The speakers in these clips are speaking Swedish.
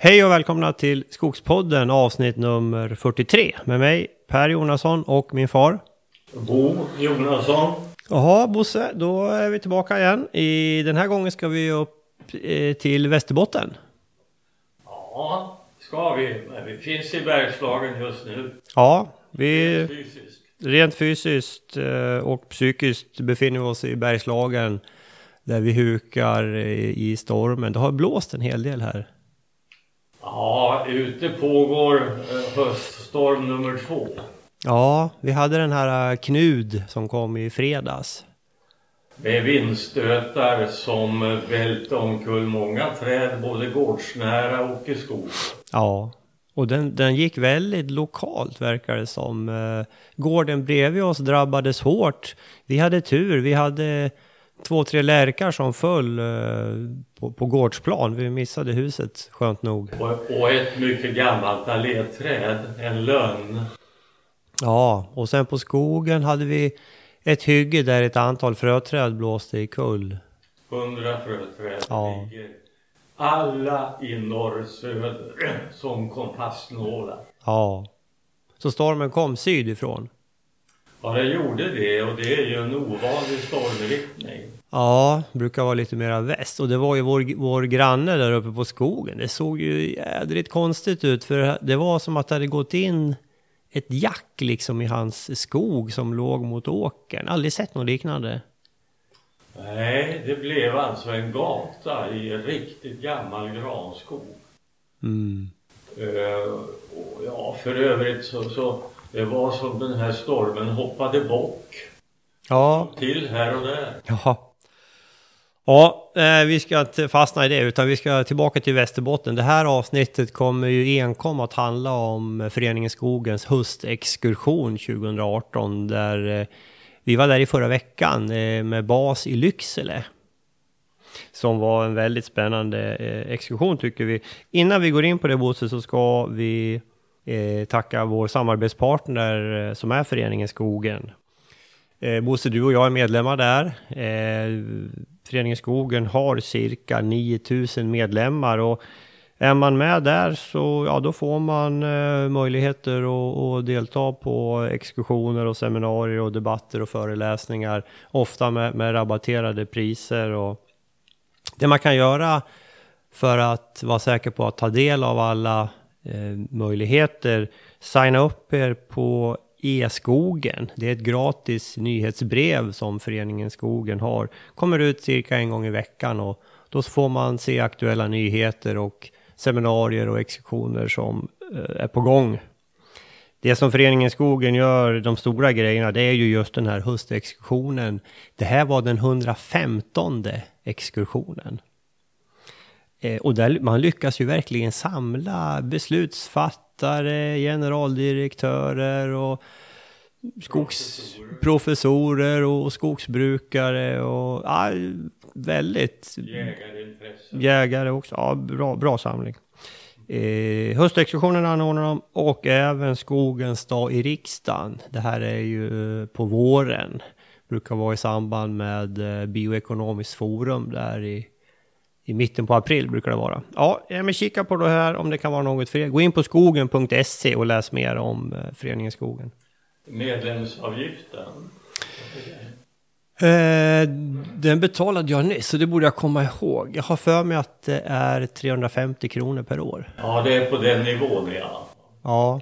Hej och välkomna till Skogspodden avsnitt nummer 43 med mig Per Jonasson och min far. Bo Jonasson. Jaha Bosse, då är vi tillbaka igen. I den här gången ska vi upp eh, till Västerbotten. Ja, ska vi. Men vi finns i Bergslagen just nu. Ja, vi Fysiskt. rent fysiskt eh, och psykiskt befinner vi oss i Bergslagen där vi hukar i stormen. Det har blåst en hel del här. Ja, ute pågår eh, höststorm nummer två. Ja, vi hade den här eh, Knud som kom i fredags. Med vindstötar som välte omkull många träd, både gårdsnära och i skog. Ja, och den, den gick väldigt lokalt verkar det som. Eh, Gården bredvid oss drabbades hårt. Vi hade tur, vi hade två, tre lärkar som föll eh, på, på gårdsplan. Vi missade huset, skönt nog. Och, och ett mycket gammalt alléträd, en lönn. Ja, och sen på skogen hade vi ett hygge där ett antal fröträd blåste i kull. Hundra fröträd Ja. ligger. Alla i norr-söder som kompassnålar. Ja. Så stormen kom sydifrån. Ja, det gjorde det och det är ju en ovanlig stormriktning. Ja, brukar vara lite mera väst. Och det var ju vår, vår granne där uppe på skogen. Det såg ju jädrigt konstigt ut. För det var som att det hade gått in ett jack liksom i hans skog som låg mot åkern. Aldrig sett något liknande. Nej, det blev alltså en gata i en riktigt gammal granskog. Mm. Och ja, för övrigt så, så det var som den här stormen hoppade bock Ja, till här och där. ja. Ja, eh, vi ska inte fastna i det utan vi ska tillbaka till Västerbotten. Det här avsnittet kommer ju enkom att handla om Föreningen Skogens höstexkursion 2018 där eh, vi var där i förra veckan eh, med bas i Lycksele. Som var en väldigt spännande exkursion tycker vi. Innan vi går in på det Bosse så ska vi Eh, tacka vår samarbetspartner eh, som är Föreningen Skogen. Eh, Bosse, du och jag är medlemmar där. Eh, Föreningen Skogen har cirka 9000 medlemmar och är man med där så ja, då får man eh, möjligheter att, att delta på exkursioner och seminarier och debatter och föreläsningar. Ofta med, med rabatterade priser och det man kan göra för att vara säker på att ta del av alla Eh, möjligheter, signa upp er på E-skogen. Det är ett gratis nyhetsbrev som Föreningen Skogen har. Kommer ut cirka en gång i veckan och då får man se aktuella nyheter och seminarier och exekutioner som eh, är på gång. Det som Föreningen Skogen gör, de stora grejerna, det är ju just den här höstexkursionen. Det här var den 115 exkursionen. Eh, och där, man lyckas ju verkligen samla beslutsfattare, generaldirektörer och skogsprofessorer och skogsbrukare och ja, väldigt Jägarintresse. jägare också. Ja, bra, bra samling. Eh, höstexkursionen anordnar de och även Skogens dag i riksdagen. Det här är ju på våren. Brukar vara i samband med eh, Bioekonomiskt forum där i, i mitten på april brukar det vara. Ja, men kika på det här om det kan vara något för er. Gå in på skogen.se och läs mer om eh, Föreningen Skogen. Medlemsavgiften. Eh, den betalade jag nyss, så det borde jag komma ihåg. Jag har för mig att det är 350 kronor per år. Ja, det är på den nivån ja. Ja,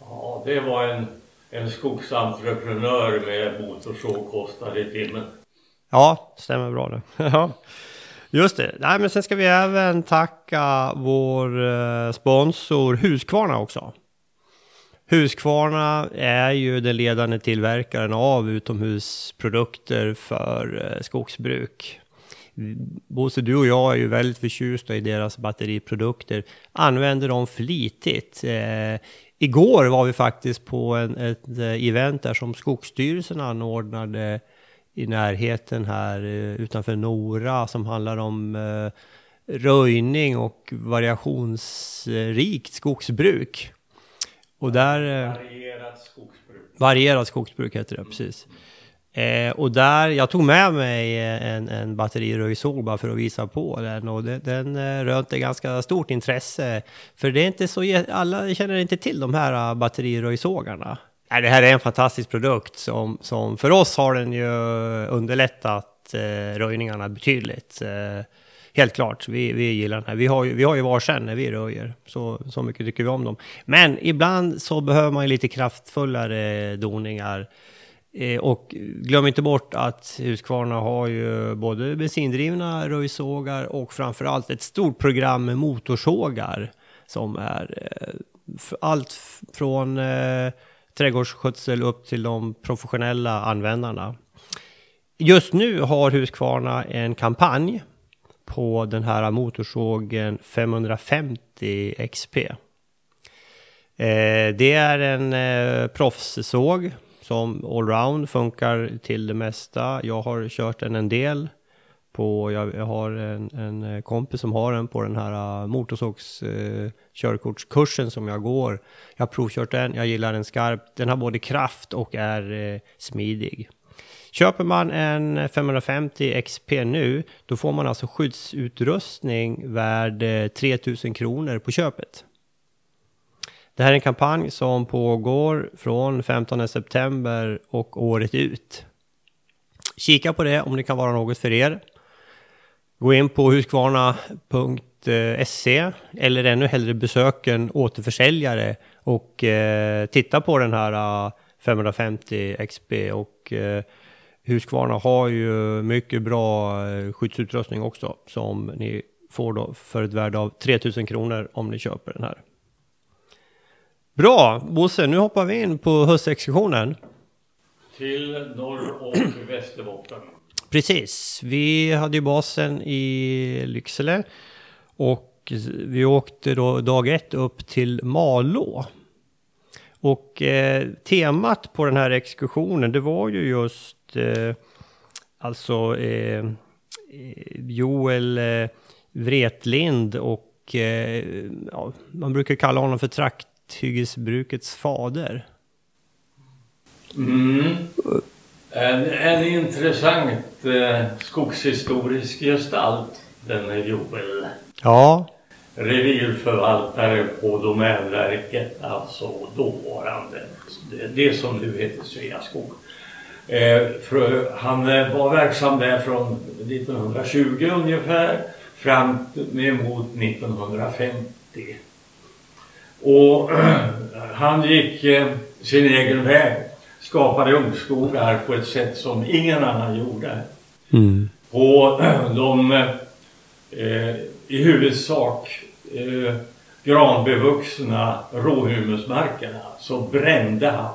Ja, det var en, en skogsentreprenör med motorsåg kostade i timmen. ja, stämmer bra det. Just det. Nej, men sen ska vi även tacka vår eh, sponsor Husqvarna också. Husqvarna är ju den ledande tillverkaren av utomhusprodukter för eh, skogsbruk. Bosse, du och jag är ju väldigt förtjusta i deras batteriprodukter. Använder dem flitigt. Eh, igår var vi faktiskt på en, ett eh, event där som Skogsstyrelsen anordnade i närheten här eh, utanför Nora som handlar om eh, röjning och variationsrikt skogsbruk. Och där... Eh, Varierat skogsbruk. varierat skogsbruk heter det, precis. Eh, och där, jag tog med mig en, en batteriröjsåg bara för att visa på den och det, den eh, rönte ganska stort intresse. För det är inte så, alla känner inte till de här batteriröjsågarna. Nej, det här är en fantastisk produkt som, som för oss har den ju underlättat eh, röjningarna betydligt. Eh, helt klart, vi, vi gillar den här. Vi har ju, vi har ju varsin när vi röjer, så, så mycket tycker vi om dem. Men ibland så behöver man ju lite kraftfullare doningar. Eh, och glöm inte bort att Husqvarna har ju både bensindrivna röjsågar och framförallt ett stort program med motorsågar som är eh, allt från eh, trädgårdsskötsel upp till de professionella användarna. Just nu har Husqvarna en kampanj på den här motorsågen 550 XP. Eh, det är en eh, proffssåg som allround funkar till det mesta. Jag har kört den en del. På, jag, jag har en, en, eh, kompis som har den på den här motorsågskörkortskursen motorsågs eh, körkortskursen som jag går. Jag har provkört den, jag gillar den skarpt. Den har både kraft och är eh, smidig. Köper man en 550 XP nu, då får man alltså skyddsutrustning värd 3000 kronor på köpet. Det här är en kampanj som pågår från 15 september och året ut. Kika på det om det kan vara något för er. Gå in på huskvarna.se eh, eller ännu hellre besök en återförsäljare och eh, titta på den här eh, 550 XP och eh, Husqvarna har ju mycket bra eh, skyddsutrustning också som ni får då för ett värde av 3000 kronor om ni köper den här. Bra, Bosse, nu hoppar vi in på höstsektionen. Till Norr och Västerbotten. Precis, vi hade ju basen i Lycksele och vi åkte då dag ett upp till Malå. Och eh, temat på den här exkursionen det var ju just eh, alltså eh, Joel eh, Wretlind och eh, ja, man brukar kalla honom för trakthyggesbrukets fader. Mm. En, en intressant eh, skogshistorisk gestalt, denne Joel. Ja. Revirförvaltare på Domänverket, alltså dåvarande, det, det som nu heter Sveaskog. Eh, för, han eh, var verksam där från 1920 ungefär fram emot 1950. Och han gick eh, sin egen väg. Skapade ungskogar på ett sätt som ingen annan gjorde. Mm. På de eh, i huvudsak eh, granbevuxna råhumusmarkerna så brände han.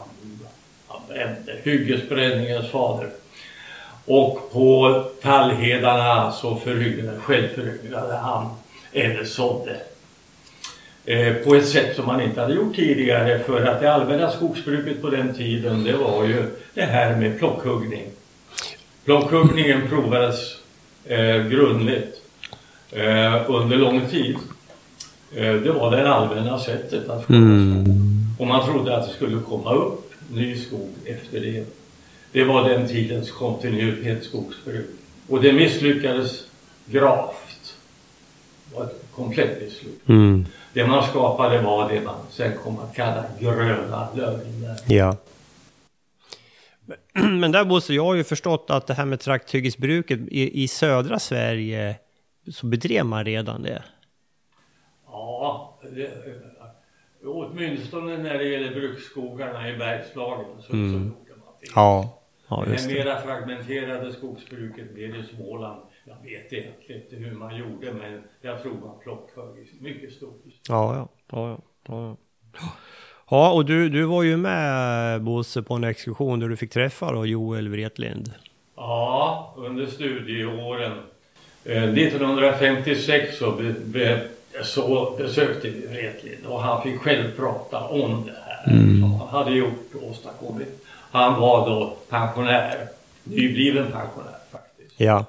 Han brände, hyggesbränningens fader. Och på tallhedarna så föryngrade, självföryngrade han eller sådde på ett sätt som man inte hade gjort tidigare för att det allmänna skogsbruket på den tiden det var ju det här med plockhuggning. Plockhuggningen provades eh, grundligt eh, under lång tid. Eh, det var det allmänna sättet att skörda mm. skog. Och man trodde att det skulle komma upp ny skog efter det. Det var den tidens kontinuitetsskogsbruk. Och det misslyckades gravt. Det var ett komplett misslyckande. Mm. Det man skapade var det man sen kom att kalla gröna lögner. Ja. Men där Bosse, jag har ju förstått att det här med trakthyggesbruket i, i södra Sverige så bedrev man redan det. Ja, det, åtminstone när det gäller bruksskogarna i Bergslagen så, mm. så brukar man det. Ja, ja just det. Det mera fragmenterade skogsbruket blev i Småland jag vet egentligen inte hur man gjorde men jag tror man plockhögg mycket stort. Ja, ja. ja, ja, ja. Ja, och du, du var ju med Bosse på en exkursion där du fick träffa då Joel Wretlind. Ja, under studieåren. Eh, 1956 så, be, be, så besökte vi Wretlind och han fick själv prata om det här mm. som han hade gjort och åstadkommit. Han var då pensionär, nybliven pensionär faktiskt. Ja.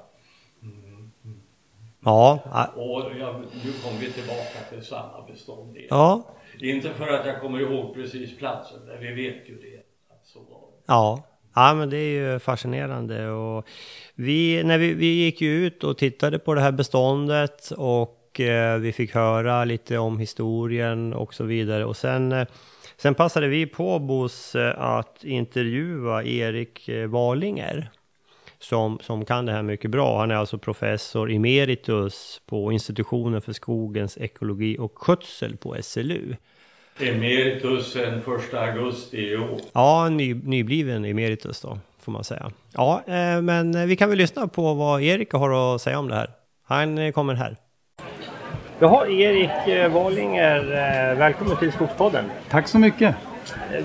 Ja. Och jag, nu kommer vi tillbaka till samma bestånd igen. Ja. Inte för att jag kommer ihåg precis platsen, men vi vet ju det. Att så var det. Ja. Ja, men det är ju fascinerande. Och vi, när vi, vi gick ju ut och tittade på det här beståndet och eh, vi fick höra lite om historien och så vidare. Och sen, eh, sen passade vi på Bos att intervjua Erik eh, Walinger som, som kan det här mycket bra. Han är alltså professor emeritus på institutionen för skogens ekologi och skötsel på SLU. Emeritus den 1 augusti i år. Ja, ny, nybliven emeritus då, får man säga. Ja, eh, men vi kan väl lyssna på vad Erik har att säga om det här. Han eh, kommer här. Jaha, Erik eh, Walinger, eh, välkommen till Skogspodden. Tack så mycket.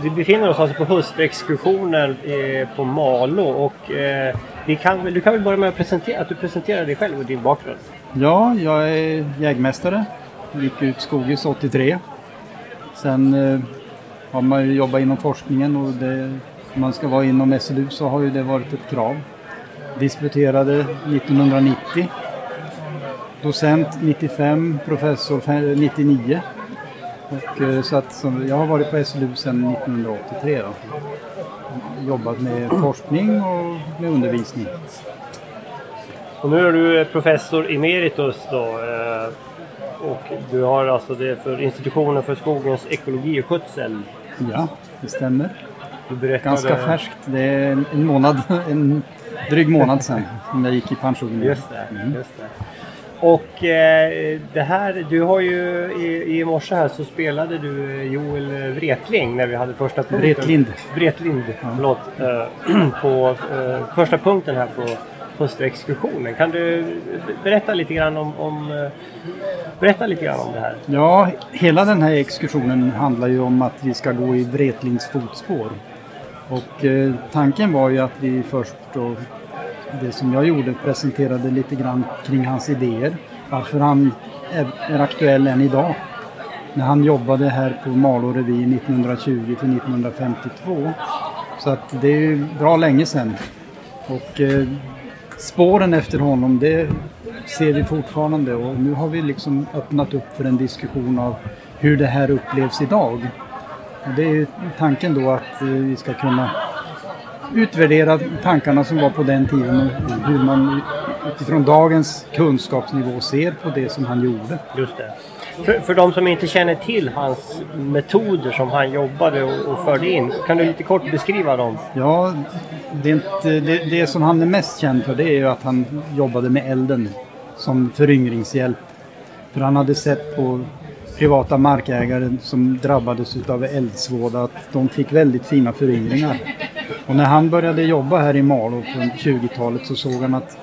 Vi befinner oss alltså på höstexkursionen eh, på Malå och eh, kan, du kan väl börja med att, presentera, att du presenterar dig själv och din bakgrund. Ja, jag är jägmästare. Gick ut Skogis 83. Sen eh, har man ju jobbat inom forskningen och det, om man ska vara inom SLU så har ju det varit ett krav. Disputerade 1990. Docent 95, professor 99. Och, eh, så att, så jag har varit på SLU sedan 1983. Då. Jobbat med forskning och med undervisning. Och nu är du professor emeritus då. eh, Och du har alltså det för institutionen för skogens ekologi och skötsel. Ja, det stämmer. Berättade... Ganska färskt. Det är en en månad, en dryg månad sedan som jag gick i pension. Just det, Mm. just det. Och eh, det här, du har ju i, i morse här så spelade du Joel Wretling när vi hade första punkten. Wretlind. Wretlind, förlåt. Eh, på eh, första punkten här på höstexkursionen. Kan du berätta lite grann om, om eh, berätta lite grann om det här? Ja, hela den här exkursionen handlar ju om att vi ska gå i Wretlinds fotspår. Och eh, tanken var ju att vi först då, det som jag gjorde, presenterade lite grann kring hans idéer. Varför han är, är aktuell än idag. När han jobbade här på Malå revir 1920 till 1952. Så att det är ju bra länge sedan. Och eh, spåren efter honom, det ser vi fortfarande och nu har vi liksom öppnat upp för en diskussion av hur det här upplevs idag. Och det är ju tanken då att eh, vi ska kunna utvärdera tankarna som var på den tiden och hur man utifrån dagens kunskapsnivå ser på det som han gjorde. Just det. För, för de som inte känner till hans metoder som han jobbade och, och förde in, kan du lite kort beskriva dem? Ja, det, är inte, det, det som han är mest känd för det är ju att han jobbade med elden som föryngringshjälp. För han hade sett på privata markägare som drabbades av eldsvåda att de fick väldigt fina föryngringar. Och när han började jobba här i Malå på 20-talet så såg han att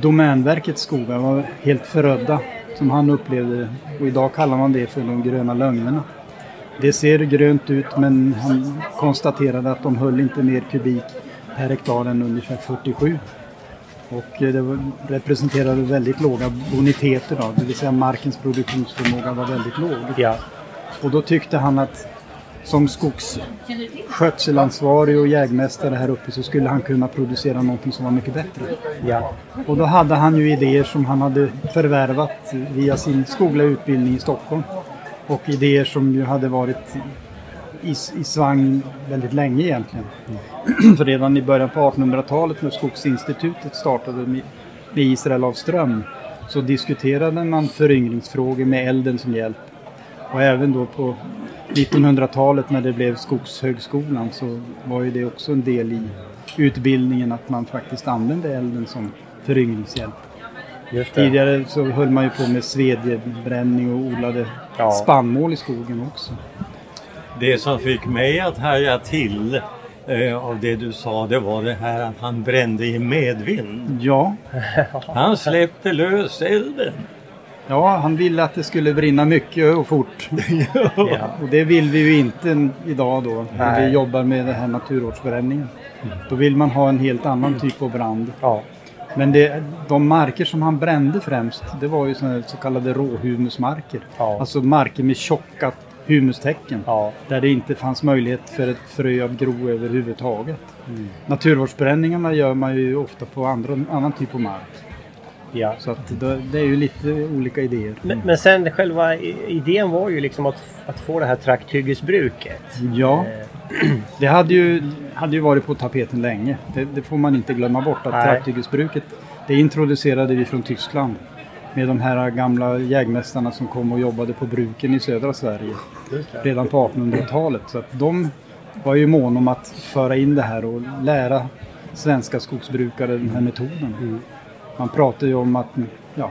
Domänverkets skogar var helt förödda som han upplevde det. Och idag kallar man det för de gröna lögnerna. Det ser grönt ut men han konstaterade att de höll inte mer kubik per hektar än ungefär 47. Och det representerade väldigt låga boniteter då, det vill säga markens produktionsförmåga var väldigt låg. Ja. Och då tyckte han att som skogsskötselansvarig och jägmästare här uppe så skulle han kunna producera någonting som var mycket bättre. Ja. Och då hade han ju idéer som han hade förvärvat via sin skogliga utbildning i Stockholm. Och idéer som ju hade varit i, i svang väldigt länge egentligen. För redan i början på 1800-talet när Skogsinstitutet startade med, med Israel av Ström så diskuterade man föryngringsfrågor med elden som hjälp. Och även då på 1900-talet när det blev Skogshögskolan så var ju det också en del i utbildningen att man faktiskt använde elden som föryngringshjälp. Tidigare så höll man ju på med svedjebränning och odlade Ja. spannmål i skogen också. Det som fick mig att haja till eh, av det du sa, det var det här att han brände i medvind. Ja, Han släppte lös elden. Ja, han ville att det skulle brinna mycket och fort. Ja. Och det vill vi ju inte idag då, när Nej. vi jobbar med den här naturvårdsbränningen. Då vill man ha en helt annan typ av brand. Ja. Men det, de marker som han brände främst, det var ju såna så kallade råhumusmarker. Ja. Alltså marker med tjocka humustäcken. Ja. Där det inte fanns möjlighet för ett frö att gro överhuvudtaget. Naturvårdsbränningarna gör man ju ofta på andra, annan typ av mark. Ja. Så att det, det är ju lite olika idéer. Men, men sen själva idén var ju liksom att, att få det här trakthyggesbruket. Ja, Eh, det hade ju, hade ju varit på tapeten länge. Det, det får man inte glömma bort. Att Nej. trakthyggesbruket, det introducerade vi från Tyskland. Med de här gamla jägmästarna som kom och jobbade på bruken i södra Sverige. redan på 1800-talet. Så att de var ju måna om att föra in det här och lära svenska skogsbrukare den här metoden. Man pratar ju om att ja,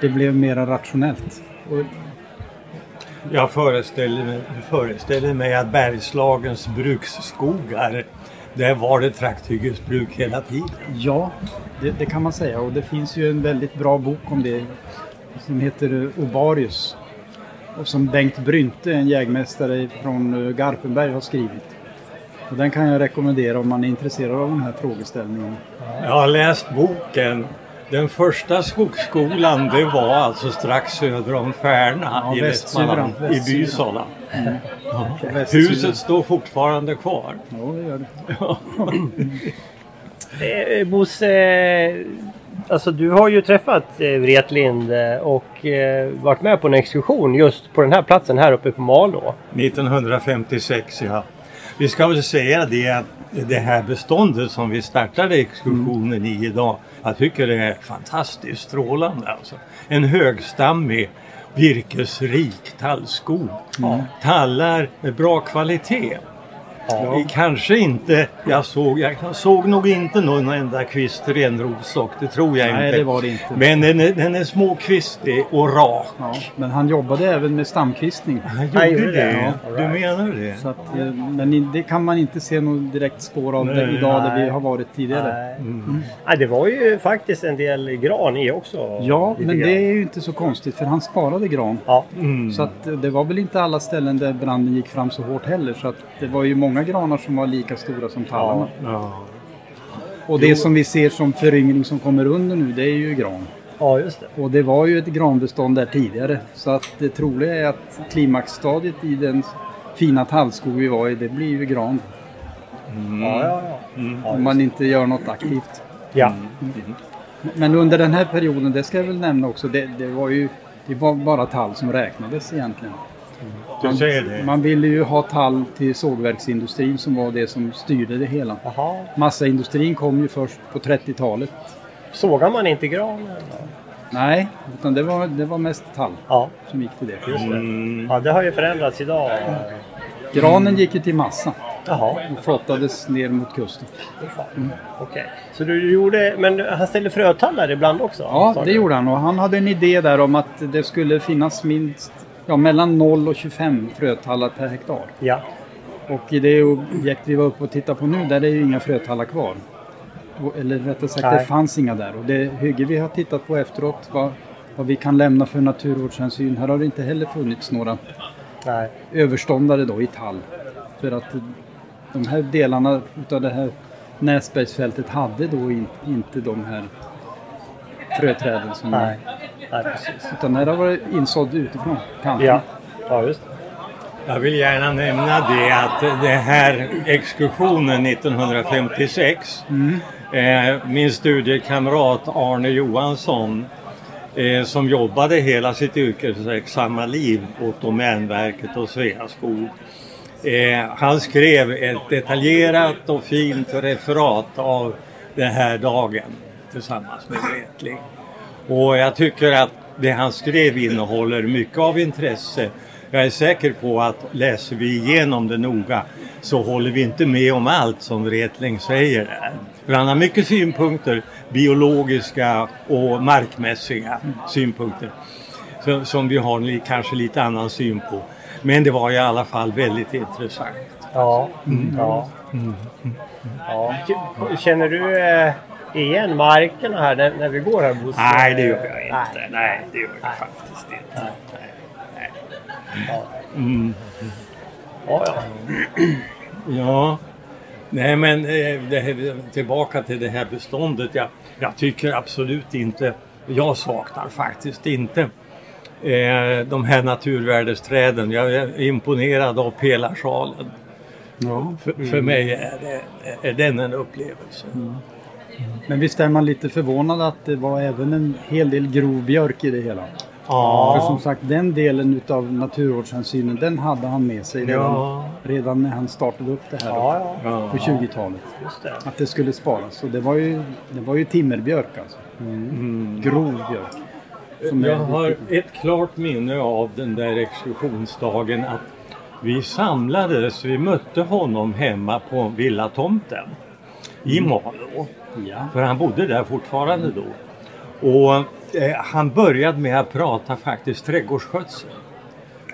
det blev mer rationellt. Och, Jag föreställer mig, föreställer mig att Bergslagens bruksskogar, där var det trakthyggesbruk hela tiden. ja, det, det kan man säga. Och det finns ju en väldigt bra bok om det som heter eh, Obarius. Och som Bengt Brynte, en jägmästare från eh, Garpenberg, har skrivit. Och den kan jag rekommendera om man är intresserad av den här frågeställningen. Jag har läst boken. Den första skogsskolan det var alltså strax söder om Färna Ja, i Västsyran, Västmanland, i. Bysala. På västsidan. Huset står fortfarande kvar. Ja, det gör det. Eh, Bosse, eh, alltså du har ju träffat eh, Wretlind eh, och eh, varit med på en exkursion just på den här platsen här uppe på Malå. 1956 ja. Vi ska väl säga det att det här beståndet som vi startade exkursionen i idag. Jag tycker det är fantastiskt strålande alltså. En högstammig virkesrik tallskog. Tallar med bra kvalitet. Ja. Kanske inte, jag såg, jag såg nog inte någon enda kvist renrossock, det tror jag Nej, inte. det var det inte. Men den är, den är småkvistig och rak. Ja, men han jobbade även med stamkvistning. Han Han gjorde gjorde det? det, ja. Du menar det? Så att, eh, men det kan man inte se något direkt spår av Nej. det idag där vi har varit tidigare. Nej. Nej, det var ju faktiskt en del gran i också. Ja, men grann. det är ju inte så konstigt för han sparade gran. Ja, Mm. Så att eh, det var väl inte alla ställen där branden gick fram så hårt heller. Så att det var ju många granar som var lika stora som tallarna. Ja. Och det som vi ser som föryngring som kommer under nu, det är ju gran. ja just det. Och det var ju ett granbestånd där tidigare. Så att det troliga är att klimaxstadiet i den fina tallskog vi var i, det blir ju gran. Ja, ja, ja. ja, Om man inte gör något aktivt. ja. Men under den här perioden, det ska jag väl nämna också, det, det var ju det var bara tall som räknades egentligen. Det? Man ville ju ha tall till sågverksindustrin som var det som styrde det hela. Jaha. Massaindustrin kom ju först på 30-talet. Sågar man inte granen? Nej, utan det var, det var mest tall Ja, som gick till det. just det. Mm. Ja, det har ju förändrats idag. Granen gick ju till massa Jaha, och flottades ner mot kusten. fan. okej. Så du gjorde, men han ställde frötallar ibland också? Ja, det gjorde han och han hade en idé där om att det skulle finnas minst ja, mellan 0 och 25 frötallar per hektar. Ja, Och i det objekt vi var uppe och tittade på nu, där är det ju inga frötallar kvar. Och- Eller rättare sagt, Nej. det fanns inga där. Och det hygge vi har tittat på efteråt, vad, vad vi kan lämna för naturvårdshänsyn, här har det inte heller funnits några nej. överståndare då i tall. För att de här delarna utav det här Näsbergsfältet hade då in, inte de här fröträden som Nej, nej precis. Utan det har varit insådd utifrån kanten. Ja, ja just. Jag vill gärna nämna det att det här exkursionen 1956 eh, min studiekamrat Arne Johansson eh, som jobbade hela sitt yrkesverksamma liv åt Domänverket och Sveaskog. Eh, han skrev ett detaljerat och fint referat av den här dagen tillsammans med Wretling. Och jag tycker att det han skrev innehåller mycket av intresse. Jag är säker på att läser vi igenom det noga så håller vi inte med om allt som Wretling säger där. För han har mycket synpunkter, biologiska och markmässiga synpunkter. Som vi har kanske lite annan syn på. Men det var i alla fall väldigt intressant. Ja, ja. ja. K- Känner du eh, igen markerna här när, när vi går här Bosse? Nej, det gör jag inte. Nej. Nej, det gör jag Nej. faktiskt inte. Nej. Nej. Ja. Mm. Ja, ja. Ja, nej men eh, det här, tillbaka till det här beståndet. Jag, jag tycker absolut inte, jag saknar faktiskt inte eh, de här naturvärdesträden. Jag är imponerad av pelarsalen. Ja. För, för mig är, det, är den en upplevelse. Men visst är man lite förvånad att det var även en hel del grov björk i det hela. Ja. För som sagt, den delen utav naturvårdshänsynen, den hade han med sig redan, Ja. redan när han startade upp det här Ja, ja, på 20-talet. just det. Att det skulle sparas. Och det var ju, det var ju timmerbjörk alltså. Grov björk. Som Jag har ett klart minne av den där exkursionsdagen att vi samlades, vi mötte honom hemma på villatomten i Malå. Ja. För han bodde där fortfarande då. Och eh, han började med att prata faktiskt trädgårdsskötsel.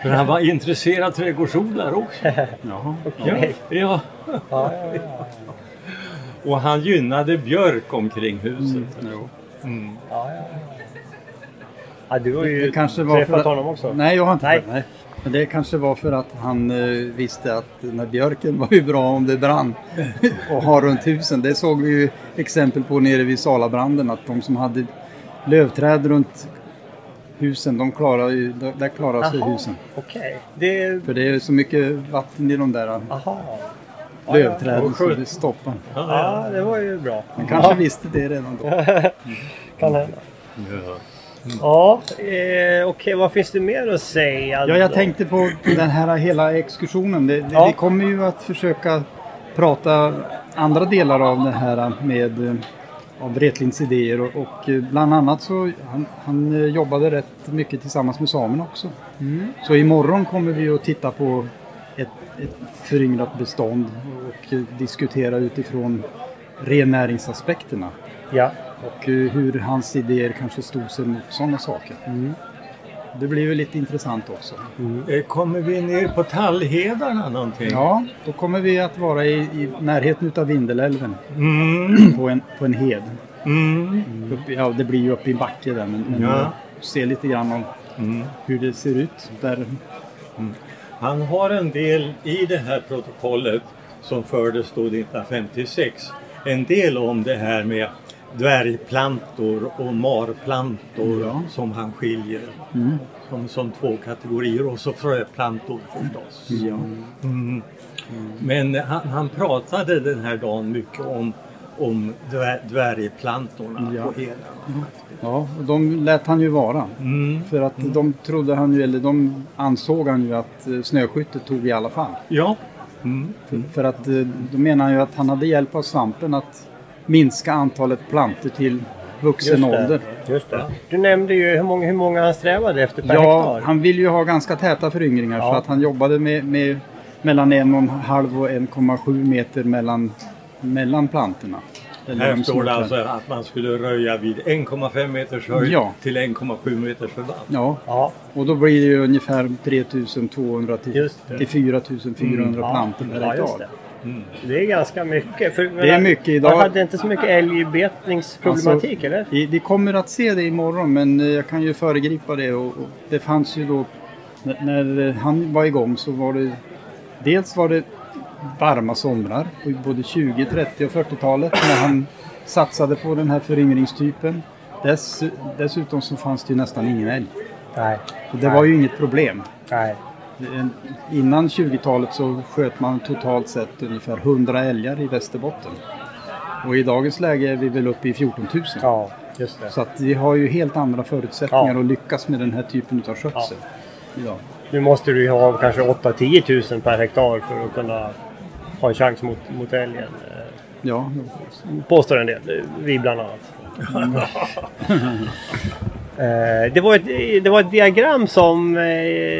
För han var intresserad trädgårdsodlare också. Jaha. Ja, ja. Ja, ja, ja. Och han gynnade björk omkring huset. Jo. Mm. ja, ja. ja du har ju Det kanske var träffat för att- honom också. Nej, jag har inte Nej. Men det kanske var för att han eh, visste att den här björken var ju bra om det brann och ha runt husen. Det såg vi ju exempel på nere vid Salabranden att de som hade lövträd runt husen, de klarar ju, där klarar sig Jaha. husen. Okej. Det... För det är så mycket vatten i de där Aha. lövträden Och så det stoppar. Ja, det var ju bra. Man kanske visste det redan då. Kan hända. Ja. Ja, eh, okej. Vad finns det mer att säga? Ja, jag då? tänkte på den här hela exkursionen. Det, Ja. Vi kommer ju att försöka prata andra delar av det här med eh, av Wretlins idéer och, och eh, bland annat så han, han eh, jobbade rätt mycket tillsammans med samerna också. Så imorgon kommer vi att titta på ett, ett föryngrat bestånd och diskutera utifrån rennäringsaspekterna Ja. Och eh, hur hans idéer kanske stod sig mot sådana saker. Det blir ju lite intressant också. Eh, Kommer vi ner på Tallhedarna någonting? Ja, då kommer vi att vara i, i närheten utav Vindelälven Mm. på en, på en hed. Mm. Upp, i- ja, det blir ju uppe i en backe där men, men Ja. se lite grann om Mm. hur det ser ut där. Han har en del i det här protokollet som fördes då 1956. En del om det här med dvärgplantor och marplantor Ja. som han skiljer Mm. som, som två kategorier och så fröplantor förstås. Ja. Mm. Men han, han pratade den här dagen mycket om, om dvär, dvärgplantorna Ja. på hela. ja, och de lät han ju vara. Mm. För att de trodde han ju, eller de ansåg han ju att eh, snöskyttet tog i alla fall. Ja. Mm. För, för att eh, då menar han ju att han hade hjälp av svampen att minska antalet plantor till vuxen Just det. ålder. Just det. Du nämnde ju hur många, hur många han strävade efter per Ja, hektar. han vill ju ha ganska täta föryngringar Ja. så att han jobbade med, med mellan en och en halv och 1,7 meter mellan, mellan plantorna. Här står det alltså att man skulle röja vid 1,5 meters höjd Ja. till 1,7 meters förband. Ja, Ja, och då blir det ju ungefär 3200 till, till 4400 ja. plantor per ja, just hektar. Det. Mm. Det är ganska mycket. För, Det är mycket idag. Man hade inte så mycket älgbetningsproblematik eller? Vi, vi kommer att se det imorgon men eh, jag kan ju föregripa det. Och, och det fanns ju då, när, eh, han var igång så var det dels var det varma somrar på både 20, 30 och 40-talet när han satsade på den här föryngringstypen. Dess, dessutom så fanns det ju nästan ingen älg. Nej. Så det var ju inget problem. Nej. Innan 20-talet så sköt man totalt sett ungefär 100 älgar i Västerbotten. Och i dagens läge är vi väl uppe i 14 000. Ja, just det. Så att vi har ju helt andra förutsättningar Ja. att lyckas med den här typen av skötsel. idag. Nu måste du ju ha kanske 8-10 000 per hektar för att kunna ha en chans mot, mot älgen. Ja, Påstår en del. Vi bland annat. Eh, det, var ett, det var ett diagram som, eh,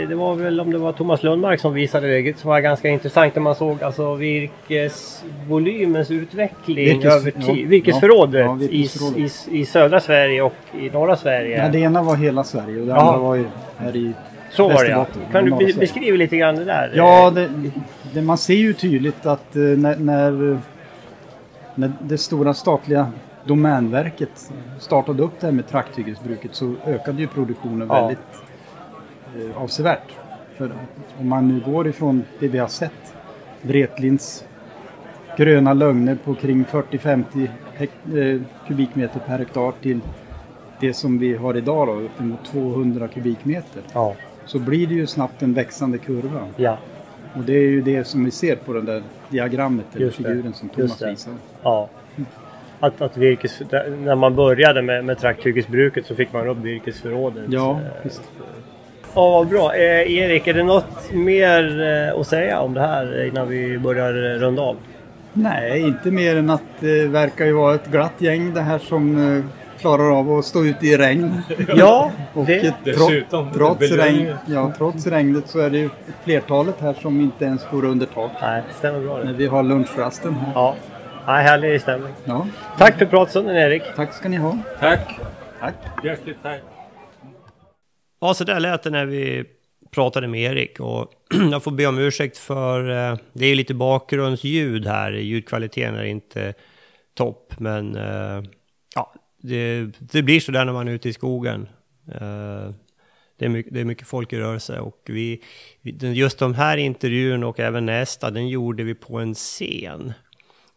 det var väl om det var Thomas Lundmark som visade det, som var ganska intressant. Där man såg alltså virkesvolymens utveckling Virkes- över ja, tid. Virkesförrådet, ja, virkesförrådet. I, i, i södra Sverige och i norra Sverige. ja, det ena var hela Sverige och det Ja. andra var ju här i Så var det ja. Kan du be, beskriva lite grann det där? Ja, det, det, man ser ju tydligt att eh, när, när, när det stora statliga Domänverket startade upp det här med trakthyggesbruket så ökade ju produktionen Ja. väldigt eh, avsevärt. För om man nu går ifrån det vi har sett, Vretlins gröna lögner på kring 40-50 hek- eh, kubikmeter per hektar till det som vi har idag då, uppemot 200 kubikmeter. Ja. Så blir det ju snabbt en växande kurva. Ja. Och det är ju det som vi ser på det där diagrammet eller figuren som Thomas visade. ja. Att, att virkes, när man började med, med trakthyggesbruket så fick man upp virkesförrådet. Ja, Eh, visst. Ja, vad bra. Eh, Erik, är det något mer eh, att säga om det här innan vi börjar eh, runda av? Nej, inte mer än att det verkar ju vara ett glatt gäng det här som eh, klarar av att stå ute i regn. Ja, Och det, eh, Dessutom, tro, trots, regn, ja, trots regnet så är det ju flertalet här som inte ens går under tak. nej, stämmer bra När det. vi har lunchrasten här. Ja, nej, härlig stämning. Ja, Tack för pratstunden Erik. tack ska ni ha. Tack! Tack. Hjärtligt tack! Ja, så där lät det när vi pratade med Erik. Och jag får be om ursäkt för eh, det är lite bakgrundsljud här. Ljudkvaliteten är inte topp, men eh, ja, det, det blir så där när man är ute i skogen. Eh, det, är mycket, det är mycket folk i rörelse och vi, just de här intervjun och även nästa, den gjorde vi på en scen.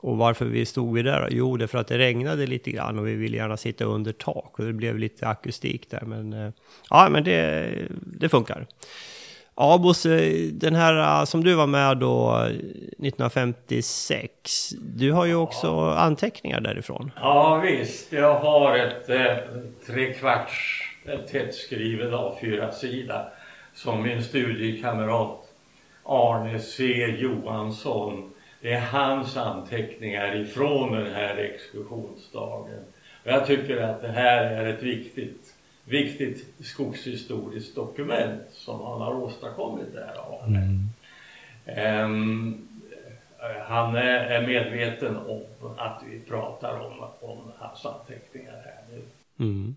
Och varför vi stod vid där? Jo, det är för att det regnade lite grann och vi ville gärna sitta under tak och det blev lite akustik där. Men eh, ja, men det, det funkar. Ja, Bosse, den här eh, som du var med då eh, 1956. Du har ju också anteckningar därifrån. Ja visst, jag har ett eh, trekvarts eh, tättskriven A4-sida som min studiekamrat Arne C Johansson, det är hans anteckningar ifrån den här exkursionsdagen. Och jag tycker att det här är ett viktigt, viktigt skogshistoriskt dokument som han har åstadkommit där, Arne. Ehm, han är medveten om att vi pratar om, om hans anteckningar här nu. Mm.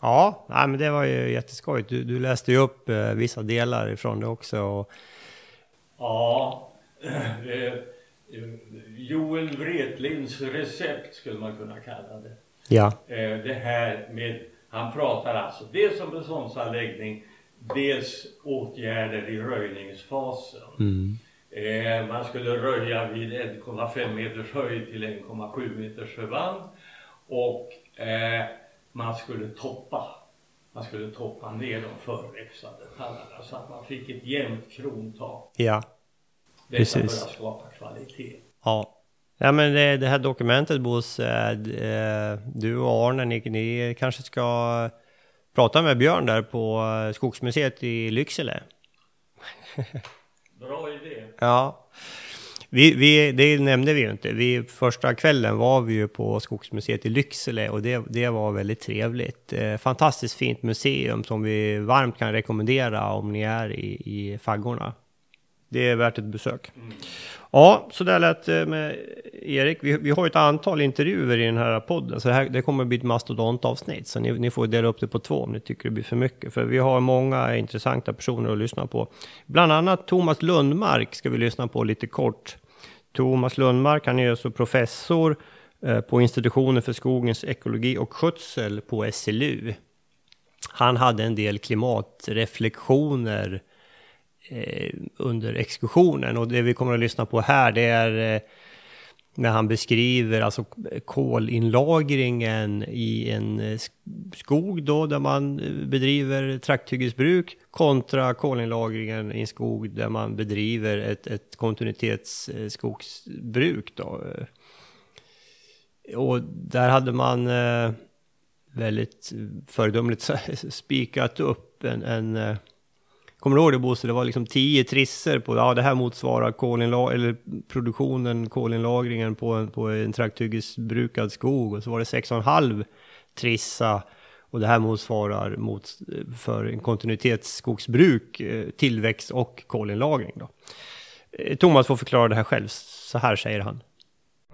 Ja, nej, men det var ju jätteskojigt. Du, du läste ju upp eh, vissa delar ifrån det också. Och, Ja, eh, Joel Wretlinds recept skulle man kunna kalla det. ja. Eh, det här med, han pratar alltså dels om beståndsanläggning, dels åtgärder i röjningsfasen. Mm. Eh, man skulle röja vid 1,5 meters höjd till 1,7 meters förband och eh, man skulle toppa. Man skulle toppa ner de förväxande tallarna så att man fick ett jämnt krontak. Ja. Detta Precis. att skapa kvalitet. Ja. Ja, men det, det här dokumentet Bosse, eh, du och Arne, ni, ni kanske ska prata med Björn där på eh, Skogsmuseet i Lycksele. Bra idé. Ja. Vi, vi, det nämnde vi ju inte. Vi, första kvällen var vi ju på Skogsmuseet i Lycksele och det, det var väldigt trevligt. Eh, fantastiskt fint museum som vi varmt kan rekommendera om ni är i, i faggorna. Det är värt ett besök. Ja, så där lät det med Erik. Vi, vi har ett antal intervjuer i den här podden, så det, här, det kommer bli ett mastodontavsnitt. Så ni, ni får dela upp det på två om ni tycker det blir för mycket. För vi har många intressanta personer att lyssna på. Bland annat Thomas Lundmark ska vi lyssna på lite kort. Thomas Lundmark, han är alltså professor eh, på institutionen för skogens ekologi och skötsel på SLU. Han hade en del klimatreflektioner Eh, under exkursionen och det vi kommer att lyssna på här det är eh, när han beskriver alltså kolinlagringen i en eh, skog då där man bedriver trakthyggesbruk kontra kolinlagringen i en skog där man bedriver ett, ett kontinuitetsskogsbruk då. Och där hade man väldigt föredömligt spikat upp en, en eh, Kommer du ihåg det Bosse? Det var liksom tio trisser på, ja det här motsvarar kolinlag eller produktionen, kolinlagringen på en, på en trakthyggesbrukad skog. Och så var det 6,5 trissa och det här motsvarar mot, för en kontinuitetsskogsbruk, eh, tillväxt och kolinlagring. Då. Eh, Thomas får förklara det här själv, så här säger han.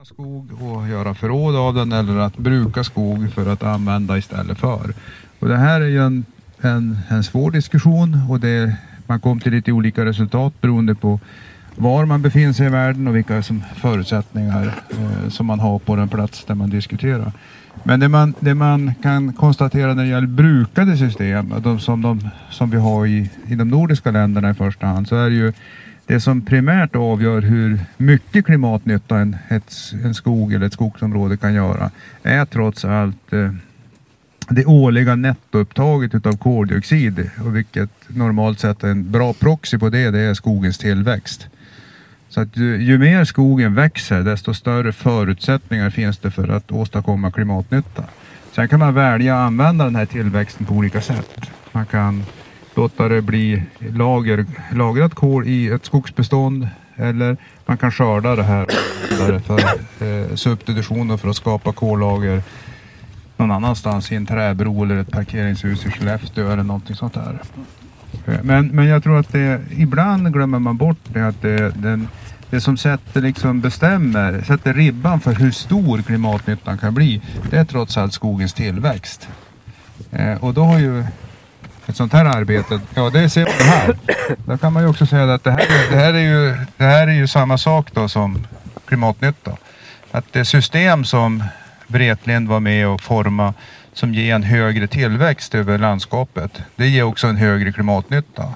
skog och göra förråd av den eller att bruka skog för att använda istället för. Och det här är ju en, en, en svår diskussion och det, man kom till lite olika resultat beroende på var man befinner sig i världen och vilka som förutsättningar eh, som man har på den plats där man diskuterar. Men det man, det man kan konstatera när det gäller brukade system, de som, de, som vi har i, i de nordiska länderna i första hand, så är det ju det som primärt avgör hur mycket klimatnytta en, ett, en skog eller ett skogsområde kan göra är trots allt eh, det årliga nettoupptaget utav koldioxid och vilket normalt sett är en bra proxy på det, det är skogens tillväxt. Så att ju, ju mer skogen växer desto större förutsättningar finns det för att åstadkomma klimatnytta. Sen kan man välja att använda den här tillväxten på olika sätt. Man kan låta det bli lager, lagrat kol i ett skogsbestånd eller man kan skörda det här för eh, substitution för att skapa kollager någon annanstans i en träbro eller ett parkeringshus i Skellefteå eller någonting sånt där. Men, men jag tror att det, ibland glömmer man bort det att det, den, det som sätter, liksom bestämmer, sätter ribban för hur stor klimatnyttan kan bli, det är trots allt skogens tillväxt. Eh, och då har ju ett sånt här arbete, ja det ser man här. Då kan man ju också säga att det här, det här, är, ju, det här är ju samma sak då som klimatnytta. Att det system som Wretlind var med och forma som ger en högre tillväxt över landskapet. Det ger också en högre klimatnytta.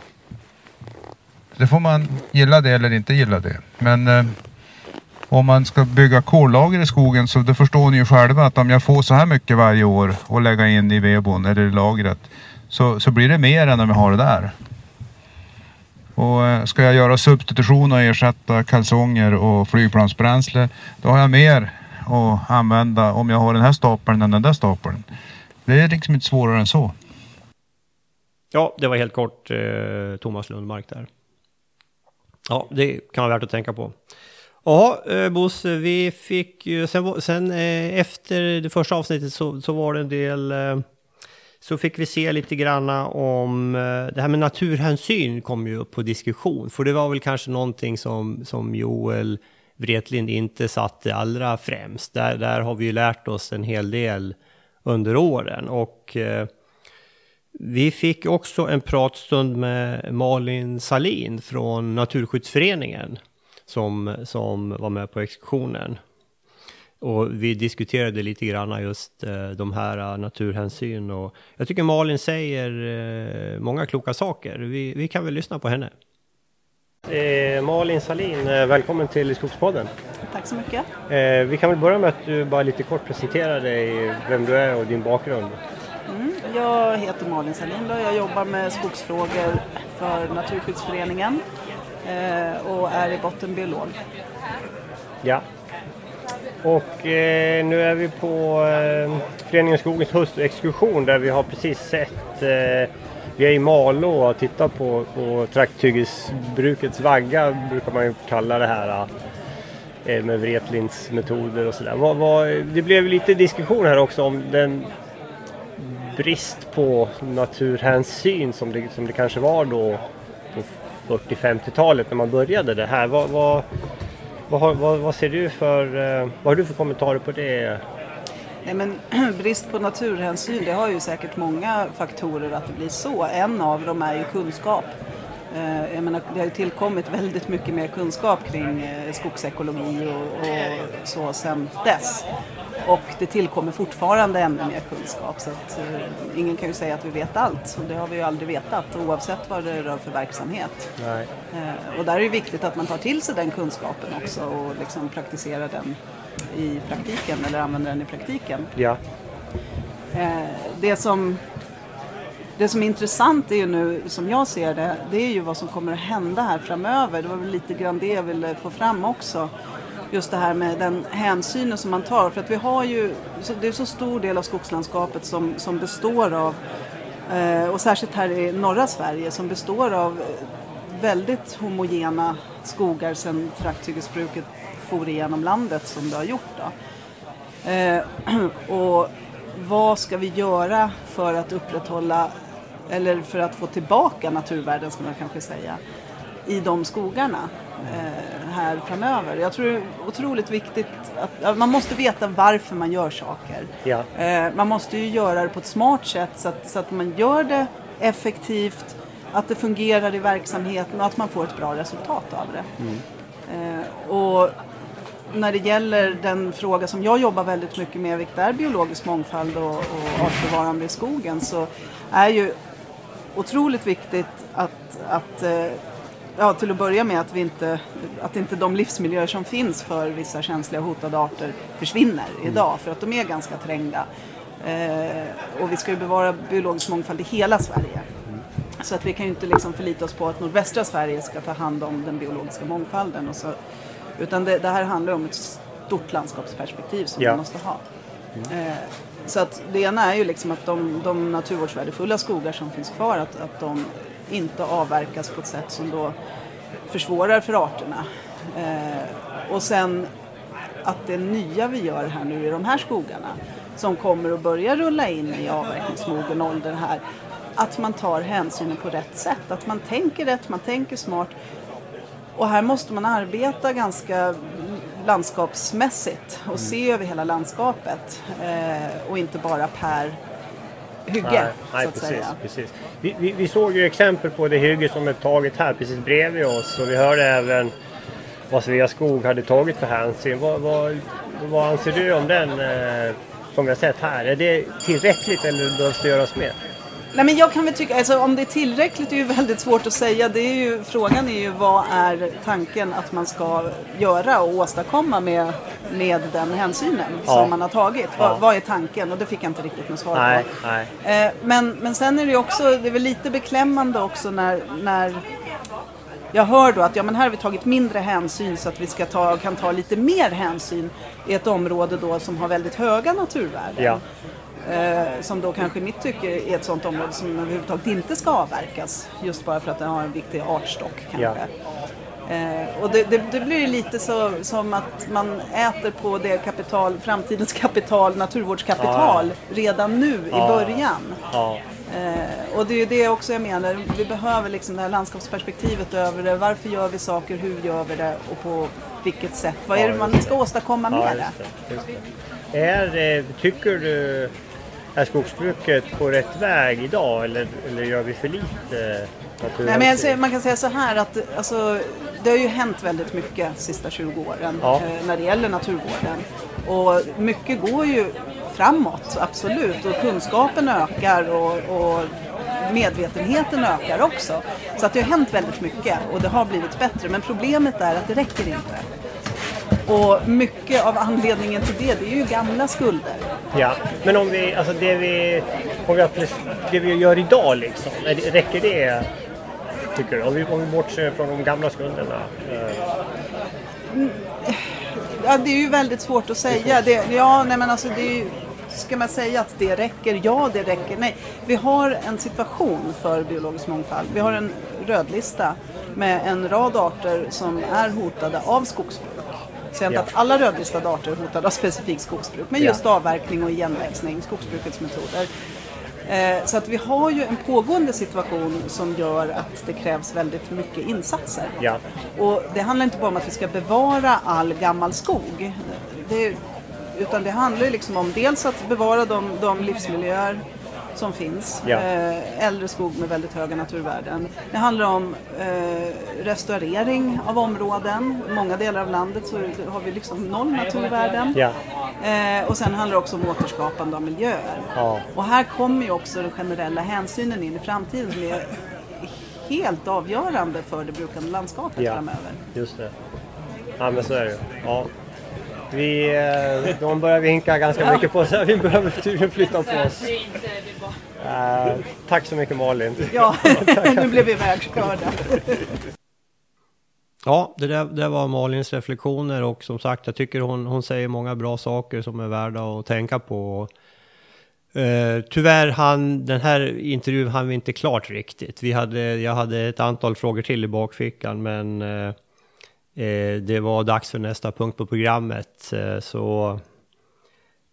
Det får man gilla det eller inte gilla det. Men eh, om man ska bygga kollager i skogen så det förstår ni ju själva att om jag får så här mycket varje år och lägga in i vedbon eller i lagret så, så blir det mer än om jag har det där. Och eh, ska jag göra substitution och ersätta kalsonger och flygplansbränsle då har jag mer och använda om jag har den här stapeln än den där stapeln. Det är liksom inte svårare än så. Ja, det var helt kort eh, Thomas Lundmark där. Ja, det kan vara värt att tänka på. Ja, eh, Bosse, vi fick ju sen, sen eh, efter det första avsnittet så, så var det en del eh, så fick vi se lite granna om eh, det här med naturhänsyn kom ju upp på diskussion. För det var väl kanske någonting som, som Joel Wretlind inte satte allra främst. Där, där har vi ju lärt oss en hel del under åren. Och eh, vi fick också en pratstund med Malin Salin från Naturskyddsföreningen som, som var med på exkursionen. Och vi diskuterade lite grann just eh, de här eh, naturhänsyn och jag tycker Malin säger eh, många kloka saker. Vi, vi kan väl lyssna på henne. Eh, Malin Salin, eh, välkommen till Skogspodden. Tack så mycket. Eh, vi kan väl börja med att du bara lite kort presenterar dig, vem du är och din bakgrund. Mm, jag heter Malin Salin och jag jobbar med skogsfrågor för Naturskyddsföreningen eh, och är i botten biolog. Ja. Och eh, nu är vi på eh, Föreningen Skogens höstexkursion där vi har precis sett vi är i Malå och tittar på, på trakthyggesbrukets vagga brukar man ju kalla det här eh, med Wretlinds metoder och sådär. Det blev lite diskussion här också om den brist på naturhänsyn som det, som det kanske var då på 40-50-talet när man började det här. Vad, vad, vad, vad, vad ser du för, eh, vad har du för kommentarer på det Nej, men brist på naturhänsyn det har ju säkert många faktorer att det blir så. En av dem är ju kunskap. Eh, jag menar, det har ju tillkommit väldigt mycket mer kunskap kring eh, skogsekologi och, och så sedan dess. Och det tillkommer fortfarande ännu mer kunskap så att uh, ingen kan ju säga att vi vet allt och det har vi ju aldrig vetat oavsett vad det rör för verksamhet. Uh, och där är det viktigt att man tar till sig den kunskapen också och liksom praktiserar den i praktiken eller använder den i praktiken. Ja. Eh, det, som, det som är intressant är ju nu, som jag ser det, det är ju vad som kommer att hända här framöver. Det var väl lite grann det jag ville få fram också. Just det här med den hänsynen som man tar. För att vi har ju, det är så stor del av skogslandskapet som, som består av, eh, och särskilt här i norra Sverige, som består av väldigt homogena skogar sedan trakthyggesbruket for igenom landet som det har gjort. Då. Eh, och vad ska vi göra för att upprätthålla eller för att få tillbaka naturvärden ska man kanske säga i de skogarna eh, här framöver. Jag tror det är otroligt viktigt att man måste veta varför man gör saker. Ja. Eh, man måste ju göra det på ett smart sätt så att, så att man gör det effektivt, att det fungerar i verksamheten och att man får ett bra resultat av det. Mm. Eh, och när det gäller den fråga som jag jobbar väldigt mycket med, vilket är biologisk mångfald och, och artbevarande i skogen, så är ju otroligt viktigt att, att eh, ja, till att börja med att, vi inte, att inte de livsmiljöer som finns för vissa känsliga hotade arter försvinner mm. idag, för att de är ganska trängda. Eh, och vi ska ju bevara biologisk mångfald i hela Sverige. Så att vi kan ju inte liksom förlita oss på att nordvästra Sverige ska ta hand om den biologiska mångfalden. Och så, utan det, det här handlar om ett stort landskapsperspektiv som Ja. vi måste ha. Eh, så att det ena är ju liksom att de, de naturvårdsvärdefulla skogar som finns kvar, att, att de inte avverkas på ett sätt som då försvårar för arterna. Eh, och sen att det nya vi gör här nu i de här skogarna som kommer att börja rulla in i avverkningsmogen ålder här att man tar hänsynen på rätt sätt, att man tänker rätt, man tänker smart och här måste man arbeta ganska landskapsmässigt och se över hela landskapet eh, och inte bara per hygge Nej, nej så att precis. precis. Vi, vi, vi såg ju exempel på det hygge som är taget här precis bredvid oss och vi hörde även vad Sveaskog hade tagit för hänsyn. Vad, vad, vad anser du om den eh, som vi har sett här? Är det tillräckligt eller behövs det göras mer? Nej, men jag kan väl tycka, alltså, om det är tillräckligt är ju väldigt svårt att säga. Det är ju, frågan är ju vad är tanken att man ska göra och åstadkomma med, med den hänsynen Ja. som man har tagit. Ja. Vad, vad är tanken? Och det fick jag inte riktigt något svar Nej, på. nej. Eh, men, men sen är det ju också, det är väl lite beklämmande också när, när jag hör då att ja, men här har vi tagit mindre hänsyn så att vi ska ta, kan ta lite mer hänsyn i ett område då som har väldigt höga naturvärden. Ja. Eh, som då kanske i mitt tycke är ett sådant område som överhuvudtaget inte ska avverkas. Just bara för att den har en viktig artstock kanske. Eh, och det, det, det blir lite så som att man äter på det kapital, framtidens kapital, naturvårdskapital, redan nu i Ja. början. Ja. Eh, och det är ju det också jag menar, vi behöver liksom det här landskapsperspektivet över det. Varför gör vi saker, hur gör vi det och på vilket sätt? Vad är det man ska åstadkomma Ja, med det? just det, just det. Är, eh, tycker du är skogsbruket på rätt väg idag eller, eller gör vi för lite? Nej, men säger, man kan säga så här att alltså, det har ju hänt väldigt mycket de sista 20 åren Ja. eh, när det gäller naturvården. Och mycket går ju framåt, absolut. Och kunskapen ökar och, och medvetenheten ökar också. Så att det har hänt väldigt mycket och det har blivit bättre. Men problemet är att det räcker inte. Och mycket av anledningen till det, det är ju gamla skulder. Ja, men om vi, alltså det vi, om vi, det vi gör idag liksom, räcker det? Tycker du? Om vi, om vi bortser från de gamla skulderna. Eh, Ja, det är ju väldigt svårt att säga. Det, ja, nej men alltså det är ju, Ska man säga att det räcker? Ja, det räcker. Nej, vi har en situation för biologisk mångfald. Vi har en rödlista med en rad arter som är hotade av skogsbruk. Inte Ja. att alla rödlistade arter är hotade av specifikt skogsbruk, men Ja. just avverkning och igenväxning, skogsbrukets metoder. Eh, Så att vi har ju en pågående situation som gör att det krävs väldigt mycket insatser. ja, Och det handlar inte bara om att vi ska bevara all gammal skog. Det, utan det handlar ju liksom om dels att bevara de, de livsmiljöer som finns. Ja. Eh, äldre skog med väldigt höga naturvärden. Det handlar om eh, restaurering av områden. I många delar av landet så har vi liksom noll naturvärden. ja, Eh, och sen handlar det också om återskapande av miljöer. Ja. Och här kommer ju också den generella hänsynen in i framtiden som är helt avgörande för det brukande landskapet framöver. just det. Ja, men så är det. Ja. Vi, eh, de börjar vinka ganska mycket på oss här. Vi behöver tydligen flytta på oss. Eh, tack så mycket Malin. Ja, nu blev vi ivägkörda. Ja, det där, det var Malins reflektioner och som sagt, jag tycker hon, hon säger många bra saker som är värda att tänka på. Eh, tyvärr han, den här intervjun hann vi inte klart riktigt. Vi hade, jag hade ett antal frågor till i bakfickan, men eh, Eh, det var dags för nästa punkt på programmet. Eh, så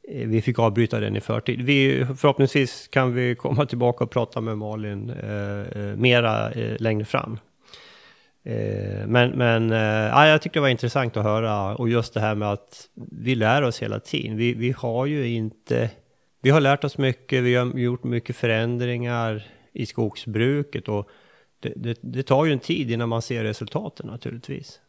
eh, vi fick avbryta den i förtid. Vi, förhoppningsvis kan vi komma tillbaka och prata med Malin eh, mera eh, längre fram. Eh, Men, men eh, ja, jag tyckte det var intressant att höra och just det här med att vi lär oss hela tiden. Vi, vi har ju inte, vi har lärt oss mycket, vi har gjort mycket förändringar i skogsbruket och det, det, det tar ju en tid innan man ser resultaten naturligtvis.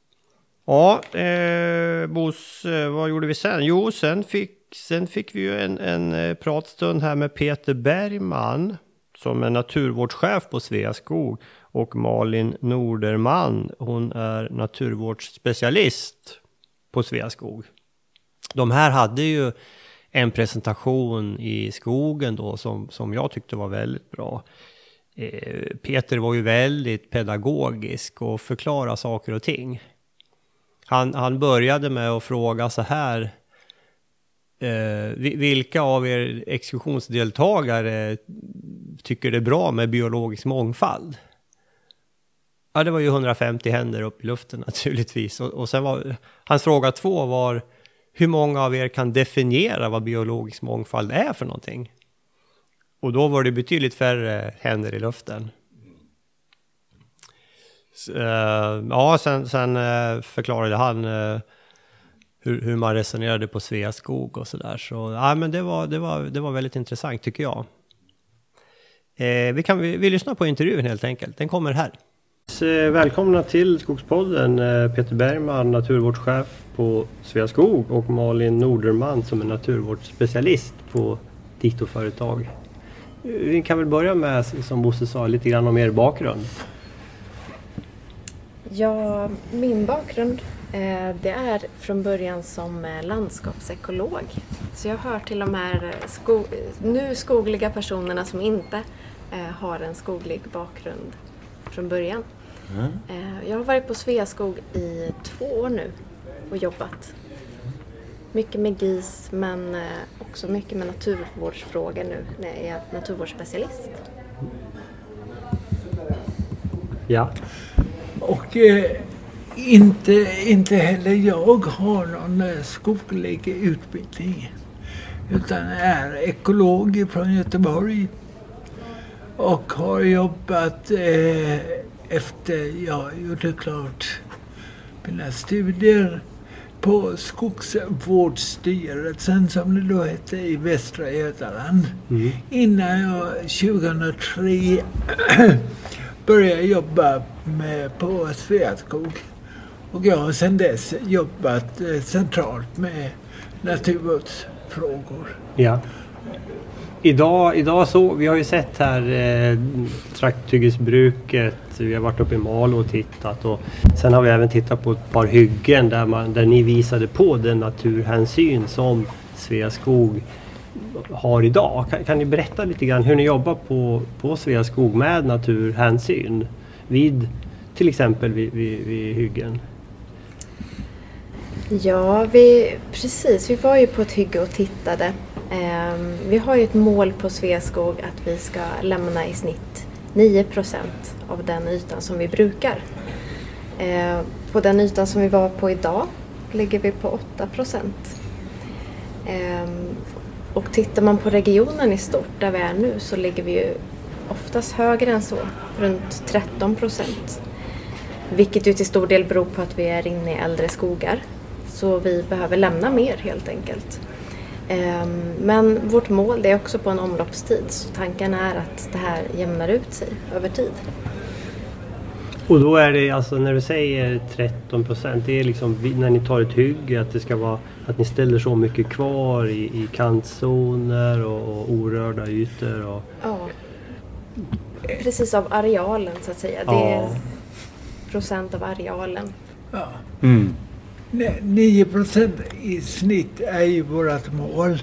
Ja, eh, Bos, vad gjorde vi sen? Jo, sen fick, sen fick vi ju en, en eh, pratstund här med Peter Bergman som är naturvårdschef på Sveaskog och Malin Norderman, hon är naturvårdsspecialist på Sveaskog. De här hade ju en presentation i skogen då som, som jag tyckte var väldigt bra. eh, Peter var ju väldigt pedagogisk och förklarade saker och ting. Han, han började med att fråga så här. Eh, vilka av er exkursionsdeltagare tycker det är bra med biologisk mångfald? Ja, det var ju 150 händer upp i luften naturligtvis. Och, och sen var hans fråga två var hur många av er kan definiera vad biologisk mångfald är för någonting? Och då var det betydligt färre händer i luften. Uh, ja, sen, sen uh, förklarade han uh, hur, hur, man resonerade på Sveaskog och sådär. Så ja, men det var, det, var, det var väldigt intressant tycker jag. vi, kan, vi, vi lyssnar på intervjun helt enkelt. Den kommer här. Välkomna till Skogspodden Peter Bergman, naturvårdschef på Sveaskog och Malin Norderman som är naturvårdsspecialist på Diktorföretag. Vi kan väl börja med, som Bosse sa, lite grann om er bakgrund. Ja, min bakgrund eh, det är från början som eh, landskapsekolog. Så jag hör till de här sko nu skogliga personerna som inte eh, har en skoglig bakgrund från början. Mm. Jag har varit på Sveaskog i två år nu och jobbat. Mycket med GIS men också mycket med naturvårdsfrågor nu när jag är naturvårdsspecialist. Ja. Och eh, inte, inte heller jag har någon eh, skoglig utbildning. Utan är ekolog från Göteborg. Och har jobbat eh, efter jag gjorde klart mina studier på Skogsvårdsstyrelsen som det då hette i Västra Götaland. Mm. Innan jag 2003 började jobba med, på Sveaskog. Och jag har sedan dess jobbat eh, centralt med naturvårdsfrågor. Ja. Idag, idag så, vi har ju sett här eh, trakthyggesbruket, vi har varit uppe i Malå och tittat och sen har vi även tittat på ett par hyggen där, man, där ni visade på den naturhänsyn som Sveaskog har idag. Kan, kan, ni berätta lite grann hur ni jobbar på, på Sveaskog med naturhänsyn vid till exempel vid, vid, vid hyggen? Ja, vi, precis. Vi var ju på ett hygge och tittade. Um, vi har ju ett mål på Sveaskog att vi ska lämna i snitt 9% av den ytan som vi brukar. Uh, på den ytan som vi var på idag ligger vi på 8 um, ehm, och tittar man på regionen i stort, där vi är nu, så ligger vi ju oftast högre än så, runt 13 procent. Vilket ju till stor del beror på att vi är inne i äldre skogar. Så vi behöver lämna mer helt enkelt. Ehm, men vårt mål är också på en omloppstid så tanken är att det här jämnar ut sig över tid. Och då är det alltså när du säger 13 procent, det är liksom när ni tar ett hygge att det ska vara att ni ställer så mycket kvar i, i kantzoner och, och orörda ytor? Och... Ja, precis av arealen så att säga. Det är procent av arealen. Ja. Mm. 9 procent i snitt är ju vårt mål.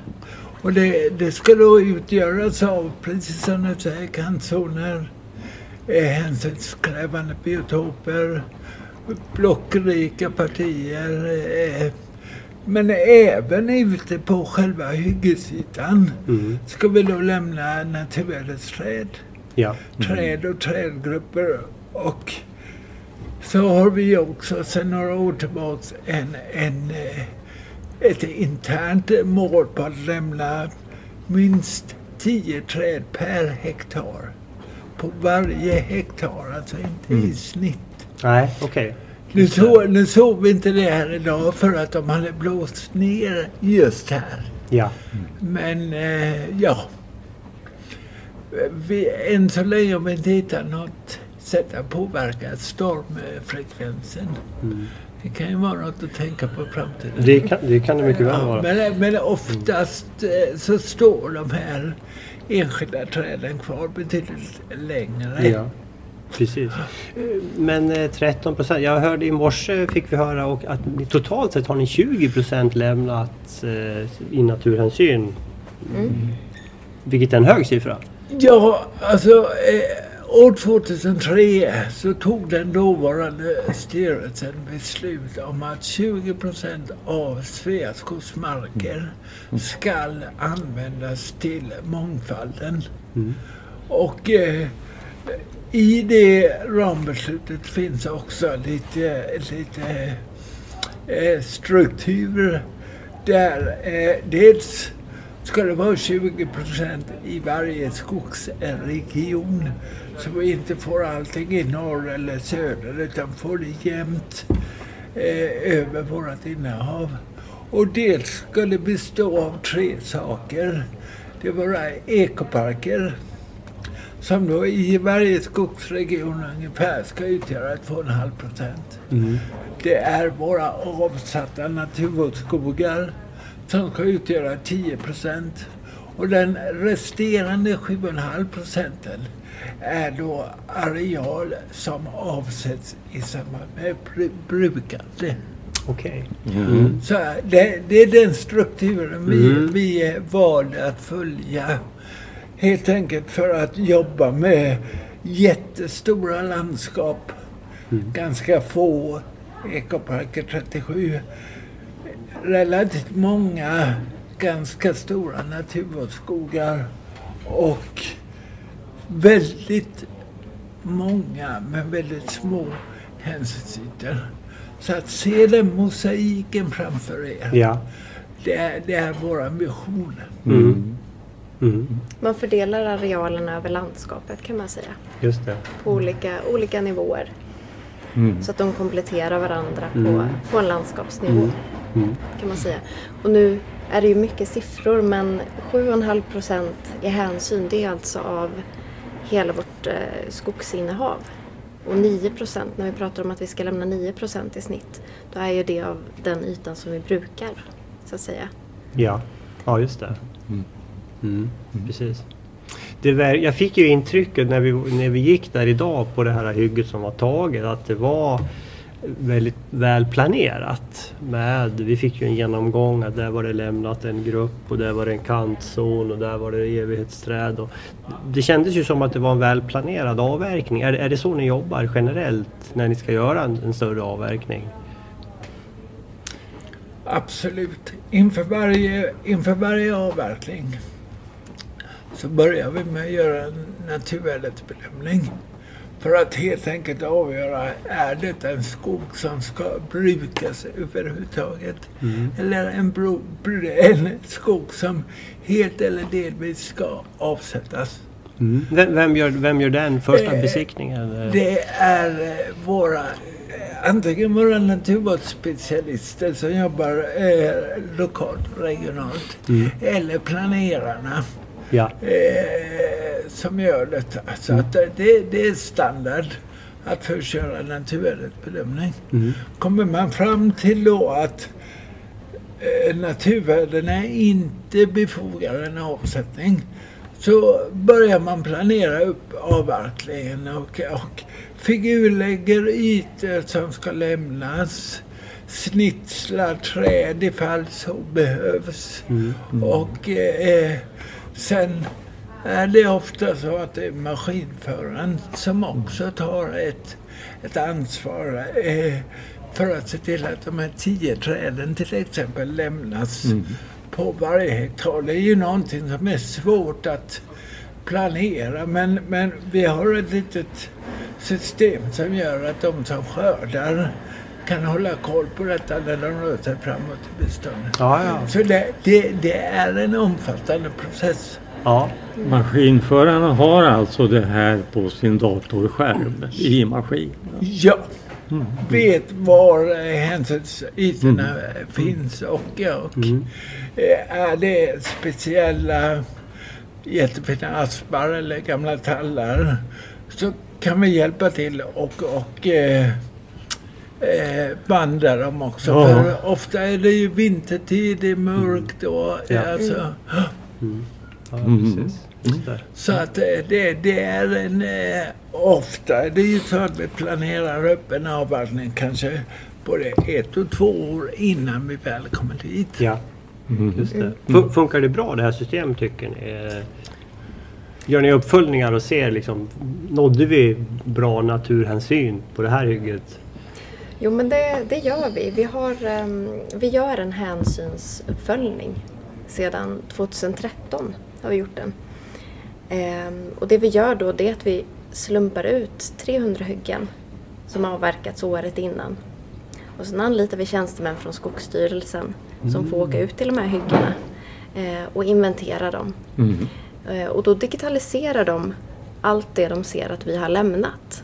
Och det, det ska då utgöras av, precis som du säger, kantzoner, eh, hänsynskrävande biotoper, blockrika partier, eh, men även ute på själva hyggesytan mm. ska vi då lämna naturvärdesträd. Ja. Mm. Träd och trädgrupper. Och så har vi också sedan några år tillbaka en, en, eh, ett internt mål på att lämna minst 10 träd per hektar. På varje hektar, alltså inte mm. i snitt. Nej, okej. Okay. Nu, så, nu såg vi inte det här idag för att de hade blåst ner just här. Ja. Men eh, ja. Vi, än så länge har vi inte hittat något sätt att påverka stormfrekvensen. Mm. Det kan ju vara något att tänka på i framtiden. Det kan det, kan det mycket väl vara. men, men oftast mm. så står de här enskilda träden kvar betydligt längre. Ja. Precis. Men 13 eh, procent. Jag hörde i morse fick vi höra och att totalt sett har ni 20 procent lämnat eh, i naturhänsyn. Mm. Vilket är en hög siffra. Ja, alltså eh, år 2003 så tog den dåvarande styrelsen beslut om att 20 procent av Sveaskogs marker skall användas till mångfalden. Och eh, i det rambeslutet finns också lite, lite eh, struktur där eh, dels ska det vara 20 procent i varje skogsregion så vi inte får allting i norr eller söder utan får det jämnt eh, över vårt innehav. Och dels ska det bestå av tre saker. Det vara ekoparker som då i varje skogsregion ungefär ska utgöra 2,5 procent. Det är våra avsatta naturvårdsskogar som ska utgöra 10 procent. Och den resterande 7,5 procenten är då areal som avsätts i samband med bru- brukande. Okej. Så det, det är den strukturen vi, Mm. vi valde att följa. Helt enkelt för att jobba med jättestora landskap. Ganska få ekoparker, 37. Relativt många ganska stora naturvårdsskogar och väldigt många men väldigt små hänsynsytor. Så att se den mosaiken framför er, Ja. det, är, det är vår ambition. Mm. Mm. Man fördelar arealen över landskapet kan man säga. Just det. På olika, olika nivåer. Så att de kompletterar varandra på, Mm. på en landskapsnivå. Mm. kan man säga. Och nu är det ju mycket siffror men 7,5 procent i hänsyn det är alltså av hela vårt eh, skogsinnehav. Och 9 procent, när vi pratar om att vi ska lämna 9 procent i snitt, då är ju det av den ytan som vi brukar, så att säga. Ja, ja just det. Mm. Precis. Det var, jag fick ju intrycket när vi, när vi gick där idag på det här hygget som var taget att det var väldigt väl planerat. Med, vi fick ju en genomgång att där var det lämnat en grupp och där var det en kantzon och där var det evighetsträd. Och det kändes ju som att det var en väl planerad avverkning. Är, är det så ni jobbar generellt när ni ska göra en, en större avverkning? Absolut. Inför varje, inför varje avverkning så börjar vi med att göra en naturvärdesbedömning. För att helt enkelt avgöra, är det en skog som ska brukas överhuvudtaget? Eller en, bro, en skog som helt eller delvis ska avsättas? Vem, vem, gör, vem gör den första Eh, besiktningen? Det är eh, våra, eh, antingen våra naturvårdsspecialister som jobbar eh, lokalt regionalt. Eller planerarna Ja. eh, som gör detta. Så att eh, det, det är standard att först göra en naturvärdesbedömning. Kommer man fram till då att eh, naturvärdena inte befogar en avsättning så börjar man planera upp avverkningen och, och figurlägger ytor som ska lämnas, snitslar träd ifall så behövs. Och eh, sen är det ofta så att det är maskinföraren som också tar ett, ett ansvar eh, för att se till att de här tio träden till exempel lämnas på varje hektar. Det är ju någonting som är svårt att planera men, men vi har ett litet system som gör att de som skördar kan hålla koll på detta när de rör sig framåt i beståndet. Ja, ja. Så det, det, det är en omfattande process. ja. Maskinförarna har alltså det här på sin datorskärm i maskinen. Ja, vet var eh, hänsynsytorna finns och, och eh, är det speciella jättefina aspar eller gamla tallar så kan vi hjälpa till och, och eh, eh, banda dem också. Ja. För ofta är det ju vintertid, det är mörkt och Ja. alltså, ja Mm. precis. Just det. Så att eh, det, det är en... Eh, ofta är det ju så att vi planerar upp en avverkning kanske både ett och två år innan vi väl kommer dit. Ja, just det. Fun- Funkar det bra det här systemet tycker ni? Eh, Gör ni uppföljningar och ser liksom, nådde vi bra naturhänsyn på det här hygget? Jo men det, det gör vi. Vi, har, ehm, vi gör en hänsynsuppföljning. Sedan 2013 har vi gjort den. Ehm, och det vi gör då det är att vi slumpar ut 300 hyggen som avverkats året innan. Och sen anlitar vi tjänstemän från Skogsstyrelsen som får åka ut till de här hyggena eh, och inventera dem. Eh, och då digitaliserar de allt det de ser att vi har lämnat.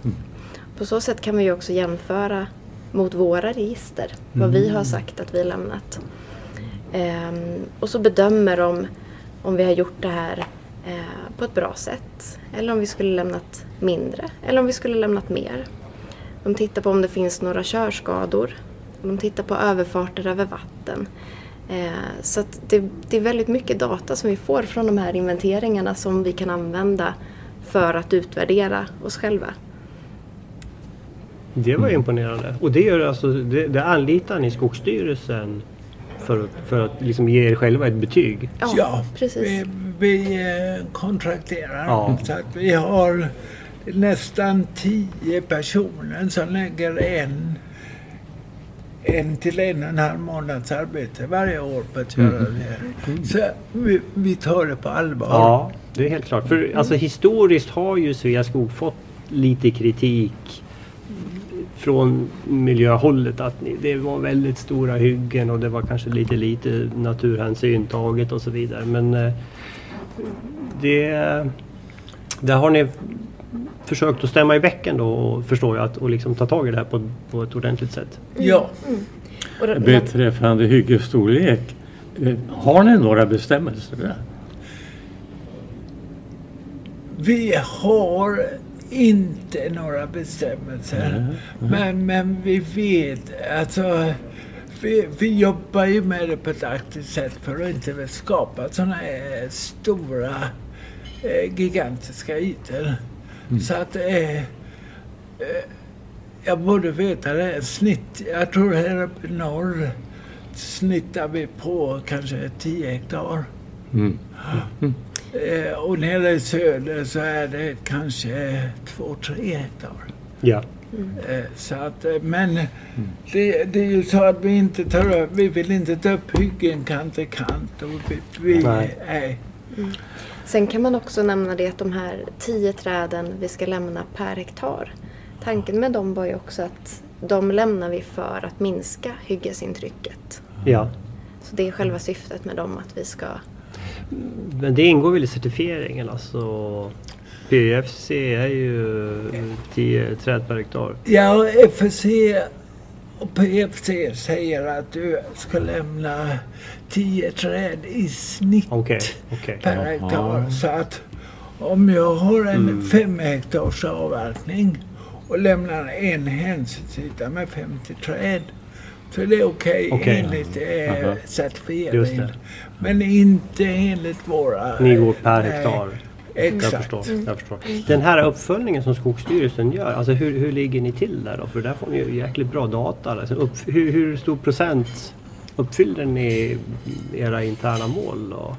På så sätt kan vi också jämföra mot våra register, vad vi har sagt att vi har lämnat. Ehm, och så bedömer de om vi har gjort det här eh, på ett bra sätt. Eller om vi skulle lämnat mindre. Eller om vi skulle lämnat mer. De tittar på om det finns några körskador. De tittar på överfarter över vatten. Eh, så det, det är väldigt mycket data som vi får från de här inventeringarna som vi kan använda för att utvärdera oss själva. Det var imponerande. Och det, gör alltså, det, det anlitar ni Skogsstyrelsen för, att- för att liksom ge er själva ett betyg? Ja, precis. vi, vi eh, kontrakterar. Ja. Så att vi har nästan tio personer som lägger en, en till en och en halv månads arbete varje år på att göra det. Så vi, vi tar det på allvar. Ja, det är helt klart. För alltså, historiskt har ju Sveaskog fått lite kritik från miljöhållet att ni- det var väldigt stora hyggen och det var kanske lite lite naturhänsyn taget och så vidare. Men eh, det, där har ni försökt att stämma i bäcken då och förstår jag att och liksom ta tag i det här på, på ett ordentligt sätt. Ja. Och då- Beträffande hyggesstorlek, eh, har ni några bestämmelser där? Vi har inte några bestämmelser. Men, men vi vet, alltså vi, vi jobbar ju med det på ett aktivt sätt för att inte skapa sådana här stora, eh, gigantiska ytor. Så att eh, eh, jag borde veta det. Snitt, jag tror här uppe i norr snittar vi på kanske 10 hektar. Mm. Eh, och nere i söder så är det kanske 2-3 hektar. Ja. Eh, så att, eh, men det, det är ju så att vi inte tar upp, vi vill inte ta upp hyggen kant till kant. Och vi, vi, Nej. nej. Sen kan man också nämna det att de här tio träden vi ska lämna per hektar. Tanken med dem var ju också att de lämnar vi för att minska hyggesintrycket. ja. Så det är själva syftet med dem att vi ska... Men det ingår väl i certifieringen alltså? PFC är ju 10 träd per hektar. Ja, FSC och PFC säger att du ska lämna 10 träd i snitt Okej, okej. per hektar. Så att om jag har en fem hektars avverkning och lämnar en hänsynsyta med 50 träd så är det okej Okej. enligt eh, Aha. Men inte enligt våra... Ni går per hektar. Jag Exakt. förstår, jag förstår. Den här uppföljningen som Skogsstyrelsen gör, alltså hur, hur ligger ni till där då? För där får ni ju jäkligt bra data. Alltså upp, hur, hur stor procent uppfyller ni era interna mål? Då?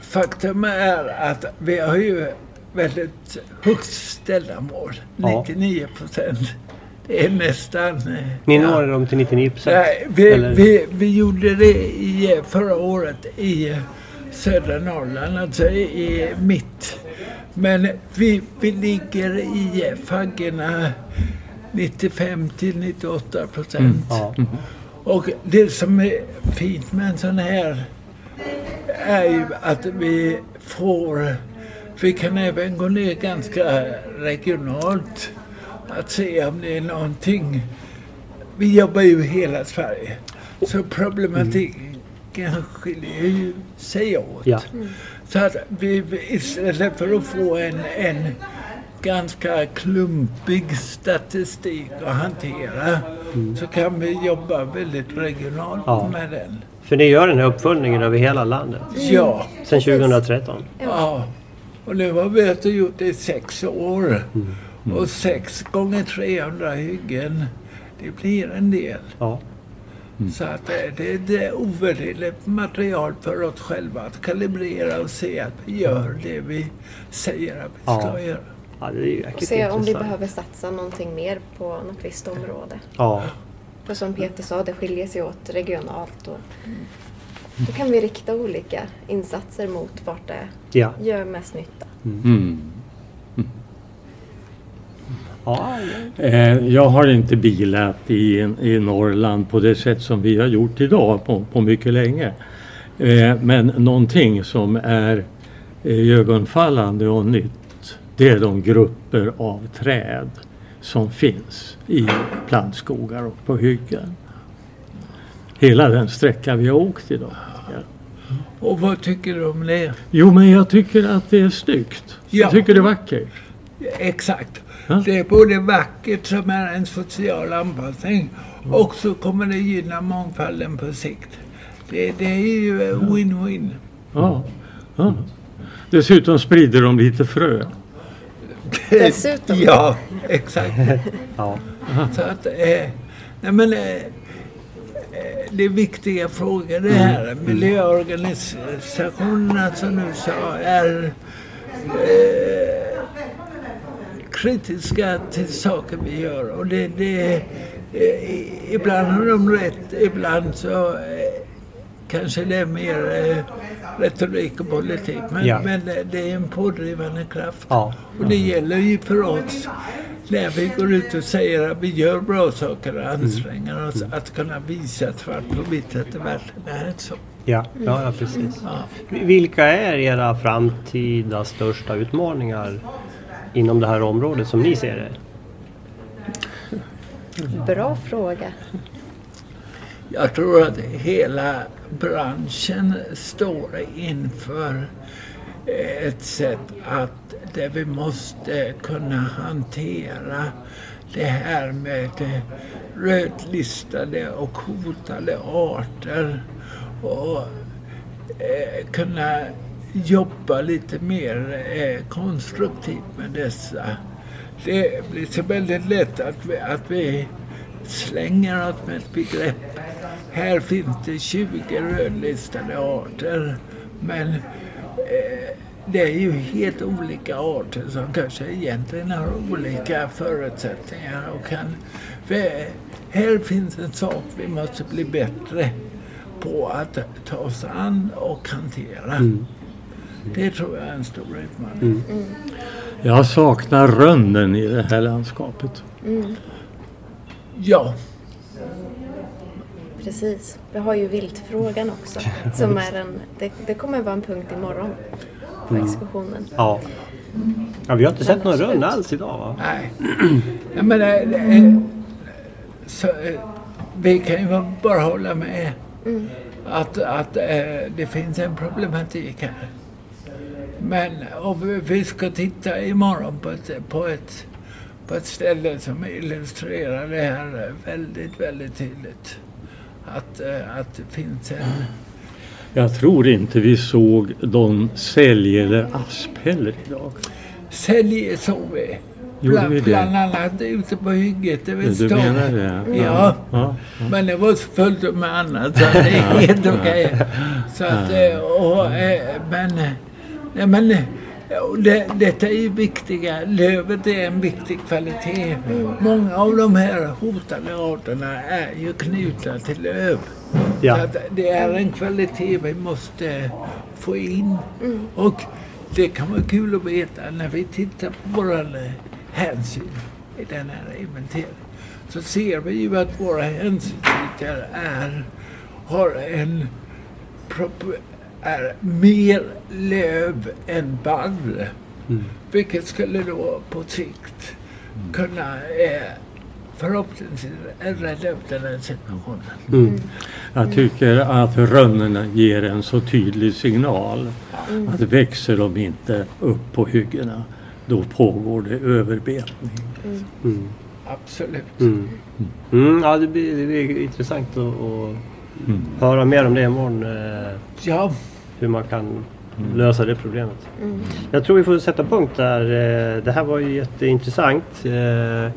Faktum är att vi har ju väldigt högt ställda mål. Ja. 99 procent. Är nästan... eh, Ni ja. når dem till 99 procent? Nej, vi, Eller? vi, vi gjorde det i, eh, förra året i eh, södra Norrland, alltså i, mitt. Men vi, vi ligger i faggorna 95 till 98 procent. Ja. Och det som är fint med en sån här är ju att vi får, vi kan även gå ner ganska regionalt. Att se om det är någonting. Vi jobbar ju i hela Sverige. Så problematiken skiljer ju sig åt. Ja. Så att vi istället för att få en, en ganska klumpig statistik att hantera så kan vi jobba väldigt regionalt Ja. med den. För ni gör den här uppföljningen över hela landet? Ja. Sedan 2013? ja. Och nu har vi alltså gjort det i sex år. Och sex gånger 300 hyggen, det blir en del. Ja. Så att det, det, det är ovärderligt material för oss själva att kalibrera och se att vi gör det vi säger att vi ska Ja. göra. Ja, det är ju Och se om vi behöver satsa någonting mer på något visst område. Ja, För som Peter sa, det skiljer sig åt regionalt. Och då kan vi rikta olika insatser mot vart det ja. gör mest nytta. Mm. Ja. Eh, Jag har inte bilat i, i Norrland på det sätt som vi har gjort idag på, på mycket länge. Eh, Men någonting som är ögonfallande och nytt det är de grupper av träd som finns i plantskogar och på hyggen. Hela den sträcka vi har åkt idag. Och vad tycker du om det? Jo men jag tycker att det är snyggt. Ja. Jag tycker det är vackert. Exakt. Ja. Det är både vackert som är en social anpassning och så kommer det gynna mångfalden på sikt. Det, det är ju win-win. Ja. Ja. Dessutom sprider de lite frö. Dessutom. Ja, exakt. ja. Så att, eh, nej men, eh, eh, det är viktiga frågor det här. Miljöorganisationerna som du sa är eh, kritiska till saker vi gör. Och det, det, eh, ibland har de rätt, ibland så eh, kanske det är mer eh, retorik och politik. Men, Ja. men det, det är en pådrivande kraft. Ja. Och det gäller ju för oss när vi går ut och säger att vi gör bra saker och anstränger oss att kunna visa svart på vitt att det verkligen är så. Ja, ja, ja precis. Ja. Vilka är era framtida största utmaningar inom det här området som ni ser det? Bra fråga. Jag tror att hela branschen står inför ett sätt att där vi måste kunna hantera det här med rödlistade och hotade arter och eh, kunna jobba lite mer eh, konstruktivt med dessa. Det blir så väldigt lätt att vi, att vi slänger oss med ett begrepp. Här finns det 20 rödlistade arter men eh, det är ju helt olika arter som kanske egentligen har olika förutsättningar och kan... För här finns en sak vi måste bli bättre på att ta oss an och hantera. Mm. Det tror jag är en stor utmaning. Jag saknar rönnen i det här landskapet. Ja, Precis. Vi har ju viltfrågan också. Som är en, det, det kommer vara en punkt imorgon på exkursionen. Ja. ja vi har inte sett någon rönn alls idag va? nej. Ja, men, eh, eh, så, eh, vi kan ju bara hålla med att, att eh, det finns en problematik här. Men om vi- ska titta imorgon på ett, på ett, på ett ställe som illustrerar det här väldigt, väldigt tydligt. Att, eh, att det finns en... Jag tror inte vi såg någon sälj eller asp heller idag. Sälj såg vi. Bland, vi bland annat ute på hygget. Det vill Du menar det? Ja. ja. Men det var fullt med annat så det är helt okej. Så att, eh, och, eh, men, nej, men eh, det, detta är ju viktiga, lövet är en viktig kvalitet. Många av de här hotade arterna är ju knutna till löv. Ja. det är en kvalitet vi måste få in. Och det kan vara kul att veta när vi tittar på våra hänsyn i den här inventeringen. Så ser vi ju att våra hänsynsytor är, har en prop- är mer löv än barr. Vilket skulle då på sikt kunna eh, förhoppningsvis rädda upp den här situationen. Jag tycker att rönnorna ger en så tydlig signal. Att växer de inte upp på hyggena då pågår det överbetning. Absolut. Mm. Mm, ja, det blir, det blir intressant att, att höra mer om det imorgon. Eh, Ja, hur man kan lösa det problemet. Jag tror vi får sätta punkt där. Eh, Det här var ju jätteintressant. Eh,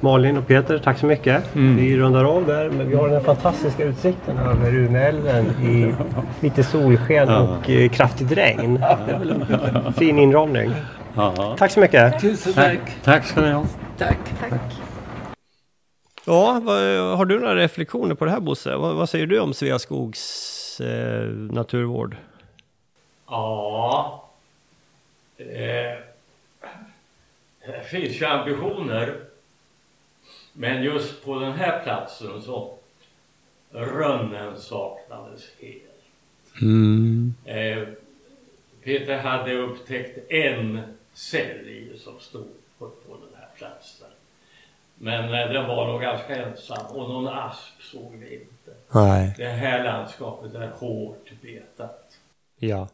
Malin och Peter, tack så mycket. Mm. Vi rundar av där, men vi har den här fantastiska utsikten över Umeälven i lite solsken och eh, kraftigt regn. Det är väl en fin inramning. Ja. Tack så mycket. Tusen Tack, tack. tack ska ni ha. Tack. Tack. Ja, vad, har du några reflektioner på det här Bosse? Vad, vad säger du om Sveaskogs eh, naturvård? Ja. Eh, det finns ju ambitioner. Men just på den här platsen så rönnen saknades helt. Eh, Peter hade upptäckt en sälj som stod på, på den. Men eh, den var nog ganska ensam och någon asp såg vi inte. Nej. Det här landskapet är hårt betat. Ja.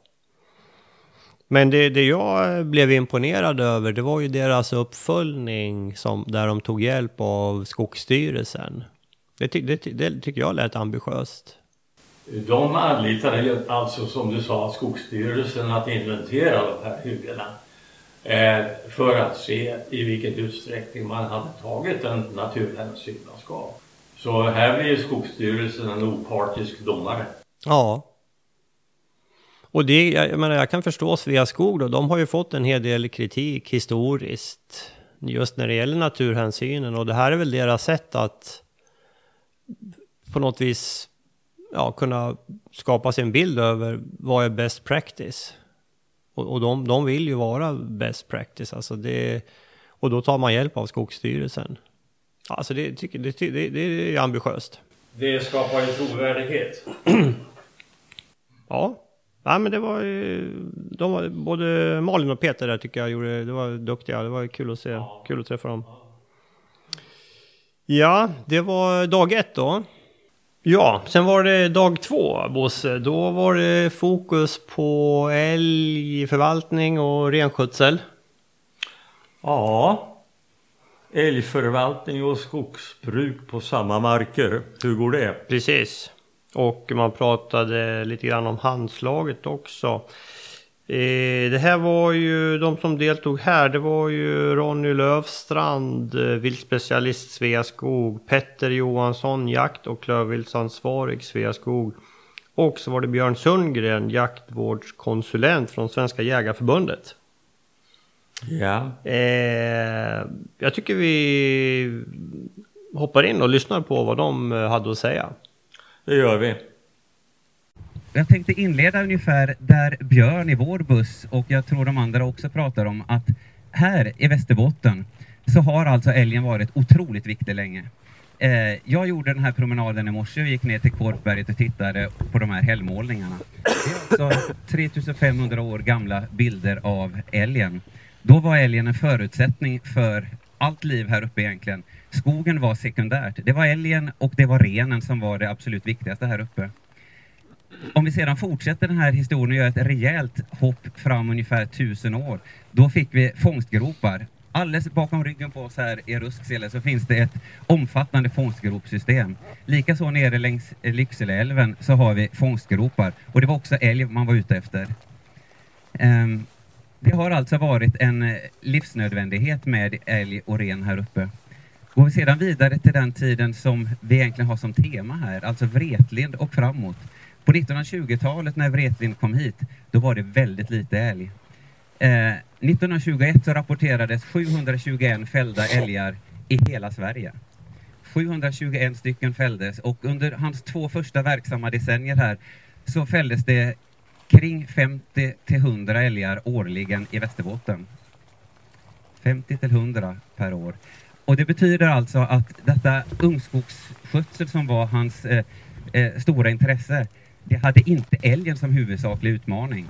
Men det, det jag blev imponerad över, det var ju deras uppföljning som, där de tog hjälp av Skogsstyrelsen. Det, det, det tycker jag lät ambitiöst. De anlitade alltså som du sa Skogsstyrelsen att inventera de här hyggena. Eh, för att se i vilken utsträckning man hade tagit den naturhänsyn man ska. Så här blir Skogsstyrelsen en opartisk domare. Ja. Och det, jag, jag menar, jag kan förstå Sveaskog då, de har ju fått en hel del kritik historiskt. Just när det gäller naturhänsynen och det här är väl deras sätt att på något vis ja, kunna skapa sig en bild över vad är best practice. Och, och de, de vill ju vara best practice, alltså det, och då tar man hjälp av Skogsstyrelsen. Alltså det, tycker, det, det, det är ambitiöst. Det skapar ju trovärdighet. Ja, ja men det var ju, de var, både Malin och Peter där tycker jag gjorde, det var duktiga, det var kul att se, kul att träffa dem. Ja, det var dag ett då. Ja, sen var det dag två, Bosse. Då var det fokus på älgförvaltning och renskötsel. Ja, älgförvaltning och skogsbruk på samma marker. Hur går det? Precis. Och man pratade lite grann om handslaget också. Eh, det här var ju, de som deltog här, det var ju Ronny Lövstrand, eh, viltspecialist Sveaskog, Petter Johansson, jakt och klövviltsansvarig Sveaskog. Och så var det Björn Sundgren, jaktvårdskonsulent från Svenska Jägarförbundet. Ja. Eh, jag tycker vi hoppar in och lyssnar på vad de hade att säga. Det gör vi. Jag tänkte inleda ungefär där Björn i vår buss och jag tror de andra också pratar om att här i Västerbotten så har alltså älgen varit otroligt viktig länge. Eh, jag gjorde den här promenaden i morse och gick ner till Kårtberget och tittade på de här hällmålningarna. Det är alltså 3500 år gamla bilder av älgen. Då var älgen en förutsättning för allt liv här uppe egentligen. Skogen var sekundärt. Det var älgen och det var renen som var det absolut viktigaste här uppe. Om vi sedan fortsätter den här historien och gör ett rejält hopp fram ungefär tusen år, då fick vi fångstgropar. Alldeles bakom ryggen på oss här i Rusksele så finns det ett omfattande fångstgropsystem. Likaså nere längs Lyckseleälven så har vi fångstgropar och det var också älg man var ute efter. Ehm, det har alltså varit en eh, livsnödvändighet med älg och ren här uppe. Går vi sedan vidare till den tiden som vi egentligen har som tema här, alltså Vretlind och framåt. På 1920-talet när Vretlind kom hit, då var det väldigt lite älg. Eh, 1921 så rapporterades 721 fällda älgar i hela Sverige. 721 stycken fälldes och under hans två första verksamma decennier här så fälldes det kring 50 till 100 älgar årligen i Västerbotten. 50 till 100 per år. Och det betyder alltså att detta ungskogsskötsel som var hans eh, eh, stora intresse, det hade inte älgen som huvudsaklig utmaning.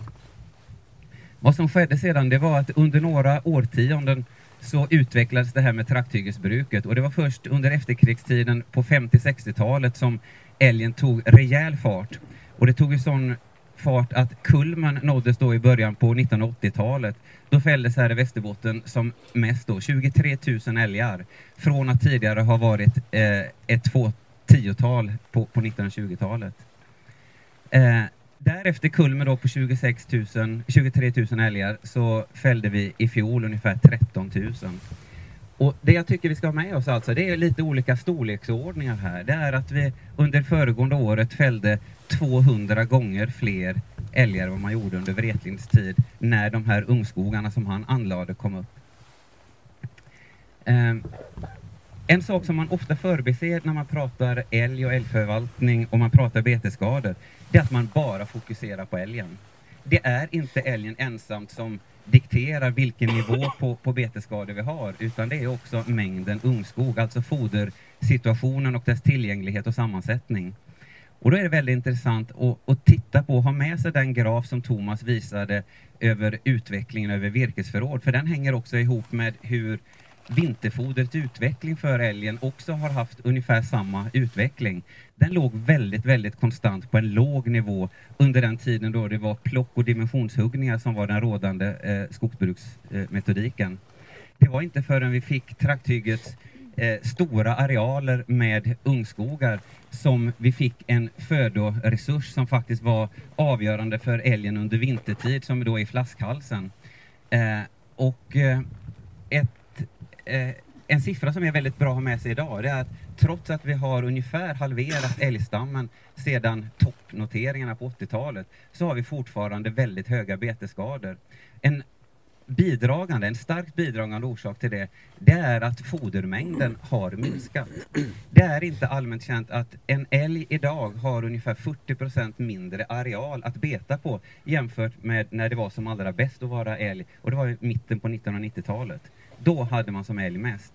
Vad som skedde sedan det var att under några årtionden så utvecklades det här med trakthyggesbruket och det var först under efterkrigstiden på 50-60-talet som älgen tog rejäl fart. Och det tog ju sån fart att kulmen nåddes då i början på 1980-talet. Då fälldes här i Västerbotten som mest då 23 000 älgar från att tidigare ha varit eh, ett två tiotal på, på 1920-talet. Eh, därefter kulmen då på 26 000, 23 000 älgar så fällde vi i fjol ungefär 13 000. Och det jag tycker vi ska ha med oss alltså, det är lite olika storleksordningar här. Det är att vi under föregående året fällde 200 gånger fler älgar än vad man gjorde under Wretlings tid när de här ungskogarna som han anlade kom upp. Um, en sak som man ofta förbiser när man pratar älg och älgförvaltning och man pratar betesskador, det är att man bara fokuserar på älgen. Det är inte älgen ensamt som dikterar vilken nivå på, på betesskador vi har, utan det är också mängden ungskog, alltså fodersituationen och dess tillgänglighet och sammansättning. Och då är det väldigt intressant att, att titta på och ha med sig den graf som Thomas visade över utvecklingen över virkesförråd, för den hänger också ihop med hur vinterfodrets utveckling för älgen också har haft ungefär samma utveckling. Den låg väldigt, väldigt konstant på en låg nivå under den tiden då det var plock och dimensionshuggningar som var den rådande eh, skogsbruksmetodiken. Eh, det var inte förrän vi fick trakthyggets eh, stora arealer med ungskogar som vi fick en födoresurs som faktiskt var avgörande för älgen under vintertid som då är flaskhalsen. Eh, och eh, ett eh, en siffra som är väldigt bra att ha med sig idag, det är att trots att vi har ungefär halverat älgstammen sedan toppnoteringarna på 80-talet, så har vi fortfarande väldigt höga betesskador. En bidragande, en starkt bidragande orsak till det, det är att fodermängden har minskat. Det är inte allmänt känt att en älg idag har ungefär 40% mindre areal att beta på jämfört med när det var som allra bäst att vara älg, och det var i mitten på 1990-talet. Då hade man som älg mest.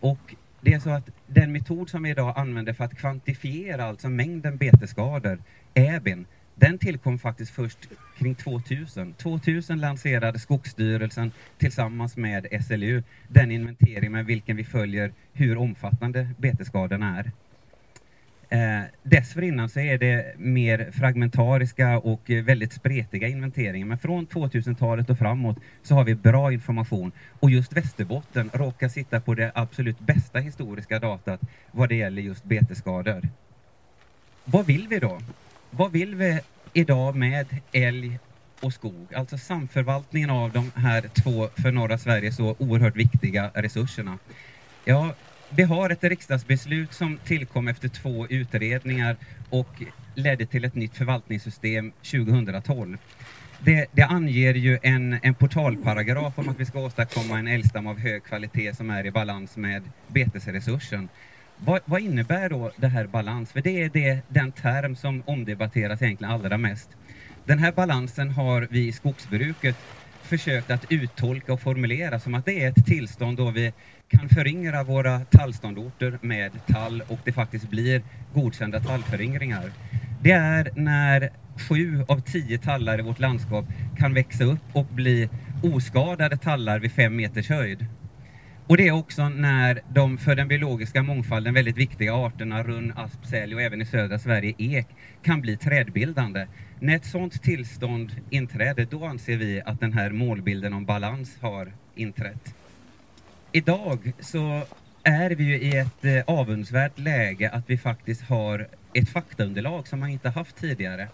Och det är så att den metod som vi idag använder för att kvantifiera alltså mängden betesskador, EBIN, den tillkom faktiskt först kring 2000. 2000 lanserade Skogsstyrelsen tillsammans med SLU den inventering med vilken vi följer hur omfattande betesskadorna är. Eh, dessförinnan så är det mer fragmentariska och väldigt spretiga inventeringar. Men från 2000-talet och framåt så har vi bra information. Och just Västerbotten råkar sitta på det absolut bästa historiska datat vad det gäller just betesskador. Vad vill vi då? Vad vill vi idag med älg och skog? Alltså samförvaltningen av de här två för norra Sverige så oerhört viktiga resurserna. Ja, vi har ett riksdagsbeslut som tillkom efter två utredningar och ledde till ett nytt förvaltningssystem 2012. Det, det, anger ju en, en portalparagraf om att vi ska åstadkomma en älgstam av hög kvalitet som är i balans med betesresursen. Vad, vad innebär då det här balans? För det är det, den term som omdebatteras egentligen allra mest. Den här balansen har vi i skogsbruket försökt att uttolka och formulera som att det är ett tillstånd då vi kan föryngra våra tallståndorter med tall och det faktiskt blir godkända tallföryngringar. Det är när sju av tio tallar i vårt landskap kan växa upp och bli oskadade tallar vid fem meters höjd. Och det är också när de för den biologiska mångfalden väldigt viktiga arterna runn, asp, sälj och även i södra Sverige ek kan bli trädbildande. När ett sådant tillstånd inträder, då anser vi att den här målbilden om balans har inträtt. Idag så är vi ju i ett eh, avundsvärt läge att vi faktiskt har ett faktaunderlag som man inte haft tidigare.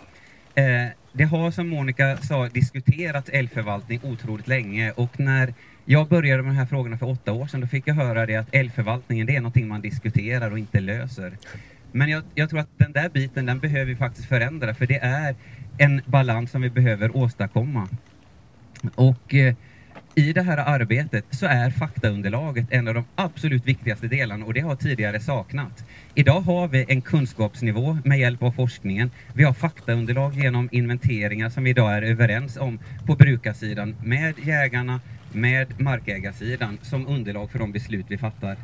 Eh, det har som Monica sa diskuterats älgförvaltning otroligt länge och när jag började med de här frågorna för åtta år sedan då fick jag höra det att älgförvaltningen det är någonting man diskuterar och inte löser. Men jag, jag, tror att den där biten den behöver vi faktiskt förändra för det är en balans som vi behöver åstadkomma. Och eh, i det här arbetet så är faktaunderlaget en av de absolut viktigaste delarna och det har tidigare saknat. Idag har vi en kunskapsnivå med hjälp av forskningen. Vi har faktaunderlag genom inventeringar som vi idag är överens om på brukarsidan med jägarna, med markägarsidan som underlag för de beslut vi fattar.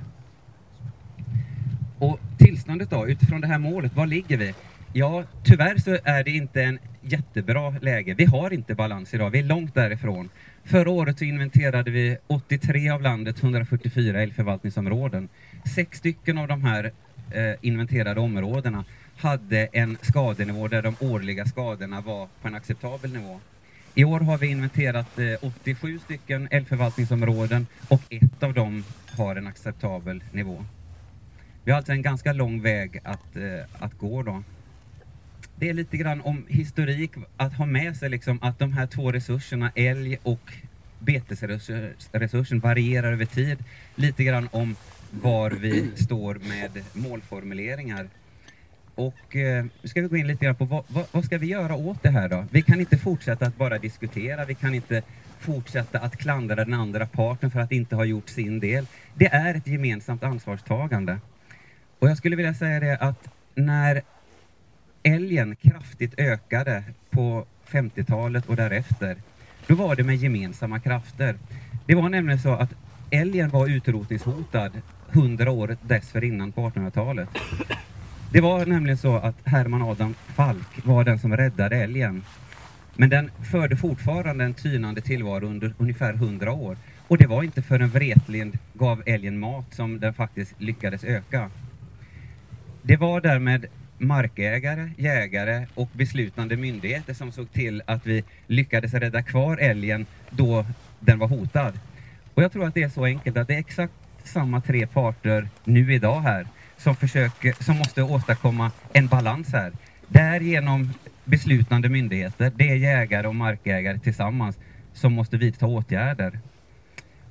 Tillståndet då, utifrån det här målet, var ligger vi? Ja, tyvärr så är det inte en jättebra läge. Vi har inte balans idag, vi är långt därifrån. Förra året så inventerade vi 83 av landets 144 älgförvaltningsområden. Sex stycken av de här eh, inventerade områdena hade en skadenivå där de årliga skadorna var på en acceptabel nivå. I år har vi inventerat eh, 87 stycken älgförvaltningsområden och ett av dem har en acceptabel nivå. Vi har alltså en ganska lång väg att, eh, att gå då. Det är lite grann om historik, att ha med sig liksom att de här två resurserna, älg och betesresursen varierar över tid. Lite grann om var vi står med målformuleringar. Och eh, nu ska vi gå in lite grann på vad, vad, vad, ska vi göra åt det här då? Vi kan inte fortsätta att bara diskutera, vi kan inte fortsätta att klandra den andra parten för att inte ha gjort sin del. Det är ett gemensamt ansvarstagande. Och jag skulle vilja säga det att när älgen kraftigt ökade på 50-talet och därefter, då var det med gemensamma krafter. Det var nämligen så att älgen var utrotningshotad hundra år dessförinnan på 1800-talet. Det var nämligen så att Herman Adam Falk var den som räddade älgen. Men den förde fortfarande en tynande tillvaro under ungefär hundra år. Och det var inte förrän Wretlind gav älgen mat som den faktiskt lyckades öka. Det var därmed markägare, jägare och beslutande myndigheter som såg till att vi lyckades rädda kvar älgen då den var hotad. Och jag tror att det är så enkelt att det är exakt samma tre parter nu idag här som, försöker, som måste åstadkomma en balans här. Därigenom beslutande myndigheter, det är jägare och markägare tillsammans som måste vidta åtgärder.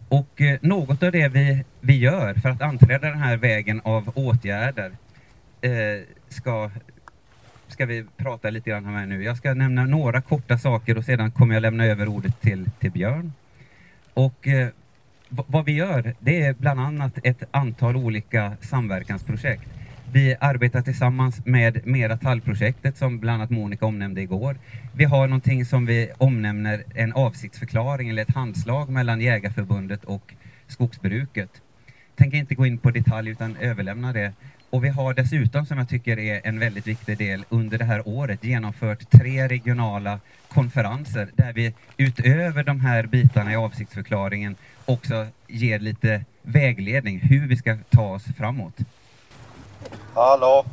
Och eh, något av det vi, vi gör för att anträda den här vägen av åtgärder eh, ska, ska vi prata lite grann här nu. Jag ska nämna några korta saker och sedan kommer jag lämna över ordet till, till Björn. Och eh, vad vi gör, det är bland annat ett antal olika samverkansprojekt. Vi arbetar tillsammans med Mera tallprojektet som bland annat Monica omnämnde igår. Vi har någonting som vi omnämner en avsiktsförklaring eller ett handslag mellan Jägarförbundet och skogsbruket. Tänker inte gå in på detalj utan överlämna det. Och vi har dessutom, som jag tycker är en väldigt viktig del, under det här året genomfört tre regionala konferenser där vi utöver de här bitarna i avsiktsförklaringen också ger lite vägledning hur vi ska ta oss framåt. Hallå!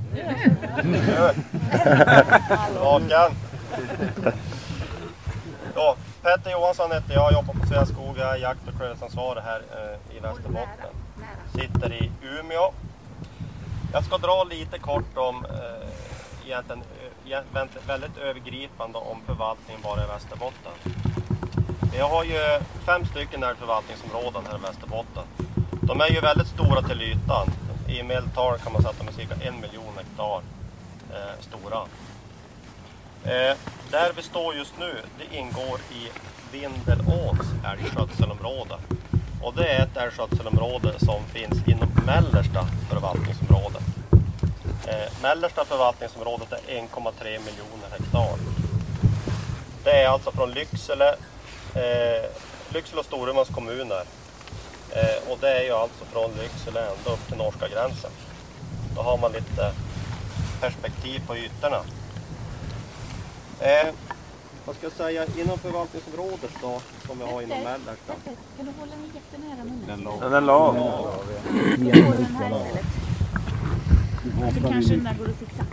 Vaken! Ja, Petter Johansson heter jag, jobbar på Sveaskog, jag är jakt och klövsansvarig här eh, i Västerbotten. Sitter i Umeå. Jag ska dra lite kort om eh, egentligen eh, väldigt övergripande om förvaltningen bara i Västerbotten. Vi har ju fem stycken älgförvaltningsområden här i Västerbotten. De är ju väldigt stora till ytan. I medeltal kan man säga att de är cirka en miljon hektar eh, stora. Eh, där vi står just nu, det ingår i Vindelåns älgskötselområde. Och det är ett älgskötselområde som finns inom mellersta förvaltningsområdet. Eh, mellersta förvaltningsområdet är 1,3 miljoner hektar. Det är alltså från Lycksele eh, Lycksele och Storumans kommuner. Eh, och det är ju alltså från Lycksele ända upp till norska gränsen. Då har man lite perspektiv på ytorna. Eh, vad ska jag säga, inom förvaltningsområdet då, som vi har inom Mellersta. Kan du hålla den jättenära munnen? Den la. Den la. den här istället. Så kanske den där går att fixa.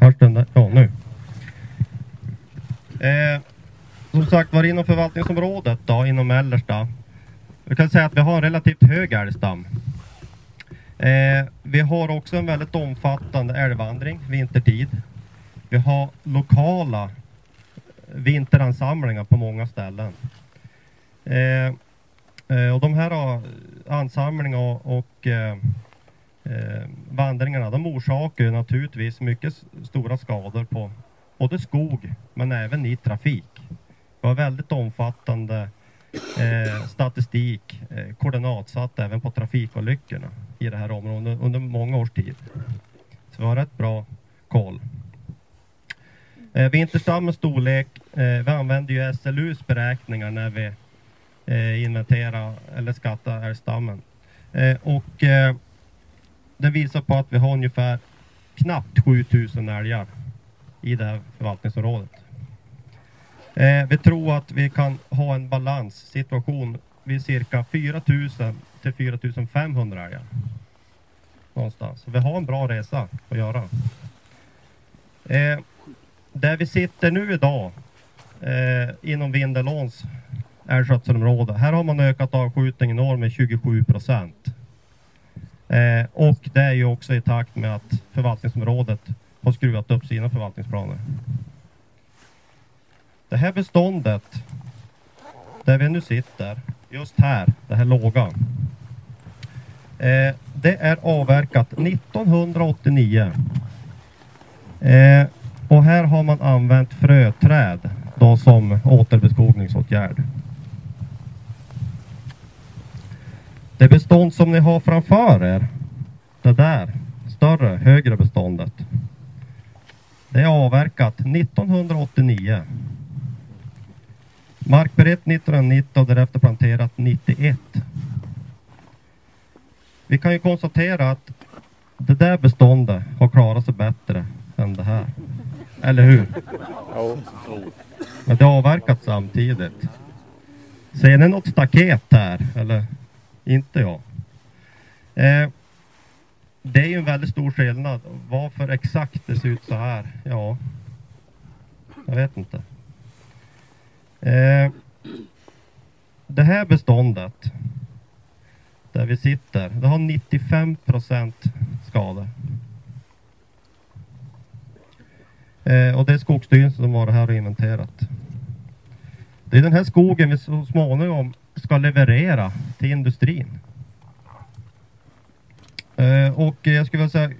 Hörs den där? Ja, nu. Eh, som sagt var inom förvaltningsområdet då, inom Mellersta. Jag kan säga att vi har en relativt hög älgstam. Eh, vi har också en väldigt omfattande älgvandring vintertid. Vi har lokala vinteransamlingar på många ställen. Eh, eh och de här eh, ansamlingarna och, och eh, eh, vandringarna, de orsakar naturligtvis mycket stora skador på både skog men även i trafik. Vi har väldigt omfattande eh, statistik eh, koordinatsatt även på trafikolyckorna i det här området under många års tid. Så vi har rätt bra koll. Eh, vinterstammens storlek, eh, vi använder ju SLUs beräkningar när vi eh, inventerar eller skattar älgstammen. Eh, och eh, det visar på att vi har ungefär knappt 7000 älgar i det här förvaltningsområdet. Eh, vi tror att vi kan ha en balanssituation vid cirka 4000 till 4500 älgar. Någonstans. Så vi har en bra resa att göra. Eh, där vi sitter nu idag eh, inom Vindelåns älgskötselområde. Här har man ökat avskjutningen i år med 27 procent. Eh, och det är ju också i takt med att förvaltningsområdet har skruvat upp sina förvaltningsplaner. Det här beståndet, där vi nu sitter, just här, det här låga. Eh, det är avverkat 1989. Eh, och här har man använt fröträd då som återbeskogningsåtgärd. Det bestånd som ni har framför er, det där större, högre beståndet. Det är avverkat 1989. Markberett 1990 och därefter planterat 91. Vi kan ju konstatera att det där beståndet har klarat sig bättre än det här. Eller hur? Men det har avverkat samtidigt. Ser ni något staket här? Eller inte jag. Eh, det är ju en väldigt stor skillnad. Varför exakt det ser ut så här? Ja, jag vet inte. Eh, det här beståndet där vi sitter, det har 95 procent skador. Eh, och det är Skogsstyrelsen som har det här och inventerat. Det är den här skogen vi så småningom ska leverera till industrin. Eh, och jag skulle vilja säga,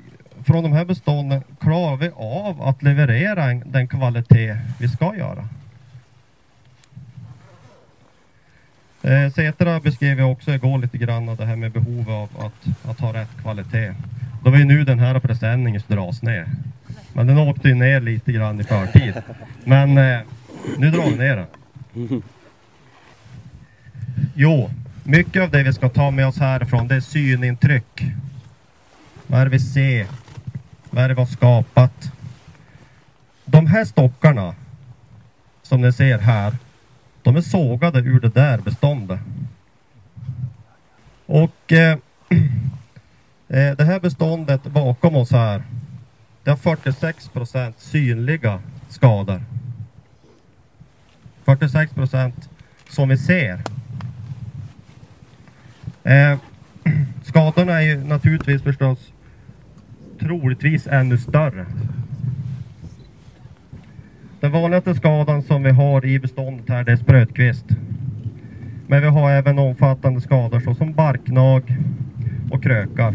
från de här bestånden klarar vi av att leverera den kvalitet vi ska göra. Eh, Setra beskrev jag också igår lite grann det här med behov av att, att ha rätt kvalitet. Då var ju nu den här presenningen dras ner. Men den åkte ju ner lite grann i förtid. Men eh, nu drar vi ner den. Jo, mycket av det vi ska ta med oss härifrån det är synintryck. Vad är det vi ser? Vad är det vi har skapat? De här stockarna som ni ser här, de är sågade ur det där beståndet. Och eh, eh det här beståndet bakom oss här, det har 46 procent synliga skador. 46 procent som vi ser. Eh, skadorna är ju naturligtvis förstås troligtvis ännu större. Den vanligaste skadan som vi har i beståndet här det är sprötkvist. Men vi har även omfattande skador såsom barknag och krökar.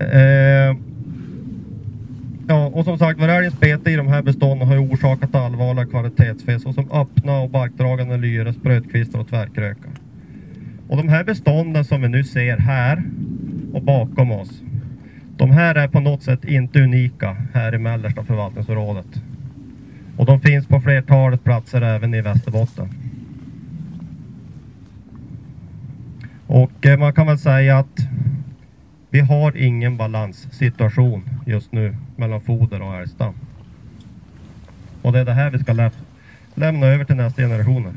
Eh, Ja, och som sagt älgens bete i de här bestånden har ju orsakat allvarliga kvalitetsfel såsom öppna och barkdragande lyre, sprötkvistar och tvärkrökar. Och de här bestånden som vi nu ser här och bakom oss. De här är på något sätt inte unika här i mellersta förvaltningsområdet. Och de finns på flertalet platser även i Västerbotten. Och eh, man kan väl säga att vi har ingen balanssituation just nu mellan foder och älgstam. Och det är det här vi ska lä lämna över till nästa generationer.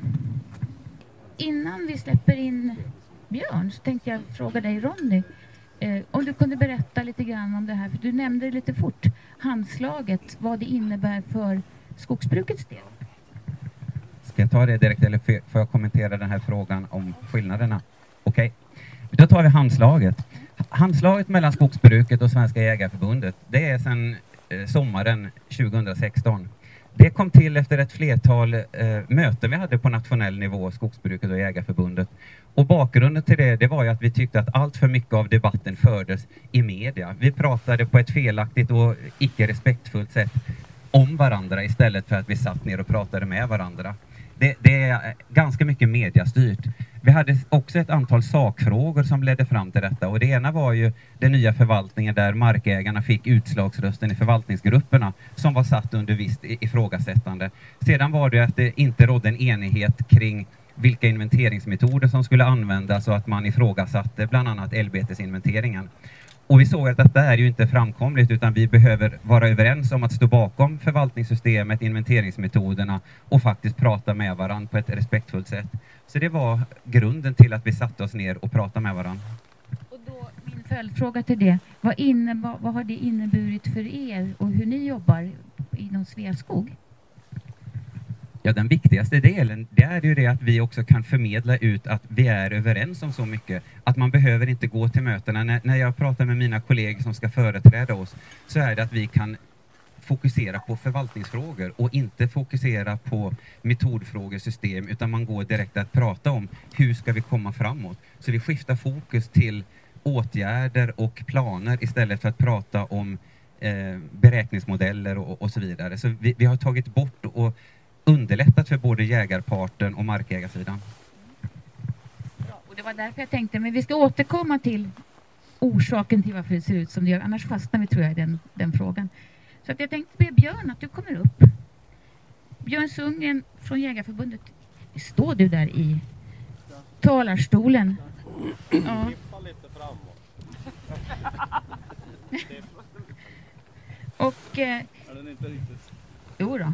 Innan vi släpper in Björn så tänkte jag fråga dig Ronny. Eh, om du kunde berätta lite grann om det här, för du nämnde det lite fort, handslaget, vad det innebär för skogsbrukets del. Ska jag ta det direkt eller får jag kommentera den här frågan om skillnaderna? Okej, okay. då tar vi handslaget. Handslaget mellan skogsbruket och Svenska jägareförbundet, det är sedan eh, sommaren 2016. Det kom till efter ett flertal eh, möten vi hade på nationell nivå, skogsbruket och Jägarförbundet. Och bakgrunden till det, det var ju att vi tyckte att allt för mycket av debatten fördes i media. Vi pratade på ett felaktigt och icke respektfullt sätt om varandra istället för att vi satt ner och pratade med varandra. Det, det är ganska mycket mediastyrt. Vi hade också ett antal sakfrågor som ledde fram till detta och det ena var ju den nya förvaltningen där markägarna fick utslagsrösten i förvaltningsgrupperna som var satt under visst ifrågasättande. Sedan var det att det inte rådde en enighet kring vilka inventeringsmetoder som skulle användas och att man ifrågasatte bland annat älgbetesinventeringen. Och vi såg att detta är ju inte framkomligt utan vi behöver vara överens om att stå bakom förvaltningssystemet, inventeringsmetoderna och faktiskt prata med varandra på ett respektfullt sätt. Så det var grunden till att vi satte oss ner och pratade med varandra. Och då min följdfråga till det, vad, innebar, vad har det inneburit för er och hur ni jobbar inom Sveaskog? Ja, den viktigaste delen, det är ju det att vi också kan förmedla ut att vi är överens om så mycket. Att man behöver inte gå till mötena. När, när jag pratar med mina kollegor som ska företräda oss, så är det att vi kan fokusera på förvaltningsfrågor och inte fokusera på metodfrågor, system, utan man går direkt att prata om hur ska vi komma framåt. Så vi skiftar fokus till åtgärder och planer istället för att prata om eh, beräkningsmodeller och, och, så vidare. Så vi, vi har tagit bort och underlättat för både jägarparten och markägarsidan. Och det var därför jag tänkte, men vi ska återkomma till orsaken till varför det ser ut som det gör. Annars fastnar vi tror jag i den, den frågan. Så att jag tänkte be Björn att du kommer upp. Björn Sundgren från Jägarförbundet. Står du där i talarstolen? Ja. Och... Eh, är den inte riktigt? Jo då.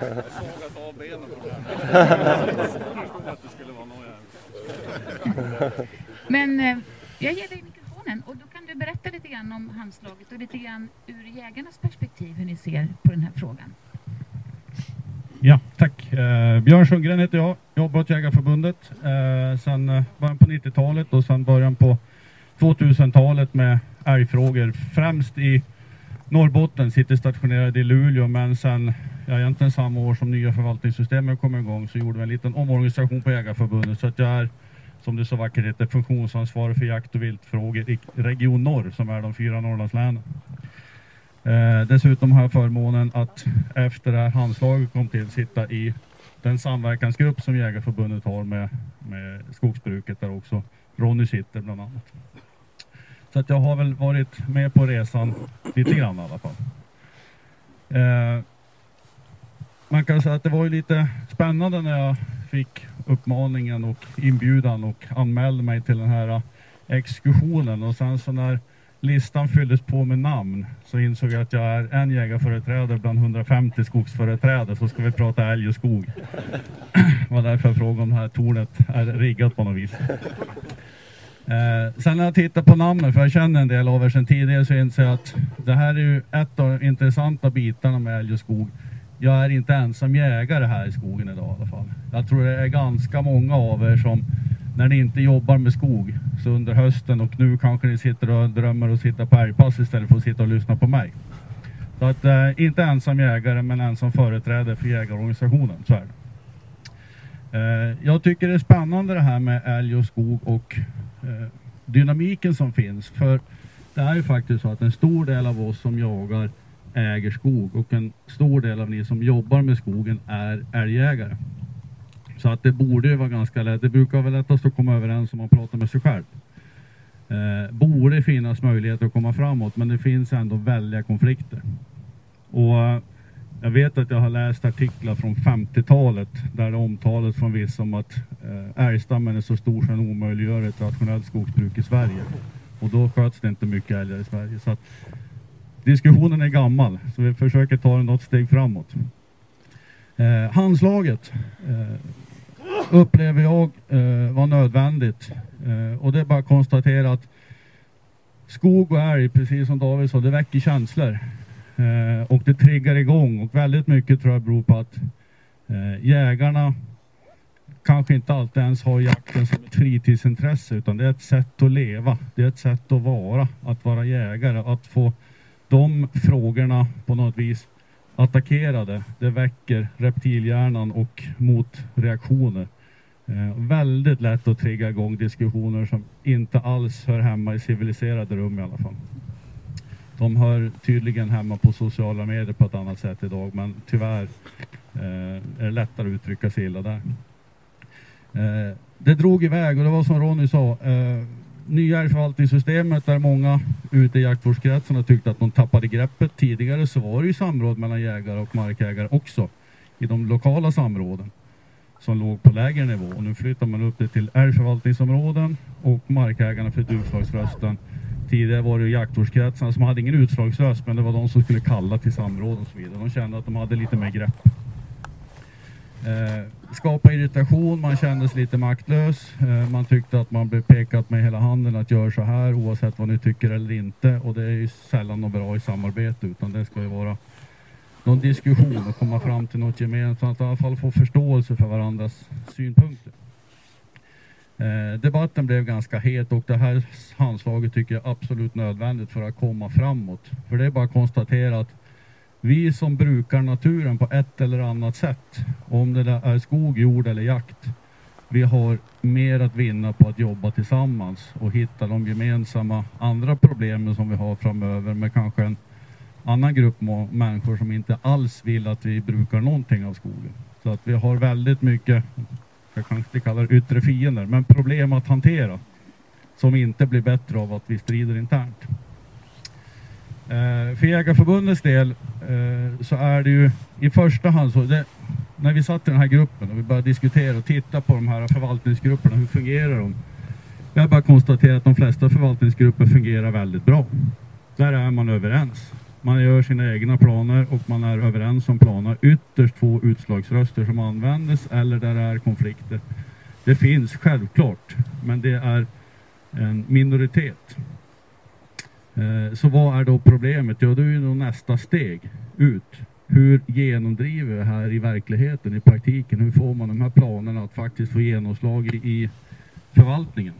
Jag sågat av benen på den. Men eh, jag ger dig mikrofonen och kan du berätta lite grann om handslaget och lite grann ur jägarnas perspektiv hur ni ser på den här frågan. Ja, tack. Eh, Björn Sundgren heter jag, jobbar åt Jägarförbundet eh, sedan eh, början på 90-talet och sedan början på 2000-talet med älgfrågor, främst i Norrbotten, sitter stationerad i Luleå men sedan, ja, egentligen samma år som nya förvaltningssystemet kom igång så gjorde vi en liten omorganisation på Jägarförbundet så att jag är, som det så vackert heter, funktionsansvarig för jakt och viltfrågor i Region Norr som är de fyra Norrlandslänen. Eh, dessutom har jag förmånen att efter det här handslaget kom till sitta i den samverkansgrupp som Jägarförbundet har med, med skogsbruket där också Ronny sitter bland annat. Så att jag har väl varit med på resan lite grann i alla fall. Eh, man kan säga att det var ju lite spännande när jag fick uppmaningen och inbjudan och anmälde mig till den här eh, exkursionen och sen så när listan fylldes på med namn så insåg jag att jag är en jägarföreträdare bland 150 skogsföreträdare så ska vi prata älg och skog. Det var därför jag frågade om det här tornet är riggat på något vis. Eh, sen när jag tittar på namnen, för jag känner en del av er sedan tidigare, så inser jag att det här är ju ett av de intressanta bitarna med älg och skog. Jag är inte ensam jägare här i skogen idag i alla fall. Jag tror det är ganska många av er som när ni inte jobbar med skog så under hösten och nu kanske ni sitter och drömmer att sitta på älgpass istället för att sitta och lyssna på mig. Så att eh, inte ensam jägare men ensam företrädare för jägarorganisationen, så är det. Eh, jag tycker det är spännande det här med älg och skog och eh, dynamiken som finns. För det är ju faktiskt så att en stor del av oss som jagar äger skog och en stor del av ni som jobbar med skogen är älgjägare. Så att det borde ju vara ganska lätt. Det brukar vara lättast att komma överens om man pratar med sig själv. Eh, borde finnas möjligheter att komma framåt men det finns ändå väldiga konflikter. Och eh, jag vet att jag har läst artiklar från 50-talet där det omtalas från vissa om att eh, älgstammen är så stor så den omöjliggör ett rationellt skogsbruk i Sverige. Och då sköts det inte mycket älgar i Sverige. Så att, diskussionen är gammal så vi försöker ta den något steg framåt. Eh, handslaget eh, upplever jag eh, var nödvändigt eh, och det är bara att konstatera att skog och älg, precis som David sa, det väcker känslor. Eh, och det triggar igång och väldigt mycket tror jag beror på att eh, jägarna kanske inte alltid ens har jakten som ett fritidsintresse utan det är ett sätt att leva. Det är ett sätt att vara, att vara jägare. Att få de frågorna på något vis attackerade, det väcker reptilhjärnan och motreaktioner. Eh, väldigt lätt att trigga igång diskussioner som inte alls hör hemma i civiliserade rum i alla fall. De hör tydligen hemma på sociala medier på ett annat sätt idag men tyvärr eh, är det lättare att uttrycka sig illa där. Eh, det drog iväg och det var som Ronny sa, eh, nya förvaltningssystemet där många ute i jaktvårdskretsarna tyckte att de tappade greppet. Tidigare så var det ju samråd mellan jägare och markägare också i de lokala samråden som låg på lägre nivå och nu flyttar man upp det till älgförvaltningsområden och markägarna för utslagsrösten Tidigare var det jaktvårdskretsarna som hade ingen utslagsröst men det var de som skulle kalla till samråd och så vidare. De kände att de hade lite mer grepp. Eh, skapa irritation, man kände sig lite maktlös. Eh, man tyckte att man blev pekat med hela handen att göra så här oavsett vad ni tycker eller inte. Och det är ju sällan något bra i samarbete utan det ska ju vara någon diskussion och komma fram till något gemensamt, i alla fall få förståelse för varandras synpunkter. Eh, debatten blev ganska het och det här handslaget tycker jag är absolut nödvändigt för att komma framåt. För det är bara att konstatera att vi som brukar naturen på ett eller annat sätt, om det är skog, jord eller jakt, vi har mer att vinna på att jobba tillsammans och hitta de gemensamma andra problemen som vi har framöver med kanske en annan grupp människor som inte alls vill att vi brukar någonting av skogen. Så att vi har väldigt mycket, jag kanske inte kallar det yttre fiender, men problem att hantera som inte blir bättre av att vi strider internt. Eh, för Jägarförbundets del eh, så är det ju i första hand så, det, när vi satt i den här gruppen och vi började diskutera och titta på de här förvaltningsgrupperna, hur fungerar de? Vi har bara konstaterat att de flesta förvaltningsgrupper fungerar väldigt bra. Där är man överens. Man gör sina egna planer och man är överens om planer. Ytterst få utslagsröster som användes eller där det är konflikter. Det finns självklart, men det är en minoritet. Eh, så vad är då problemet? Ja, det är ju nästa steg ut. Hur genomdriver vi det här i verkligheten, i praktiken? Hur får man de här planerna att faktiskt få genomslag i, i förvaltningen?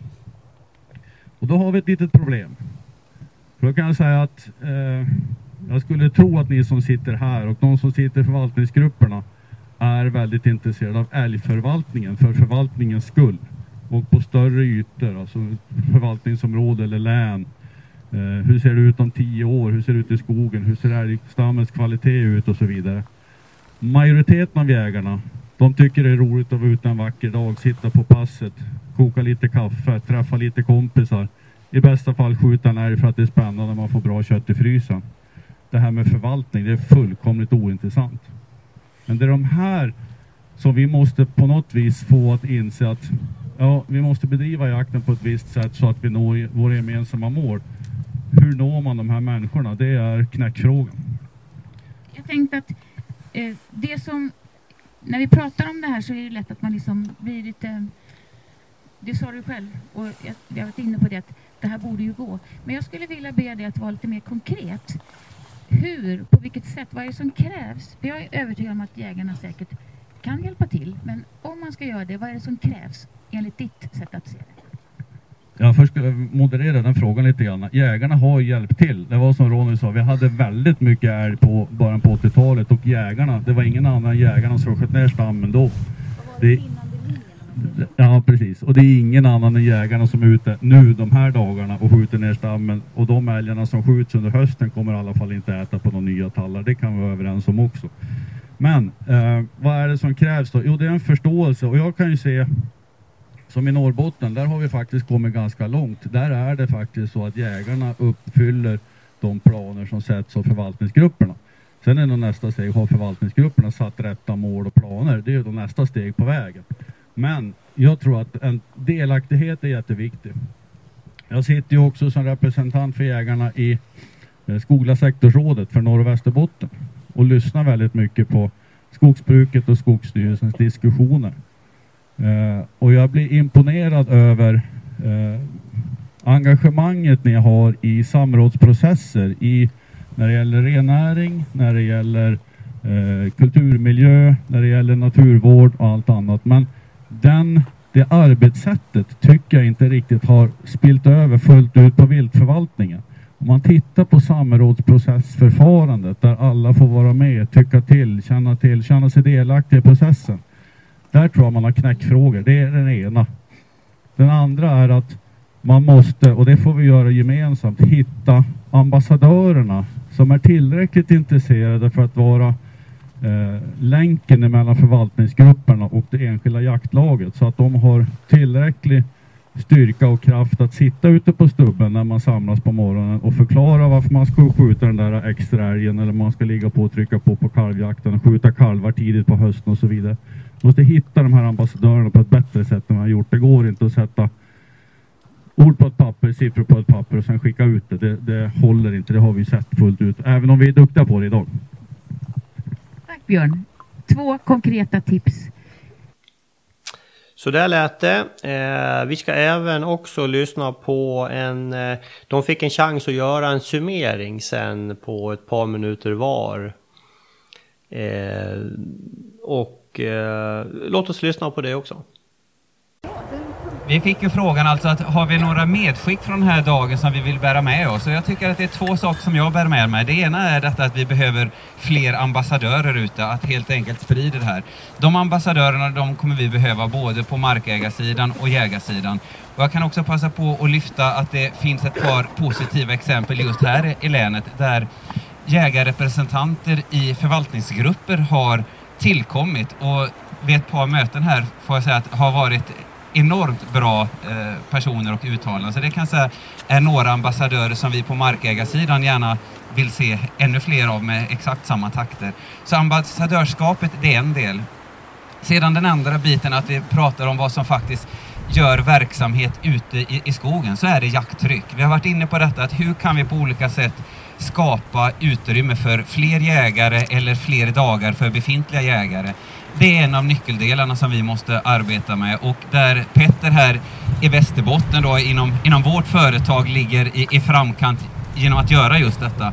Och då har vi ett litet problem. För då kan jag säga att eh, jag skulle tro att ni som sitter här och de som sitter i förvaltningsgrupperna är väldigt intresserade av älgförvaltningen för förvaltningens skull och på större ytor, alltså förvaltningsområde eller län. Eh, hur ser det ut om tio år? Hur ser det ut i skogen? Hur ser älgstammens kvalitet ut och så vidare? Majoriteten av jägarna, de tycker det är roligt att vara ute en vacker dag, sitta på passet, koka lite kaffe, träffa lite kompisar. I bästa fall skjuta en älg för att det är spännande, man får bra kött i frysen det här med förvaltning, det är fullkomligt ointressant. Men det är de här som vi måste på något vis få att inse att ja, vi måste bedriva jakten på ett visst sätt så att vi når våra gemensamma mål. Hur når man de här människorna? Det är knäckfrågan. Jag tänkte att eh, det som, när vi pratar om det här så är det lätt att man liksom blir lite, det sa du själv och jag, jag har varit inne på det att det här borde ju gå. Men jag skulle vilja be dig att vara lite mer konkret hur, på vilket sätt, vad är det som krävs? För jag är övertygad om att jägarna säkert kan hjälpa till, men om man ska göra det, vad är det som krävs enligt ditt sätt att se det? Jag först ska moderera den frågan lite grann. Jägarna har hjälpt till. Det var som Ronny sa, vi hade väldigt mycket älg på början på 80-talet och jägarna, det var ingen annan än jägarna som sköt ner stammen då. Det, Ja, precis. Och det är ingen annan än jägarna som är ute nu de här dagarna och skjuter ner stammen. Och de älgarna som skjuts under hösten kommer i alla fall inte äta på några nya tallar. Det kan vi vara överens om också. Men eh, vad är det som krävs då? Jo, det är en förståelse och jag kan ju se som i Norrbotten, där har vi faktiskt kommit ganska långt. Där är det faktiskt så att jägarna uppfyller de planer som sätts av förvaltningsgrupperna. Sen är nog nästa steg, har förvaltningsgrupperna satt rätta mål och planer? Det är då nästa steg på vägen. Men jag tror att en delaktighet är jätteviktig. Jag sitter ju också som representant för jägarna i eh, Skogliga sektorsrådet för Norr och Västerbotten och lyssnar väldigt mycket på skogsbruket och Skogsstyrelsens diskussioner. Eh, och jag blir imponerad över eh, engagemanget ni har i samrådsprocesser i, när det gäller rennäring, när det gäller eh, kulturmiljö, när det gäller naturvård och allt annat. Men den, det arbetssättet tycker jag inte riktigt har spilt över fullt ut på viltförvaltningen. Om man tittar på samrådsprocessförfarandet där alla får vara med, tycka till, känna till, känna sig delaktiga i processen. Där tror jag man har knäckfrågor. Det är den ena. Den andra är att man måste, och det får vi göra gemensamt, hitta ambassadörerna som är tillräckligt intresserade för att vara eh, länken mellan förvaltningsgrupperna och det enskilda jaktlaget så att de har tillräcklig styrka och kraft att sitta ute på stubben när man samlas på morgonen och förklara varför man ska skjuta den där extra älgen eller man ska ligga på och trycka på på kalvjakten och skjuta kalvar tidigt på hösten och så vidare. Måste hitta de här ambassadörerna på ett bättre sätt än man har gjort. Det går inte att sätta ord på ett papper, siffror på ett papper och sen skicka ut det. Det, det håller inte, det har vi sett fullt ut. Även om vi är duktiga på det idag. Björn, två konkreta tips. Så där lät det. Eh, vi ska även också lyssna på en... Eh, de fick en chans att göra en summering sen på ett par minuter var. Eh, och eh, låt oss lyssna på det också. Vi fick ju frågan alltså att har vi några medskick från den här dagen som vi vill bära med oss? Och jag tycker att det är två saker som jag bär med mig. Det ena är detta att vi behöver fler ambassadörer ute, att helt enkelt sprida det här. De ambassadörerna de kommer vi behöva både på markägarsidan och jägarsidan. Och jag kan också passa på att lyfta att det finns ett par positiva exempel just här i länet där jägarrepresentanter i förvaltningsgrupper har tillkommit och vid ett par möten här får jag säga att har varit enormt bra eh, personer och uttalanden. Så det kan jag säga är några ambassadörer som vi på markägarsidan gärna vill se ännu fler av med exakt samma takter. Så ambassadörskapet, det är en del. Sedan den andra biten att vi pratar om vad som faktiskt gör verksamhet ute i, i skogen, så är det jakttryck. Vi har varit inne på detta, att hur kan vi på olika sätt skapa utrymme för fler jägare eller fler dagar för befintliga jägare. Det är en av nyckeldelarna som vi måste arbeta med och där Petter här i Västerbotten då inom, inom vårt företag ligger i, i framkant genom att göra just detta.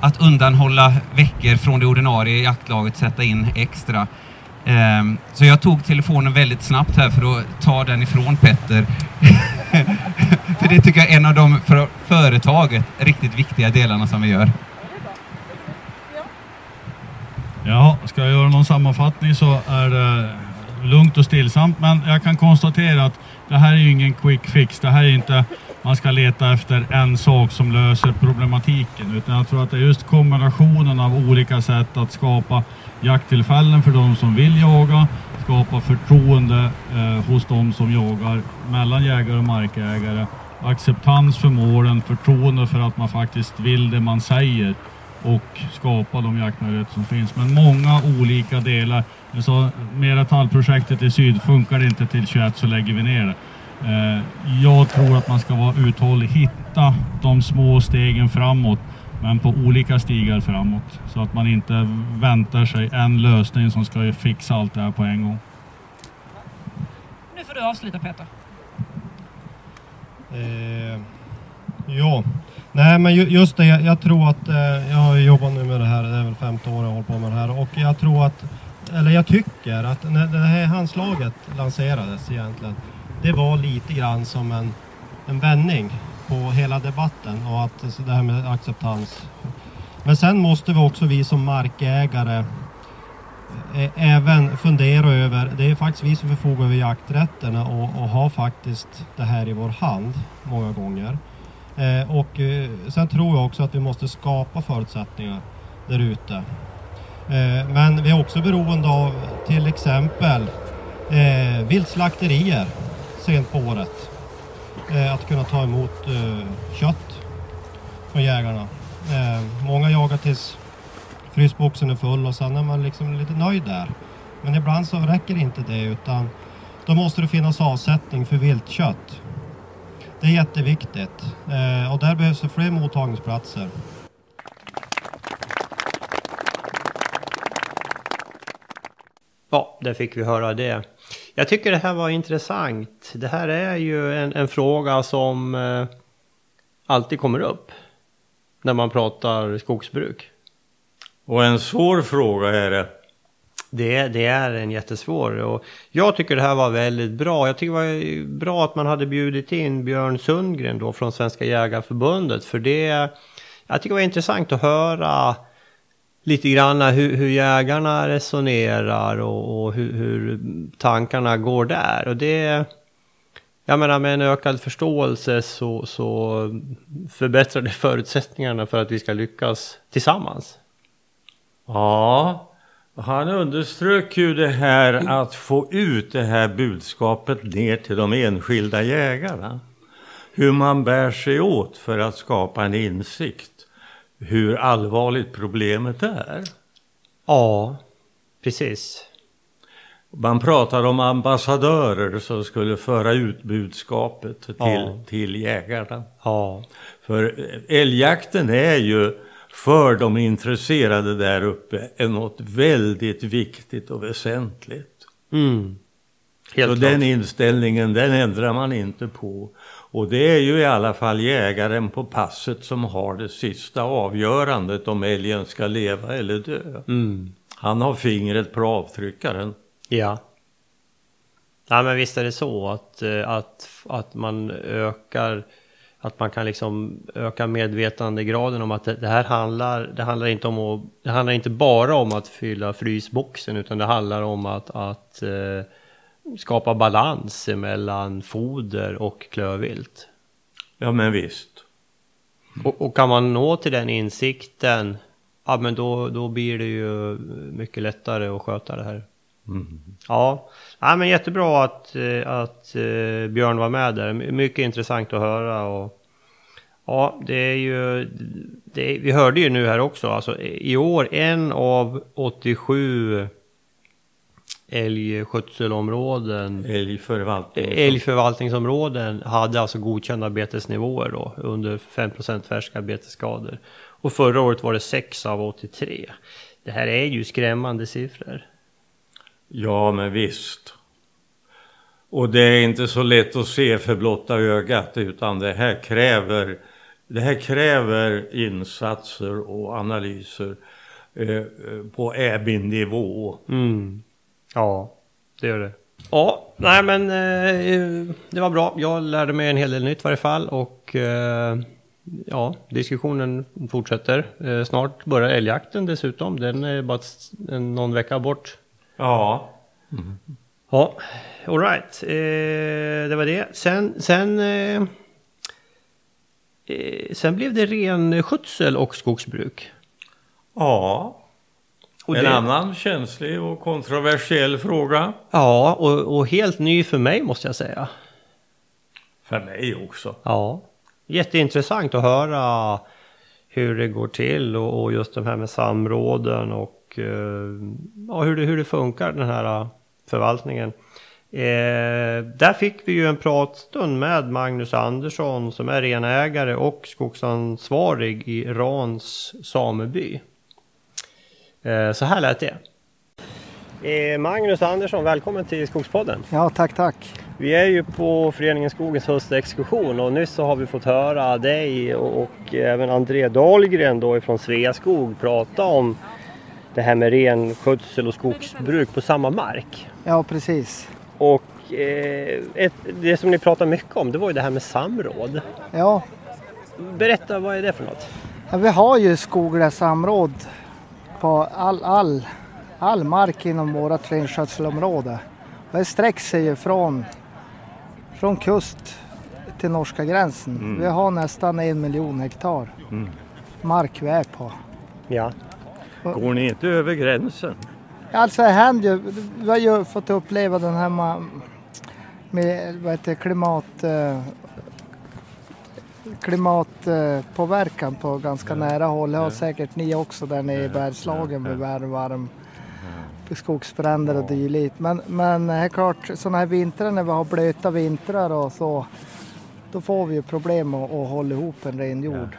Att undanhålla veckor från det ordinarie jaktlaget, sätta in extra. Um, så jag tog telefonen väldigt snabbt här för att ta den ifrån Petter. för det tycker jag är en av de för företaget riktigt viktiga delarna som vi gör. Ja, ska jag göra någon sammanfattning så är det lugnt och stillsamt. Men jag kan konstatera att det här är ju ingen quick fix. Det här är inte man ska leta efter en sak som löser problematiken. Utan jag tror att det är just kombinationen av olika sätt att skapa jakttillfällen för de som vill jaga, skapa förtroende eh, hos de som jagar mellan jägare och markägare, acceptans för målen, förtroende för att man faktiskt vill det man säger och skapa de jaktmöjligheter som finns. Men många olika delar. Alltså, så med tallprojektet i syd funkar det inte till 21 så lägger vi ner det. Eh, jag tror att man ska vara uthållig, hitta de små stegen framåt men på olika stigar framåt. Så att man inte väntar sig en lösning som ska fixa allt det här på en gång. Nu får du avsluta Peter. Eh, ja, nej men just det, jag tror att eh, jag har jobbat nu med det här, det är väl femte året jag håller på med det här och jag tror att, eller jag tycker att när det här handslaget lanserades egentligen, det var lite grann som en, en vändning på hela debatten och att så det här med acceptans. Men sen måste vi också vi som markägare även fundera över, det är faktiskt vi som förfogar över jakträtterna och, och har faktiskt det här i vår hand många gånger. Eh, och eh, sen tror jag också att vi måste skapa förutsättningar där ute. Eh, men vi är också beroende av till exempel eh, viltslakterier sent på året. Eh, att kunna ta emot eh, kött från jägarna. Eh, många jagar tills frysboxen är full och sen är man liksom lite nöjd där. Men ibland så räcker inte det utan då måste det finnas avsättning för viltkött. Det är jätteviktigt eh, och där behövs det fler mottagningsplatser. Ja, där fick vi höra det. Jag tycker det här var intressant. Det här är ju en, en fråga som eh, alltid kommer upp när man pratar skogsbruk. Och en svår fråga är det. Det, det är en jättesvår och jag tycker det här var väldigt bra. Jag tycker det var bra att man hade bjudit in Björn Sundgren då från Svenska Jägarförbundet för det jag tycker det var intressant att höra lite grann hur, hur jägarna resonerar och, och hur, hur, tankarna går där. Och det, jag menar med en ökad förståelse så, så förbättrar det förutsättningarna för att vi ska lyckas tillsammans. Ja, han underströk ju det här att få ut det här budskapet ner till de enskilda jägarna. Hur man bär sig åt för att skapa en insikt hur allvarligt problemet är. Ja, precis. Man pratar om ambassadörer som skulle föra ut budskapet till, ja. till jägarna. Ja. För älgjakten är ju för de intresserade där uppe något väldigt viktigt och väsentligt. Mm. Helt Så klart. den inställningen den ändrar man inte på. Och det är ju i alla fall jägaren på passet som har det sista avgörandet om älgen ska leva eller dö. Mm. Han har fingret på avtryckaren. Ja. Ja men visst är det så att, eh, att, att man ökar att man kan liksom öka medvetandegraden om att det, det här handlar, det handlar inte om att, det handlar inte bara om att fylla frysboxen utan det handlar om att, att eh, skapa balans mellan foder och klövvilt. Ja men visst. Och, och, kan man nå till den insikten, ja men då, då blir det ju mycket lättare att sköta det här. Mm. Ja. Ja, men jättebra att, eh, att uh, Björn var med där. Mycket intressant att höra. Och, ja, det är ju... Det, vi hörde ju nu här också, alltså i år en av 87 älgskötselområden, älgförvaltning. älgförvaltningsområden hade alltså godkända betesnivåer då under 5% färska betesskador. Och förra året var det 6 av 83. Det här är ju skrämmande siffror. Ja, men visst. Och det är inte så lätt att se för blotta ögat utan det här kräver, det här kräver insatser och analyser eh, eh på äbin-nivå. Mm. Ja, det gör det. Ja, nej men eh, eh, det var bra. Jag lärde mig en hel del nytt i varje fall och eh, ja, diskussionen fortsätter. Eh, snart börjar älgjakten dessutom. Den är bara någon vecka bort. Ja. Mm. Ja, alright. Eh, det var det. Sen, sen, eh, eh, sen blev det renskötsel och skogsbruk. Ja. Och en det... annan känslig och kontroversiell fråga. Ja, och, och, helt ny för mig måste jag säga. För mig också. Ja. Jätteintressant att höra hur det går till och, och just det här med samråden och Eh, ja, hur, det, hur det funkar den här eh, förvaltningen. Eh, där fick vi ju en pratstund med Magnus Andersson som är renägare och skogsansvarig i Rans sameby. Eh, så här lät det. Eh, Magnus Andersson, välkommen till Skogspodden. Ja, tack, tack. Vi är ju på Föreningen Skogens höstexkursion och nyss så har vi fått höra dig och, och även André Dahlgren då ifrån Sveaskog prata om det här med renskötsel och skogsbruk på samma mark. Ja, precis. Och eh, ett, det som ni pratar mycket om det var ju det här med samråd. Ja. Berätta, vad är det för något? Ja, vi har ju skogliga samråd på all, all, all mark inom vårt renskötselområde. Det sträcker sig ju från, från kust till norska gränsen. Mm. Vi har nästan en miljon hektar mm. mark vi är på. Ja. Går ni inte över gränsen? Alltså det händer ju. Vi har ju fått uppleva den här med vad heter, klimat, eh, klimatpåverkan på ganska nära håll. Det har säkert ni också där nere i Bergslagen med varm, skogsbränder och dylikt. Men, men det är klart, sådana här vintrar när vi har blöta vintrar och så, då får vi ju problem att, att hålla ihop en ren jord.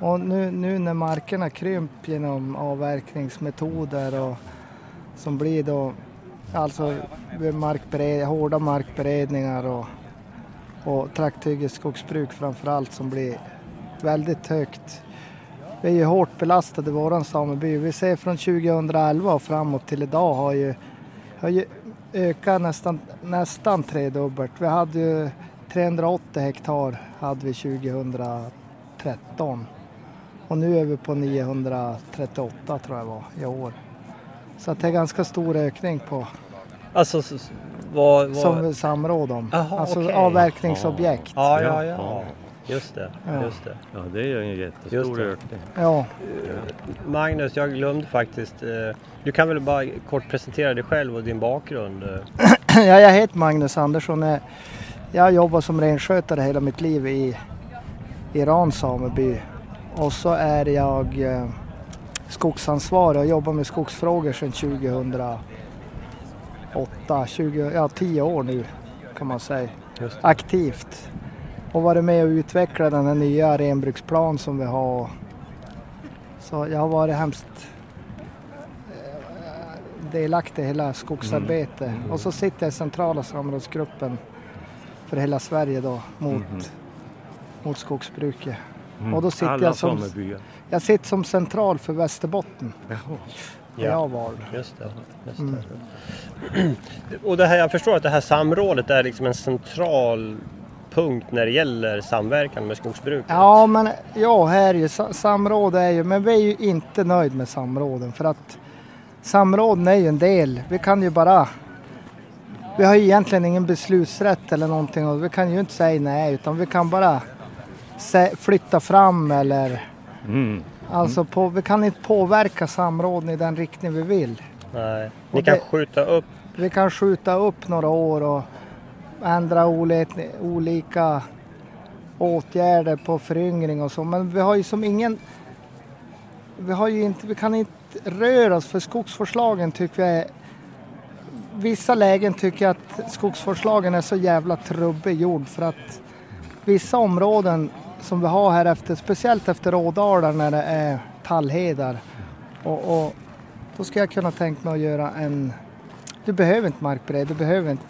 Och nu, nu när markerna krymper genom avverkningsmetoder och som blir då alltså markbered, hårda markberedningar och, och trakthyggesskogsbruk framförallt som blir väldigt högt. Vi är ju hårt belastade i våran sameby. Vi ser från 2011 och framåt till idag har ju, har ju ökat nästan, nästan tredubbelt. Vi hade ju 380 hektar hade vi 2013. Och nu är vi på 938 tror jag var i år. Så det är ganska stor ökning på Alltså vad, vad... som samråd om. Aha, alltså okay. avverkningsobjekt. Ja, ja, ja. Just det, ja. just det. Ja, det är ju en jättestor ökning. Ja. Eh, Magnus, jag glömde faktiskt. Eh, du kan väl bara kort presentera dig själv och din bakgrund? ja, jag heter Magnus Andersson. Jag har jobbat som renskötare hela mitt liv i Iran sameby och så är jag eh, skogsansvarig och jobbar med skogsfrågor sedan 2008, 20, ja 10 år nu kan man säga. Aktivt. Och varit med och utvecklat den här nya renbruksplan som vi har. Så jag har varit hemskt eh, delaktig i hela skogsarbetet. Mm. Och så sitter jag i centrala samrådsgruppen för hela Sverige då mot, mm. mot skogsbruket. Mm. Och då sitter Alla jag som, jag sitter som central för Västerbotten. Jaha. där jag var. Just det. Just Mm. det. Och det här, jag förstår att det här samrådet är liksom en central punkt när det gäller samverkan med skogsbruket. Ja, men ja, här är ju sa- samråd är ju, men vi är ju inte nöjd med samråden för att samråden är ju en del. Vi kan ju bara, vi har ju egentligen ingen beslutsrätt eller någonting och vi kan ju inte säga nej utan vi kan bara flytta fram eller Mm. alltså på, vi kan inte påverka samråden i den riktning vi vill. Nej. Ni kan det- skjuta upp Vi kan skjuta upp några år och ändra olika, åtgärder på föryngring och så. Men vi har ju som ingen... Vi, har ju inte, vi kan inte röra oss för skogsvårdslagen tycker vi är... Vissa lägen tycker jag att skogsvårdslagen är så jävla trubbig gjord för att vissa områden som vi har här efter, speciellt efter Rådalar när det är tallhedar och, och då ska jag kunna tänka mig att göra en du behöver inte markbered, du behöver inte,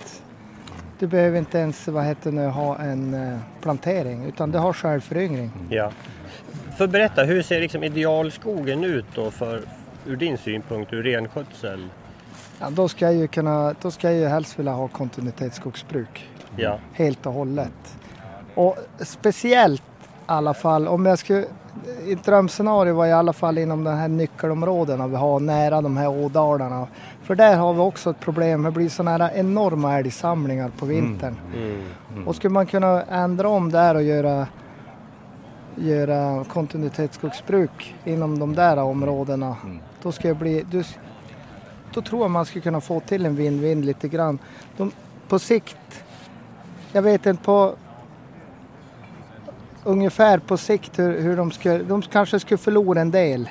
du behöver inte ens vad heter nu, ha en eh, plantering utan du har självföryngring. Ja. För berätta, hur ser liksom idealskogen ut då för, ur din synpunkt, ur renskötsel? Ja, då ska jag ju kunna, då ska jag ju helst vilja ha kontinuitetsskogsbruk. Ja. Helt och hållet. Och speciellt alla fall om jag skulle, ett drömscenario var i alla fall inom de här nyckelområdena vi har nära de här ådalarna. För där har vi också ett problem, det blir sådana här enorma älgsamlingar på vintern. Mm. Och skulle man kunna ändra om där och göra, göra kontinuitetsskogsbruk inom de där områdena, då ska jag bli, du, då tror jag man skulle kunna få till en win-win lite grann. De, på sikt, jag vet inte på ungefär på sikt hur, hur de skulle, de kanske skulle förlora en del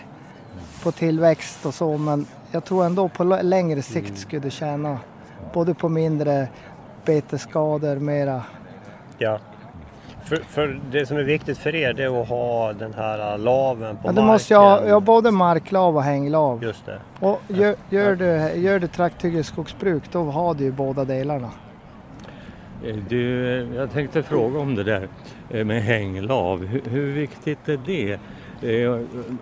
på tillväxt och så men jag tror ändå på längre sikt skulle det tjäna både på mindre betesskador mera. Ja. För, för det som är viktigt för er det är att ha den här laven på Ja, du marken. måste ju ha, ja, både marklav och hänglav. Just det. Och gör, gör, du, gör du trakthyggesskogsbruk då har du ju båda delarna. Eh, Du, eh, jag tänkte fråga om det där eh, med hänglav. Hur, hur viktigt är det?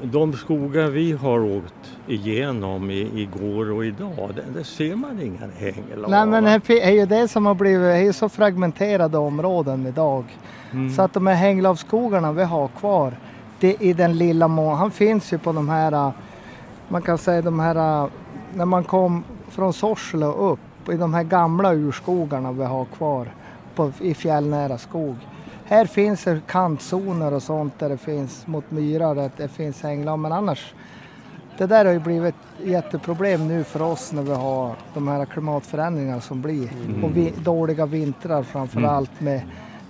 De skogar vi har åkt igenom i, igår och idag, där, där ser man inga hänglav. Nej men det är ju det som har blivit, det är ju så fragmenterade områden idag. Mm. Så att de här hänglavsskogarna vi har kvar, det i den lilla mån, han finns ju på de här, man kan säga de här, när man kom från Sorsele upp, i de här gamla urskogarna vi har kvar på, i fjällnära skog. Här finns det kantzoner och sånt där det finns mot myrar, det finns hänglav, men annars det där har ju blivit ett jätteproblem nu för oss när vi har de här klimatförändringarna som blir. Mm. Och vi, dåliga vintrar framför Mm. allt med,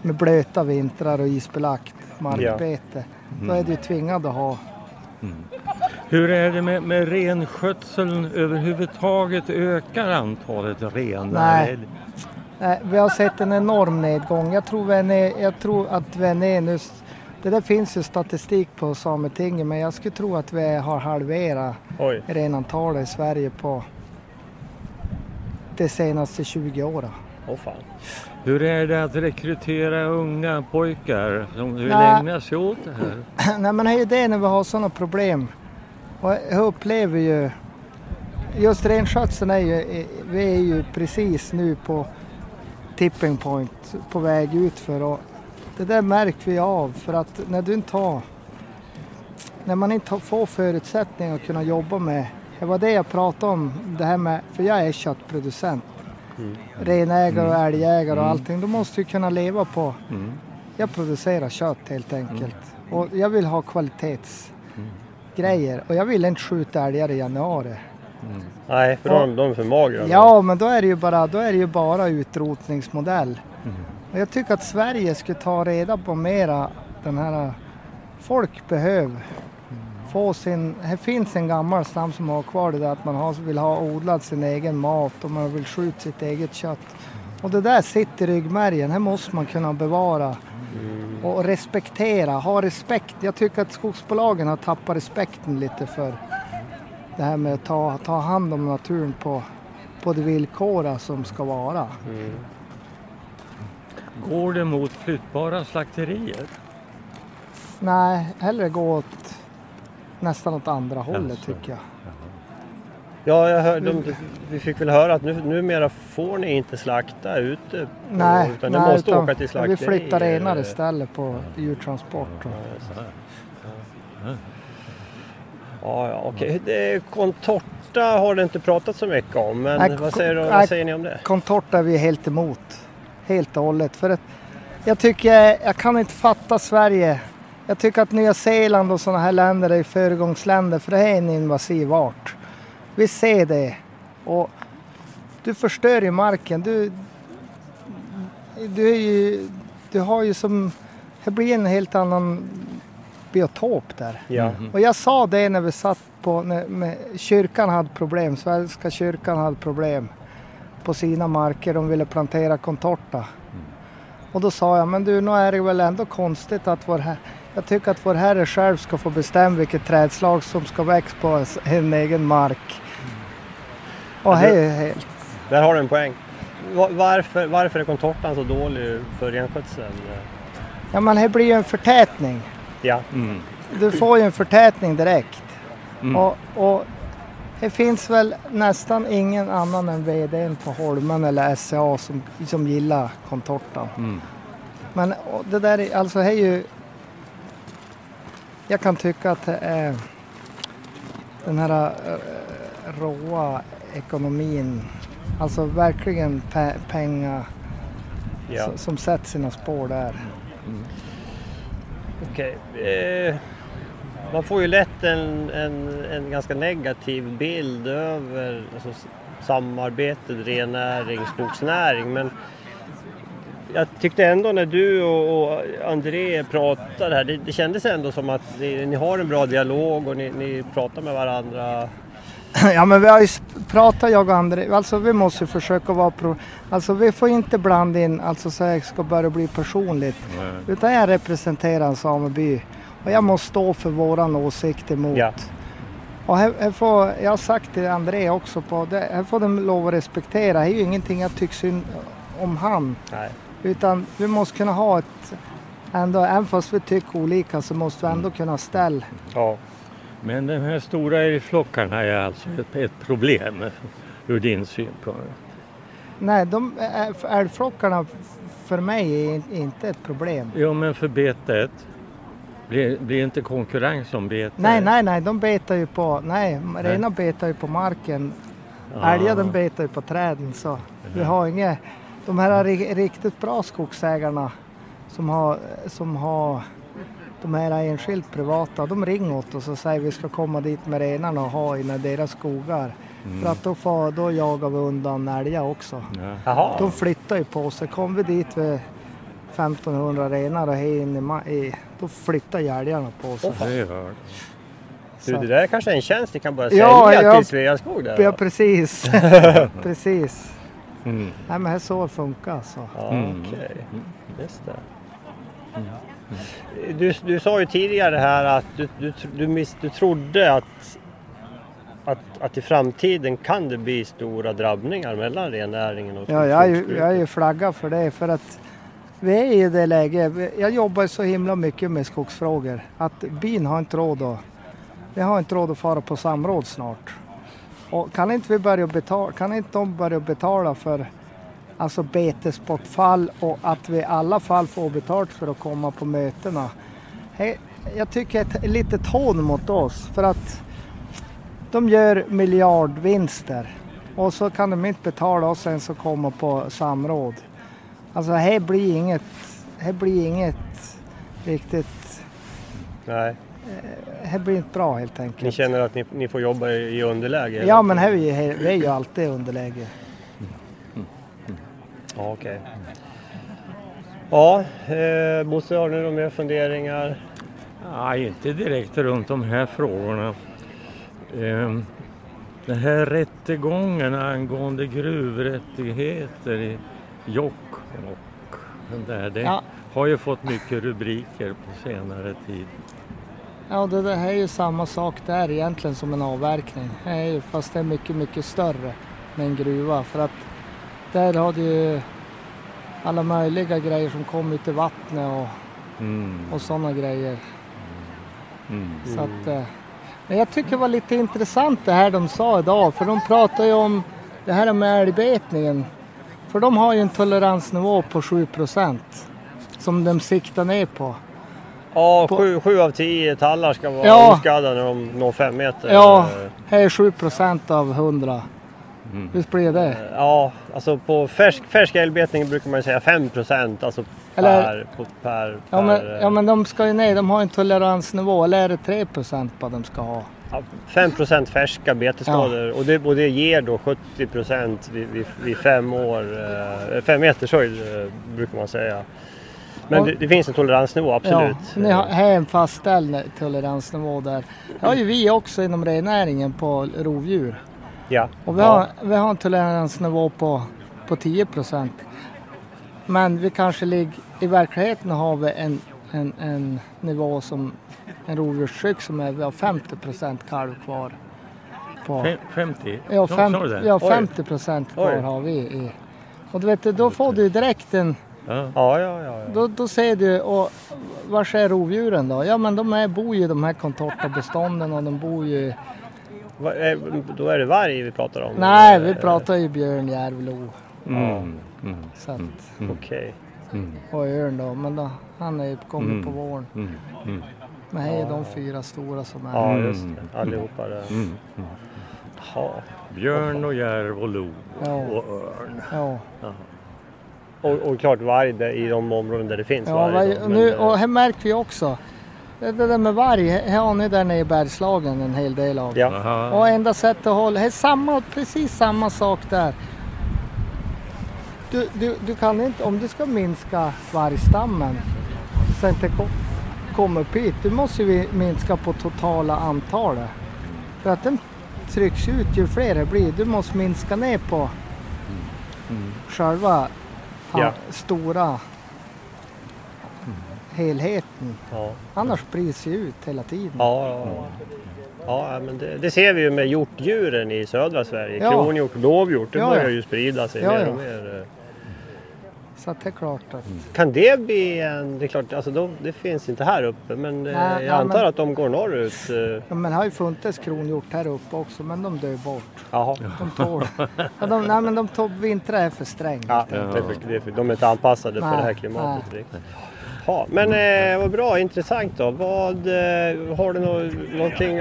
med blöta vintrar och isbelagt markbete. Då är du tvingad att ha Hur är det med, med renskötseln överhuvudtaget? Ökar antalet renar? Nej. Nej, vi har sett en enorm nedgång. Jag tror, är jag tror att vi är ner nu. Det där finns ju statistik på Sametinget men jag skulle tro att vi har halverat Oj. renantalet i Sverige på de senaste 20 åren. Åh fan. Hur är det att rekrytera unga pojkar som vill Nej. ägna sig åt det här? Nej men det är ju det när vi har sådana problem. Och jag upplever ju, just renskötseln är ju, vi är ju precis nu på tipping point, på väg ut för och det där märker vi av för att när du inte har, när man inte får förutsättningar att kunna jobba med, det var det jag pratade om, det här med, för jag är köttproducent, renägare och älgägare och Mm. allting, då måste du kunna leva på Mm. jag producerar kött helt enkelt. Och jag vill ha kvalitetsgrejer. Och jag vill inte skjuta älgar i januari. Nej, för de, de är för magra. Ja, men då är det ju bara, då är det ju bara utrotningsmodell. Och jag tycker att Sverige skulle ta reda på mera den här... Folk behöver få sin... Här finns en gammal stam som har kvar det där att man har, vill ha odlat sin egen mat och man vill skjuta sitt eget kött. Och det där sitter i ryggmärgen. Här måste man kunna bevara och respektera, ha respekt. Jag tycker att skogsbolagen har tappat respekten lite för det här med att ta, ta hand om naturen på, på de villkora som ska vara. Går det mot flyttbara slakterier? Nej, hellre gå åt nästan åt andra hållet Jaså. tycker jag. Ja, jag hör, de, vi fick väl höra att nu, numera får ni inte slakta ute. På, Nej, utan ni nej, måste utan åka till slakteri. vi flyttar renar istället på djurtransport. Ja, ja okej. Det- Contorta har det inte pratat så mycket om, men Nej, vad, säger, nej, vad säger ni om det? Contorta är vi helt emot. Helt och hållet. För att jag tycker, jag kan inte fatta Sverige. Jag tycker att Nya Zeeland och sådana här länder är föregångsländer för det här är en invasiv art. Vi ser det. Och du förstör ju marken. Du, du, är ju, du har ju som, det blir en helt annan biotop där. Ja. Och jag sa det när vi satt på, när, med, kyrkan hade problem, Svenska kyrkan hade problem på sina marker, de ville plantera contorta. Och då sa jag, men du, nu är det väl ändå konstigt att vår herre, jag tycker att vår herre själv ska få bestämma vilket trädslag som ska växa på en egen mark. Och är helt... Där har du en poäng. Va- Varför, varför är contortan så dålig för renskötseln? Ja men det blir ju en förtätning. Ja. Du får ju en förtätning direkt. Mm. Och, och det finns väl nästan ingen annan än VDn på Holmen eller SCA som, som gillar contortan. Men och det där är, alltså det är ju... Jag kan tycka att det är den här äh, råa ekonomin, alltså verkligen pe- pengar Ja. som, som sätter sina spår där. Okej. Eh, man får ju lätt en, en, en ganska negativ bild över alltså, s- samarbetet rennäring, skogsnäring. Men jag tyckte ändå när du och, och André pratade här, det, det kändes ändå som att ni, ni har en bra dialog och ni, ni pratar med varandra. Ja men vi har ju pratat jag och André, alltså vi måste ju försöka vara pro, alltså vi får inte blanda in, alltså så jag ska börja bli personligt. Utan jag representerar en sameby och jag måste stå för våran åsikt emot. Ja. Och här, här får, jag har sagt till André också på, det, här får de lov att respektera, det är ju ingenting jag tycker synd om han. Nej. Utan vi måste kunna ha ett, ändå, även fast vi tycker olika så måste vi ändå kunna ställa. Ja. Men de här stora älgflockarna är alltså ett, ett problem ur din synpunkt? Nej, de, älgflockarna för mig är in- inte ett problem. Jo, men för betet? Blir, blir inte konkurrens om betet? Nej, nej, nej, de betar ju på, nej, renar betar ju på marken. Ah. Älgar de betar ju på träden så vi har inget, de här ri- riktigt bra skogsägarna som har, som har de här enskilt privata, de ringer åt oss och säger vi ska komma dit med renarna och ha i deras skogar. Mm. För att då, får, då jagar vi undan älgar också. Ja. De flyttar ju på sig. Kommer vi dit med 1500 renar och här in i, ma- i, då flyttar ju älgarna på sig. Det. Du, det där är kanske en tjänst ni kan börja Ja, sälja ja. till Sveaskog där. Ja, precis. precis. Mm. Nej, men det är så funkar alltså. Ja, Mm. okej. Just det. Du, du sa ju tidigare här att du, du, du, miss, du trodde att, att, att i framtiden kan det bli stora drabbningar mellan rennäringen och Ja, jag är, ju, skogsbruket. jag är ju flagga för det för att vi är i det läget. Jag jobbar så himla mycket med skogsfrågor att byn har inte råd att, vi har inte råd att fara på samråd snart. Och kan inte vi börja betala, kan inte de börja betala för alltså betesbortfall och att vi i alla fall får betalt för att komma på mötena. Jag tycker ett litet hån mot oss för att de gör miljardvinster och så kan de inte betala oss ens att komma på samråd. Alltså här blir inget, här blir inget riktigt, Nej, här blir inte bra helt ni enkelt. känner att ni, ni får jobba i, underläge? Ja men här är ju, vi är ju alltid underläge. Ja, okej. Ja, eh, Bosse har du några mer funderingar? Nej, inte direkt runt de här frågorna. Ehm, Den här rättegången angående gruvrättigheter i Jokkmokk, den där, det Ja. har ju fått mycket rubriker på senare tid. Ja det där här är ju samma sak där egentligen som en avverkning. Det är ju, fast det är mycket, mycket större med en gruva för att där har du ju alla möjliga grejer som kommer ut i vattnet och, Mm. och sådana grejer. Mm. Så att, eh, Men jag tycker det var lite intressant det här de sa idag, för de pratar ju om det här med älgbetningen. För de har ju en toleransnivå på 7% som de siktar ner på. Ja, sju, sju av tio tallar ska vara Ja. oskadda när de når fem meter. Ja, här är 7 av 100. Visst blir det? Ja, alltså på färsk, färsk älgbetning brukar man säga 5 procent. Alltså Eller- per, på, per, Ja men, per, ja men de ska ju ner, de har en toleransnivå, eller är det 3 på de ska ha? ja, 5 procent färska betesskador och, det, och det ger då 70 procent vid, vid, vid fem år, eh, fem meters höjd eh, brukar man säga. Men Och- det, det finns en toleransnivå, absolut. Ja, ni har, en fastställd toleransnivå där. Det har ju vi också inom rennäringen på rovdjur. Ja. Och vi, Ja. har, vi har en toleransnivå på, på 10% Men vi kanske ligger, i verkligheten har vi en, en, en nivå som en rovdjurstryck som är, vi har 50% kalv kvar. På, Fem- 50? Ja, fem, ja Oj. 50 procent kvar Oj. har vi. I. Och du vet, då får du direkt en Ja. Ja, ja, ja. ja. då, då ser du, och var är rovdjuren då? Ja men de är, bor ju i de här kontortabestånden och de bor ju... Eh, Då är det varg vi pratar om? Nej, vi pratar ju björn, järv, lo. Mm. Mm. Så att, Okej. Mm. och örn då, men då, han är ju kommit Mm. på våren. Mm. Mm. Men här är de fyra stora som är. Ja, just det. Allihopa där. Mm. Mm. Ja. Björn och järv och lo Ja. och örn. Ja. Och, och klart varg i de områden där det finns Ja, varg. varje, då, men, nu, eh, och här märker vi också, det, det där med varg, här har ni där nere i Bergslagen en hel del av. Ja. Aha. Och enda sättet att hålla, här är samma, precis samma sak där. Du, du, du kan inte, om du ska minska vargstammen så det inte ko- kommer upp hit, du måste ju minska på totala antalet. För att den trycks ut ju fler det blir. Du måste minska ner på själva Ja. stora helheten. Ja. Annars sprids ju ut hela tiden. Ja, ja, ja. ja men det, det ser vi ju med hjortdjuren i södra Sverige. Ja. Kronhjort och dovhjort, det Ja, börjar ja. ju sprida sig mer och mer. Så att det är klart att... Kan det bli en... Det är klart, alltså de, det finns inte här uppe men eh, Nej, jag nej, antar men- att de går norrut. eh. Ja, men det har ju funnits kronhjort här uppe också men de dör bort. Jaha. De tål. Ja, de, nej men de tål, vintrar är för strängt. Ja, det är för, det är för, de är inte anpassade för Nej, det här klimatet nej. Ja, men eh, vad bra, intressant då. Vad, eh, har du nå, någonting,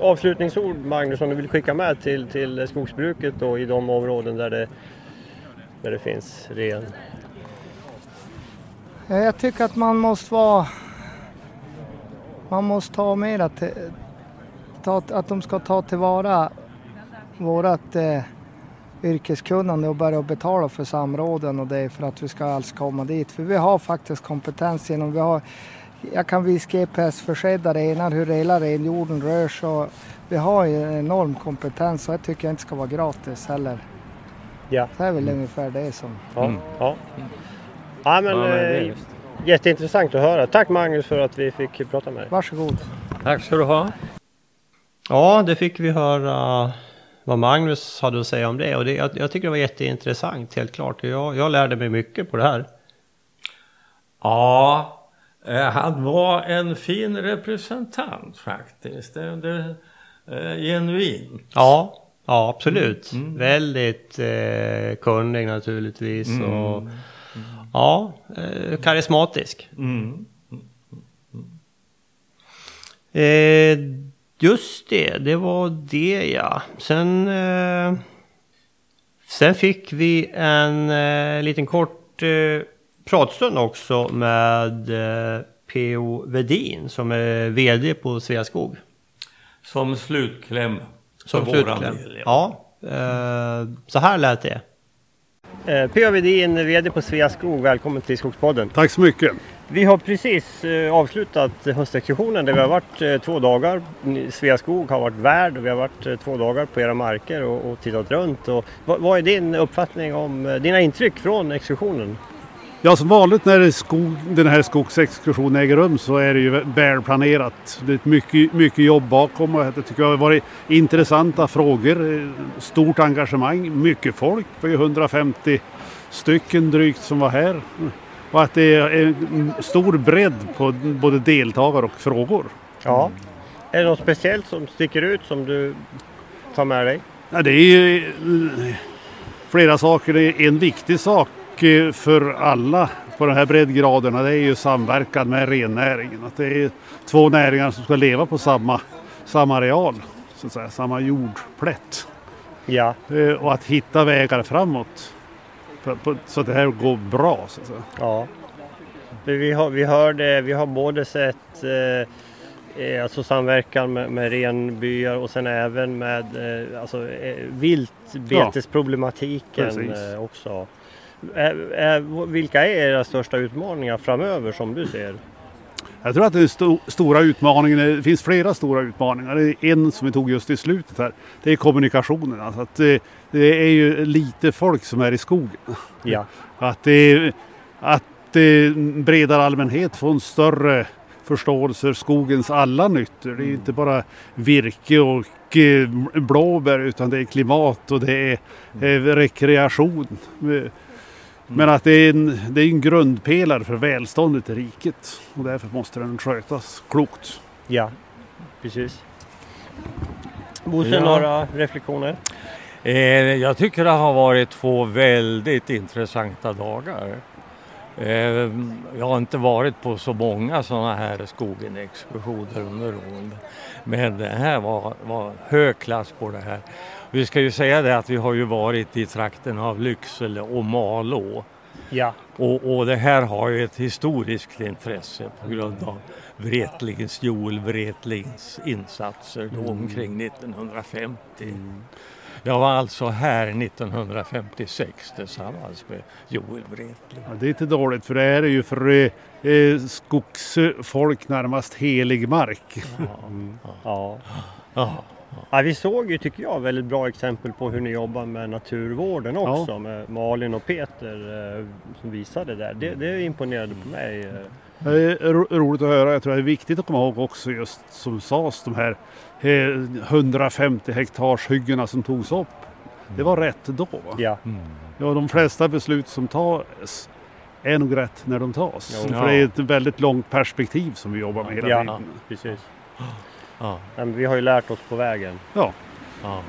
avslutningsord Magnus som du vill skicka med till, till skogsbruket då, i de områden där det, där det finns ren? Jag tycker att man måste vara... Man måste ta mer att, ta, att de ska ta tillvara vårat eh, yrkeskunnande och börja betala för samråden och det för att vi ska alls komma dit. För vi har faktiskt kompetens inom, vi har, jag kan visa GPS-försedda renar, hur hela renjorden rör sig. och Vi har ju en enorm kompetens och jag tycker jag inte ska vara gratis heller. Ja. Så är väl ungefär det som... Ja, ja. ja men, Ja, men eh, jätteintressant att höra. Tack Magnus för att vi fick prata med dig. Varsågod. Tack ska du ha. Ja, det fick vi höra vad Magnus hade att säga om det. Och det, jag, jag tycker det var jätteintressant, helt klart. Jag, jag lärde mig mycket på det här. Ja, eh, han var en fin representant faktiskt. Det, det, eh, genuint. Ja, ja absolut. Mm. Väldigt eh, kunnig naturligtvis. Mm. Och, ja, eh, karismatisk. Mm. Eh, just det, det var det ja. Sen, eh, sen fick vi en eh, liten kort eh, pratstund också med eh, P.O. Vedin som är VD på Sveaskog. Som slutkläm. Som slutkläm. del, Ja, eh, så här lät det. Eh, P.A. Vedin, VD på Sveaskog. Välkommen till Skogspodden. Tack så mycket. Vi har precis eh, avslutat höstexkursionen där vi har varit eh, två dagar. Sveaskog har varit värd och vi har varit eh, två dagar på era marker och, och tittat runt. Och, vad, vad är din uppfattning om dina intryck från exkursionen? Ja, som vanligt när skog, den här skogsexkursionen äger rum så är det ju välplanerat. Det är mycket, mycket jobb bakom och det tycker det har varit intressanta frågor, stort engagemang, mycket folk. Det var ju 150 stycken drygt som var här. Och att det är en stor bredd på både deltagare och frågor. Ja. Är det något speciellt som sticker ut som du tar med dig? Ja, det är flera saker. En viktig sak eh, för alla på de här breddgraderna. Det är ju samverkan med rennäringen. Att det är två näringar som ska leva på samma, samma areal, så att säga, samma jordplätt. Ja. Eh, Och att hitta vägar framåt för, på, så att det här går bra. Så att säga. Ja. Vi har, vi, hörde, vi har både sett eh, eh, alltså samverkan med, med renbyar och sen även med eh, alltså, eh, viltbetesproblematiken precis. eh, också. Ä, ä, vilka är era största utmaningar framöver som du ser? Jag tror att den sto, stora utmaningen, det finns flera stora utmaningar. Det är en som vi tog just i slutet här. Det är kommunikationen. Alltså att det, det är ju lite folk som är i skogen. Ja. Att, det, att det bredare allmänhet får en större förståelse för skogens alla nyttor. Det är inte bara virke och eh, blåbär utan det är klimat och det är eh, rekreation. Eh, Men att det är, en, det är en grundpelare för välståndet i riket och därför måste den skötas klokt. Ja, precis. Bosse, Ja. några reflektioner? Eh, jag tycker det har varit två väldigt intressanta dagar. Eh, jag har inte varit på så många sådana här skogen-exkursioner under åren. Men det här var, var hög klass på det här. Vi ska ju säga det att vi har ju varit i trakten av Lycksele och Malå. Ja. Och, och det här har ju ett historiskt intresse på grund av Wretlings, Joel Wretlings insatser då omkring 1950. Jag var alltså här 1956 tillsammans med Joel Wretling. Ja, det är inte dåligt för det här är ju för eh, eh, skogsfolk närmast helig mark. Ja. Ja, vi såg ju, tycker jag, väldigt bra exempel på hur ni jobbar med naturvården också. Med Malin och Peter eh, som visade där. Det, det imponerade på mig. eh. Det är ro- roligt att höra. Jag tror det är viktigt att komma ihåg också just som sades de här eh, 150 hektars hyggena som togs upp. Det var rätt då. Va? Ja. ja, de flesta beslut som tas är nog rätt när de tas. Jo. För det är ett väldigt långt perspektiv som vi jobbar med hela Ja, tiden. precis. Ja. Men vi har ju lärt oss på vägen. Ja. Ja.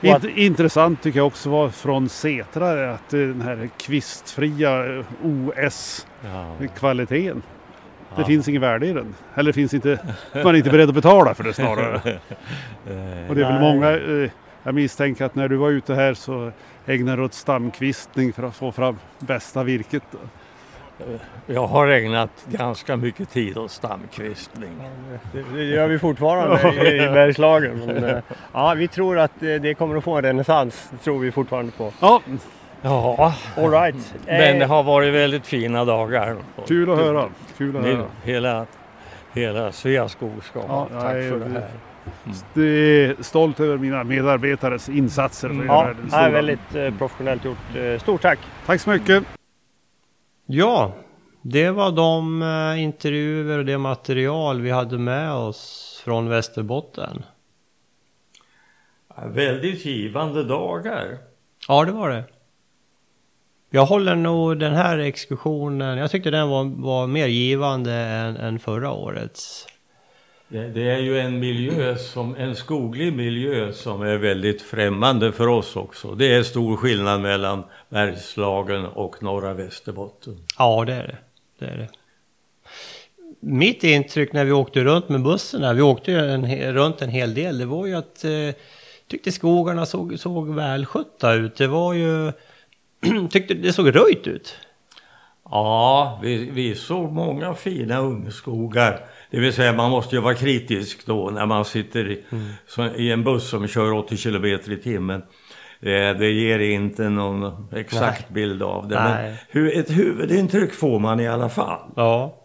Int- Intressant tycker jag också var från Setra att eh, den här kvistfria eh, OS-kvaliteten. Det Ja. finns ingen värde i den. Eller finns inte, man är inte beredd att betala för det snarare. Och det är väl många, eh, jag misstänker att när du var ute här så ägnade du åt stamkvistning för att få fram bästa virket. Jag har ägnat ganska mycket tid åt stamkvistning. Det, gör vi fortfarande i, Bergslagen. Men, eh, ja, vi tror att eh, det kommer att få en renässans. Det tror vi fortfarande på. Ja. Ja. All right. Men det Eh, har varit väldigt fina dagar. Kul att höra. Kul att höra. Hela, hela Sveaskog ska ha Ja, tack jag är- för det här. Det är stolt över mina medarbetares insatser. för att Ja, det är väldigt eh, professionellt gjort. Eh, Stort tack! Tack så mycket! Ja, det var de eh, intervjuer och det material vi hade med oss från Västerbotten. Ja, Väldigt givande dagar. Ja, det var det. Jag håller nog den här exkursionen, jag tyckte den var, var mer givande än, än förra årets. Det, det är ju en miljö som, en skoglig miljö som är väldigt främmande för oss också. Det är stor skillnad mellan Bergslagen och norra Västerbotten. Ja, det är det. det, är det. Mitt intryck när vi åkte runt med bussen vi åkte ju en, runt en hel del, det var ju att eh, tyckte skogarna såg, såg välskötta ut. Det var ju, tyckte det såg röjt ut. Ja, vi, vi såg många fina ungskogar. Det vill säga man måste ju vara kritisk då när man sitter i, så, i en buss som kör 80 kilometer i timmen. Det, det ger inte någon exakt Nej. bild av det. Nej. Men ett huvudintryck får man i alla fall. Ja.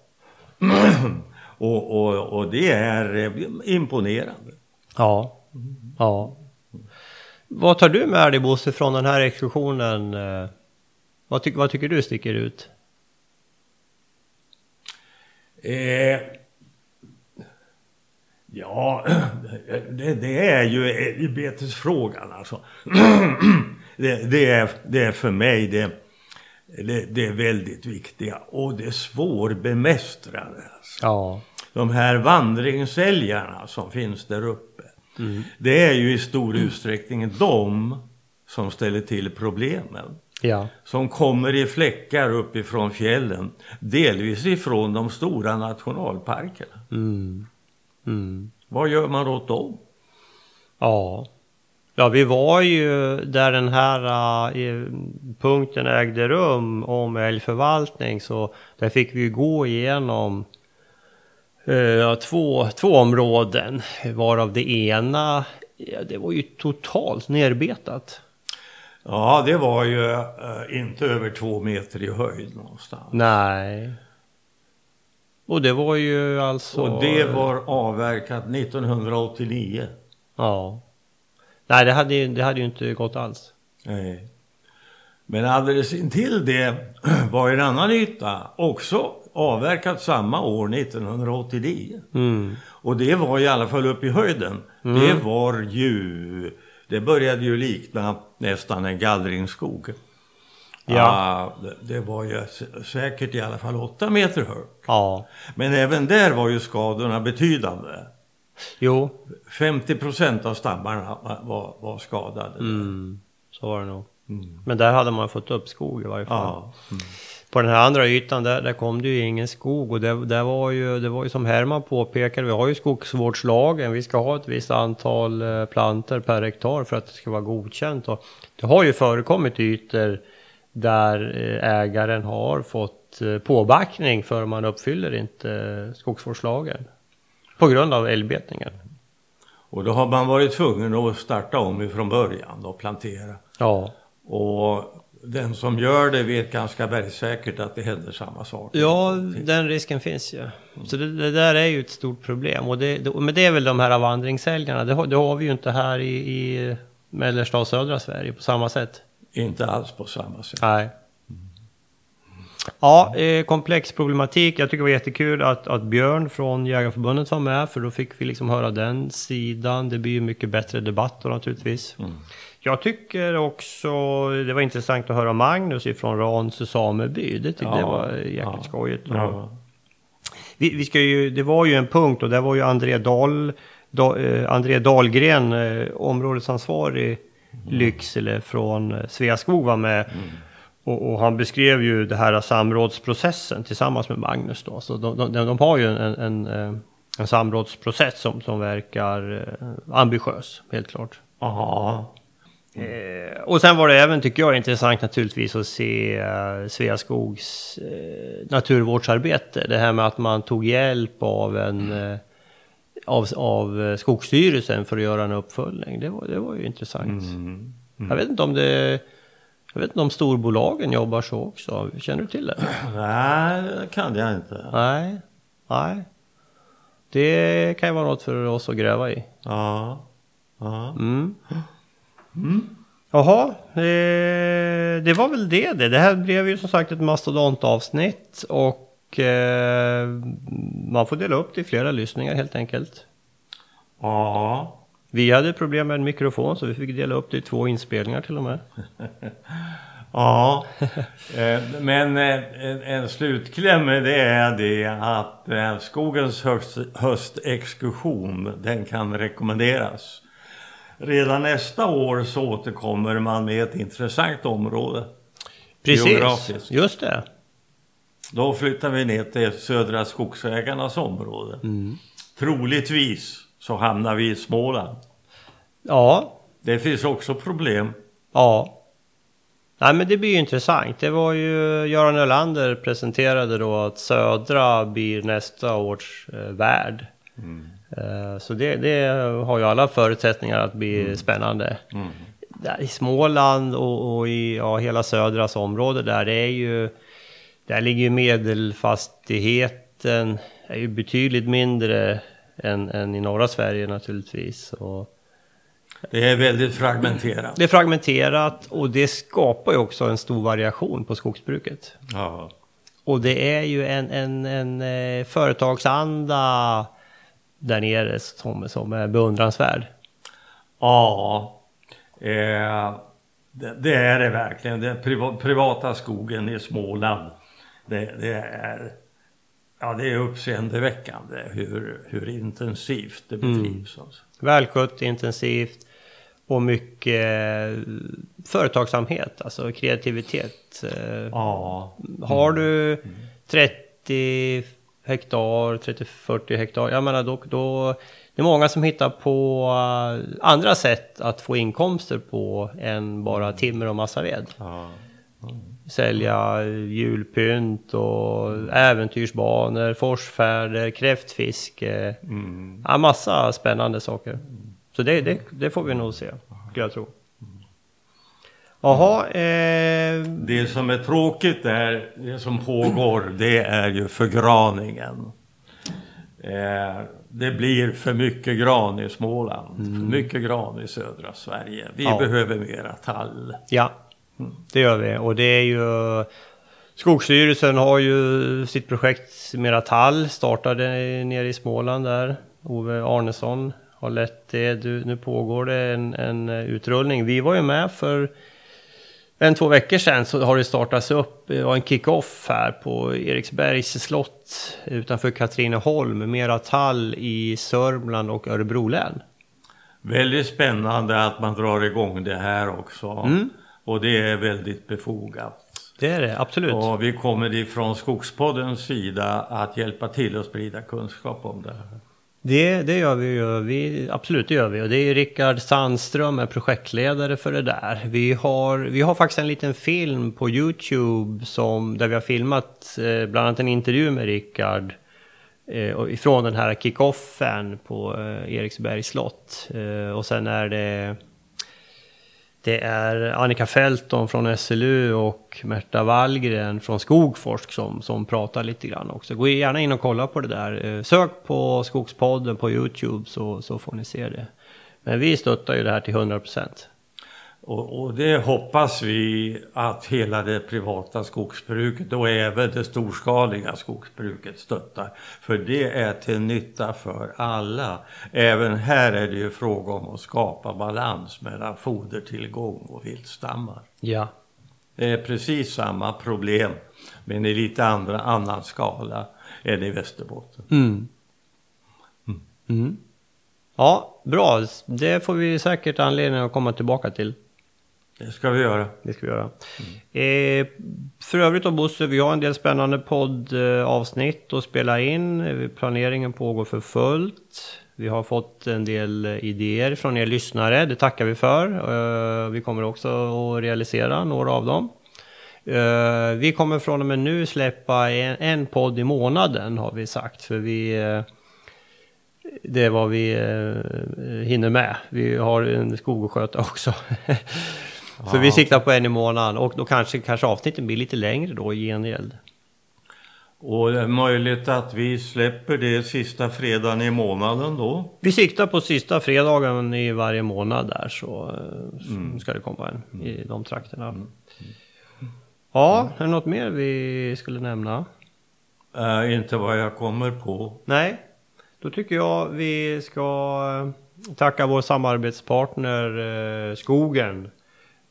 och, och, och det är eh, imponerande. Ja. Ja. Vad tar du med dig Bosse från den här exkursionen? eh? Vad, tyck, vad tycker du sticker ut? Eh, ja, det, det är ju älgbetesfrågan alltså. det, det, är, det är för mig det, det, det är väldigt viktiga och det svårbemästrade. Alltså. Ja. de här vandringsälgarna som finns där uppe. Mm. Det är ju i stor utsträckning de som ställer till problemen. Ja. Som kommer i fläckar uppifrån fjällen. Delvis ifrån de stora nationalparkerna. Mm. Mm. Vad gör man åt dem? Ja. Ja, vi var ju där den här uh, punkten ägde rum om älgförvaltning så där fick vi gå igenom uh, två, två områden varav det ena ja, det var ju totalt nerbetat. Ja, det var ju uh, inte över två meter i höjd någonstans. Nej. Och det var ju alltså... Och det var avverkat 1989. Ja. Nej, det hade, det hade ju inte gått alls. Nej. Men alldeles intill det var en annan yta också avverkat samma år 1989. Mm. Och det var i alla fall uppe i höjden. Mm. Det var ju, det började ju likna nästan en gallringsskog. Ja. Ah, det, det var ju säkert i alla fall åtta meter högt. Ja. Men även där var ju skadorna betydande. Jo. 50 procent av stammarna var, var skadade. Mm. Så var det nog. Mm. Men där hade man fått upp skog i varje fall. Ja. Mm. På den här andra ytan där, där kom det ju ingen skog och det, det, var ju, det var ju som Herman påpekade, vi har ju skogsvårdslagen, vi ska ha ett visst antal eh, planter per hektar för att det ska vara godkänt. Och det har ju förekommit ytor där eh, ägaren har fått eh, påbackning för man uppfyller inte skogsvårdslagen. På grund av älgbetningen. Och då har man varit tvungen att starta om ifrån början och plantera. Ja. Och den som gör det vet ganska bergsäkert att det händer samma sak. Ja, den risken finns ju. Så det, det där är ju ett stort problem. Och det, det, men det är väl de här vandringsälgarna. Det har, det har vi ju inte här i, i mellersta och södra Sverige på samma sätt. Inte alls på samma sätt. Nej. Ja, eh, komplex problematik. Jag tycker det var jättekul att, att Björn från Jägarförbundet var med. För då fick vi liksom höra den sidan. Det blir ju mycket bättre debatt då naturligtvis. Mm. Jag tycker också det var intressant att höra Magnus ifrån Rans sameby. Det tyckte Ja, jag var jäkligt ja, skojigt. ja. Vi, vi ska ju, det var ju en punkt och där var ju André, Dahl, da, eh, André Dahlgren, eh, områdesansvarig Lycksele från eh, Sveaskog var med. Och, och han beskrev ju det här samrådsprocessen tillsammans med Magnus då. Så de, de, de har ju en, en, en, eh, en samrådsprocess som, som verkar eh, ambitiös, helt klart. Ja. Eh, och sen var det även, tycker jag, intressant naturligtvis att se eh, Sveaskogs eh, naturvårdsarbete. Det här med att man tog hjälp av en eh, av, av Skogsstyrelsen för att göra en uppföljning. Det var, det var ju intressant. Mm. Jag vet inte om det... Jag vet inte om storbolagen jobbar så också. Känner du till det? Nej, det kan jag inte. Nej. Nej. Det kan ju vara något för oss att gräva i. Ja. ja. Mm. Jaha, eh, det var väl det det. Det här blev ju som sagt ett mastodontavsnitt och eh, man får dela upp det i flera lyssningar helt enkelt. Ja. Vi hade problem med en mikrofon så vi fick dela upp det i två inspelningar till och med. Ja, Eh, men eh, en, en slutkläm det är det att eh, skogens höst, höstexkursion den kan rekommenderas. Redan nästa år så återkommer man med ett intressant område. Precis, geografiskt. just det. Då flyttar vi ner till Södra Skogsägarnas område. Mm. Troligtvis så hamnar vi i Småland. Ja. Det finns också problem. Ja. Nej men det blir ju intressant. Det var ju Göran Ölander presenterade då att Södra blir nästa års eh, värd. Eh, så det, det har ju alla förutsättningar att bli spännande. Där I Småland och, och i ja, hela Södras område där det är ju där ligger ju medelfastigheten är ju betydligt mindre än, än i norra Sverige naturligtvis. Och, Det är väldigt fragmenterat. det är fragmenterat och det skapar ju också en stor variation på skogsbruket. Ja. Och det är ju en, en, en eh, företagsanda där nere som, som är beundransvärd. Ja, eh, det, det är det verkligen. Den priva, privata skogen i Småland, det, det är Ja, det är uppseendeväckande hur, hur intensivt det Mm. bedrivs. Alltså. Välskött, intensivt och mycket eh, företagsamhet, alltså kreativitet. Eh, Ja. Har du 30 hektar, 30-40 hektar, jag menar då, då det är många som hittar på eh, andra sätt att få inkomster på än bara timmer och massaved. Sälja julpynt och äventyrsbanor, forsfärder, kräftfiske. Ja, massa spännande saker. Så det, det, det får vi nog se, skulle jag tro. Jaha, eh, Det som är tråkigt där, det som pågår, det är ju förgraningen. Eh, det blir för mycket gran i Småland, för mycket gran i södra Sverige. Vi Ja. behöver mera tall. Ja, det gör vi. Och det är ju... Skogsstyrelsen har ju sitt projekt Mera Tall, startade nere i Småland där. Ove Arnesson har lett det. Du, nu pågår det en, en utrullning. Vi var ju med för en, två veckor sedan så har det startats upp, det var en kick-off här på Eriksbergs slott utanför Katrineholm, Mera Tall i Sörmland och Örebro län. Väldigt spännande att man drar igång det här också. Mm. Och det är väldigt befogat. Det är det, absolut. Och vi kommer ifrån Skogspoddens sida att hjälpa till att sprida kunskap om det här. Det, det gör vi ju. Vi, absolut, det gör vi. Och det är Rickard Sandström är projektledare för det där. Vi har, vi har faktiskt en liten film på Youtube som, där vi har filmat eh, bland annat en intervju med Rickard eh, ifrån den här kickoffen på eh, Eriksbergs slott. Eh, och sen är det det är Annika Fälton från SLU och Märta Wallgren från Skogforsk som, som pratar lite grann också. Gå gärna in och kolla på det där. Eh, sök på Skogspodden på Youtube så, så får ni se det. Men vi stöttar ju det här till 100%. Och, och det hoppas vi att hela det privata skogsbruket och även det storskaliga skogsbruket stöttar. För det är till nytta för alla. Även här är det ju fråga om att skapa balans mellan fodertillgång och viltstammar. Ja. Det är precis samma problem men i lite andra, annan skala än i Västerbotten. Mm. Mm. Ja, bra. Det får vi säkert anledning att komma tillbaka till. Det ska vi göra. Det ska vi göra. Eh, för övrigt då Bosse, vi har en del spännande poddavsnitt att spela in. Planeringen pågår för fullt. Vi har fått en del idéer från er lyssnare. Det tackar vi för. Eh, vi kommer också att realisera några av dem. Eh, vi kommer från och med nu släppa en, en podd i månaden har vi sagt. För vi... Eh, det är vad vi eh, hinner med. Vi har en skog att sköta också. Så vi siktar på en i månaden och då kanske, kanske avsnitten blir lite längre då i gengäld. Och det är möjligt att vi släpper det sista fredagen i månaden då. Vi siktar på sista fredagen i varje månad där så, eh, så ska det komma en i de trakterna. Ja, är det något mer vi skulle nämna? Eh, inte vad jag kommer på. Nej, då tycker jag vi ska eh, tacka vår samarbetspartner eh, Skogen.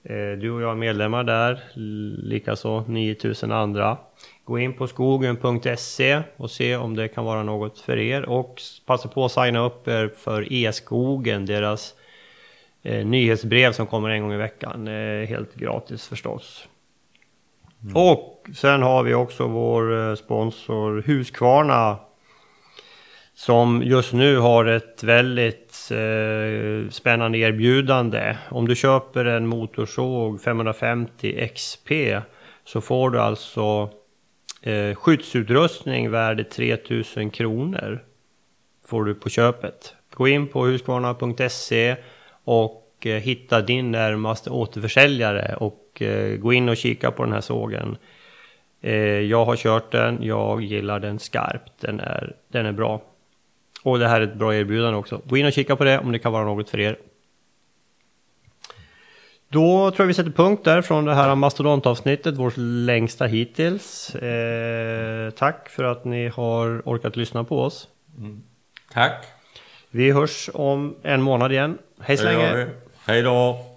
Eh, du och jag är medlemmar där, likaså 9000 andra. Gå in på skogen.se och se om det kan vara något för er och passa på att signa upp er för E-skogen, deras eh, nyhetsbrev som kommer en gång i veckan. Eh, helt gratis förstås. Och sen har vi också vår eh, sponsor Husqvarna som just nu har ett väldigt Eh, spännande erbjudande. Om du köper en motorsåg 550 XP så får du alltså eh, skyddsutrustning värd 3000 kronor. Får du på köpet. Gå in på husqvarna.se och eh, hitta din närmaste återförsäljare och eh, gå in och kika på den här sågen. Eh, jag har kört den, jag gillar den skarpt, den är, den är bra. Och det här är ett bra erbjudande också. Gå in och kika på det om det kan vara något för er. Då tror jag vi sätter punkt där från det här mastodontavsnittet, vårt längsta hittills. Eh, tack för att ni har orkat lyssna på oss. Tack. Vi hörs om en månad igen. Hej så länge! Hej då!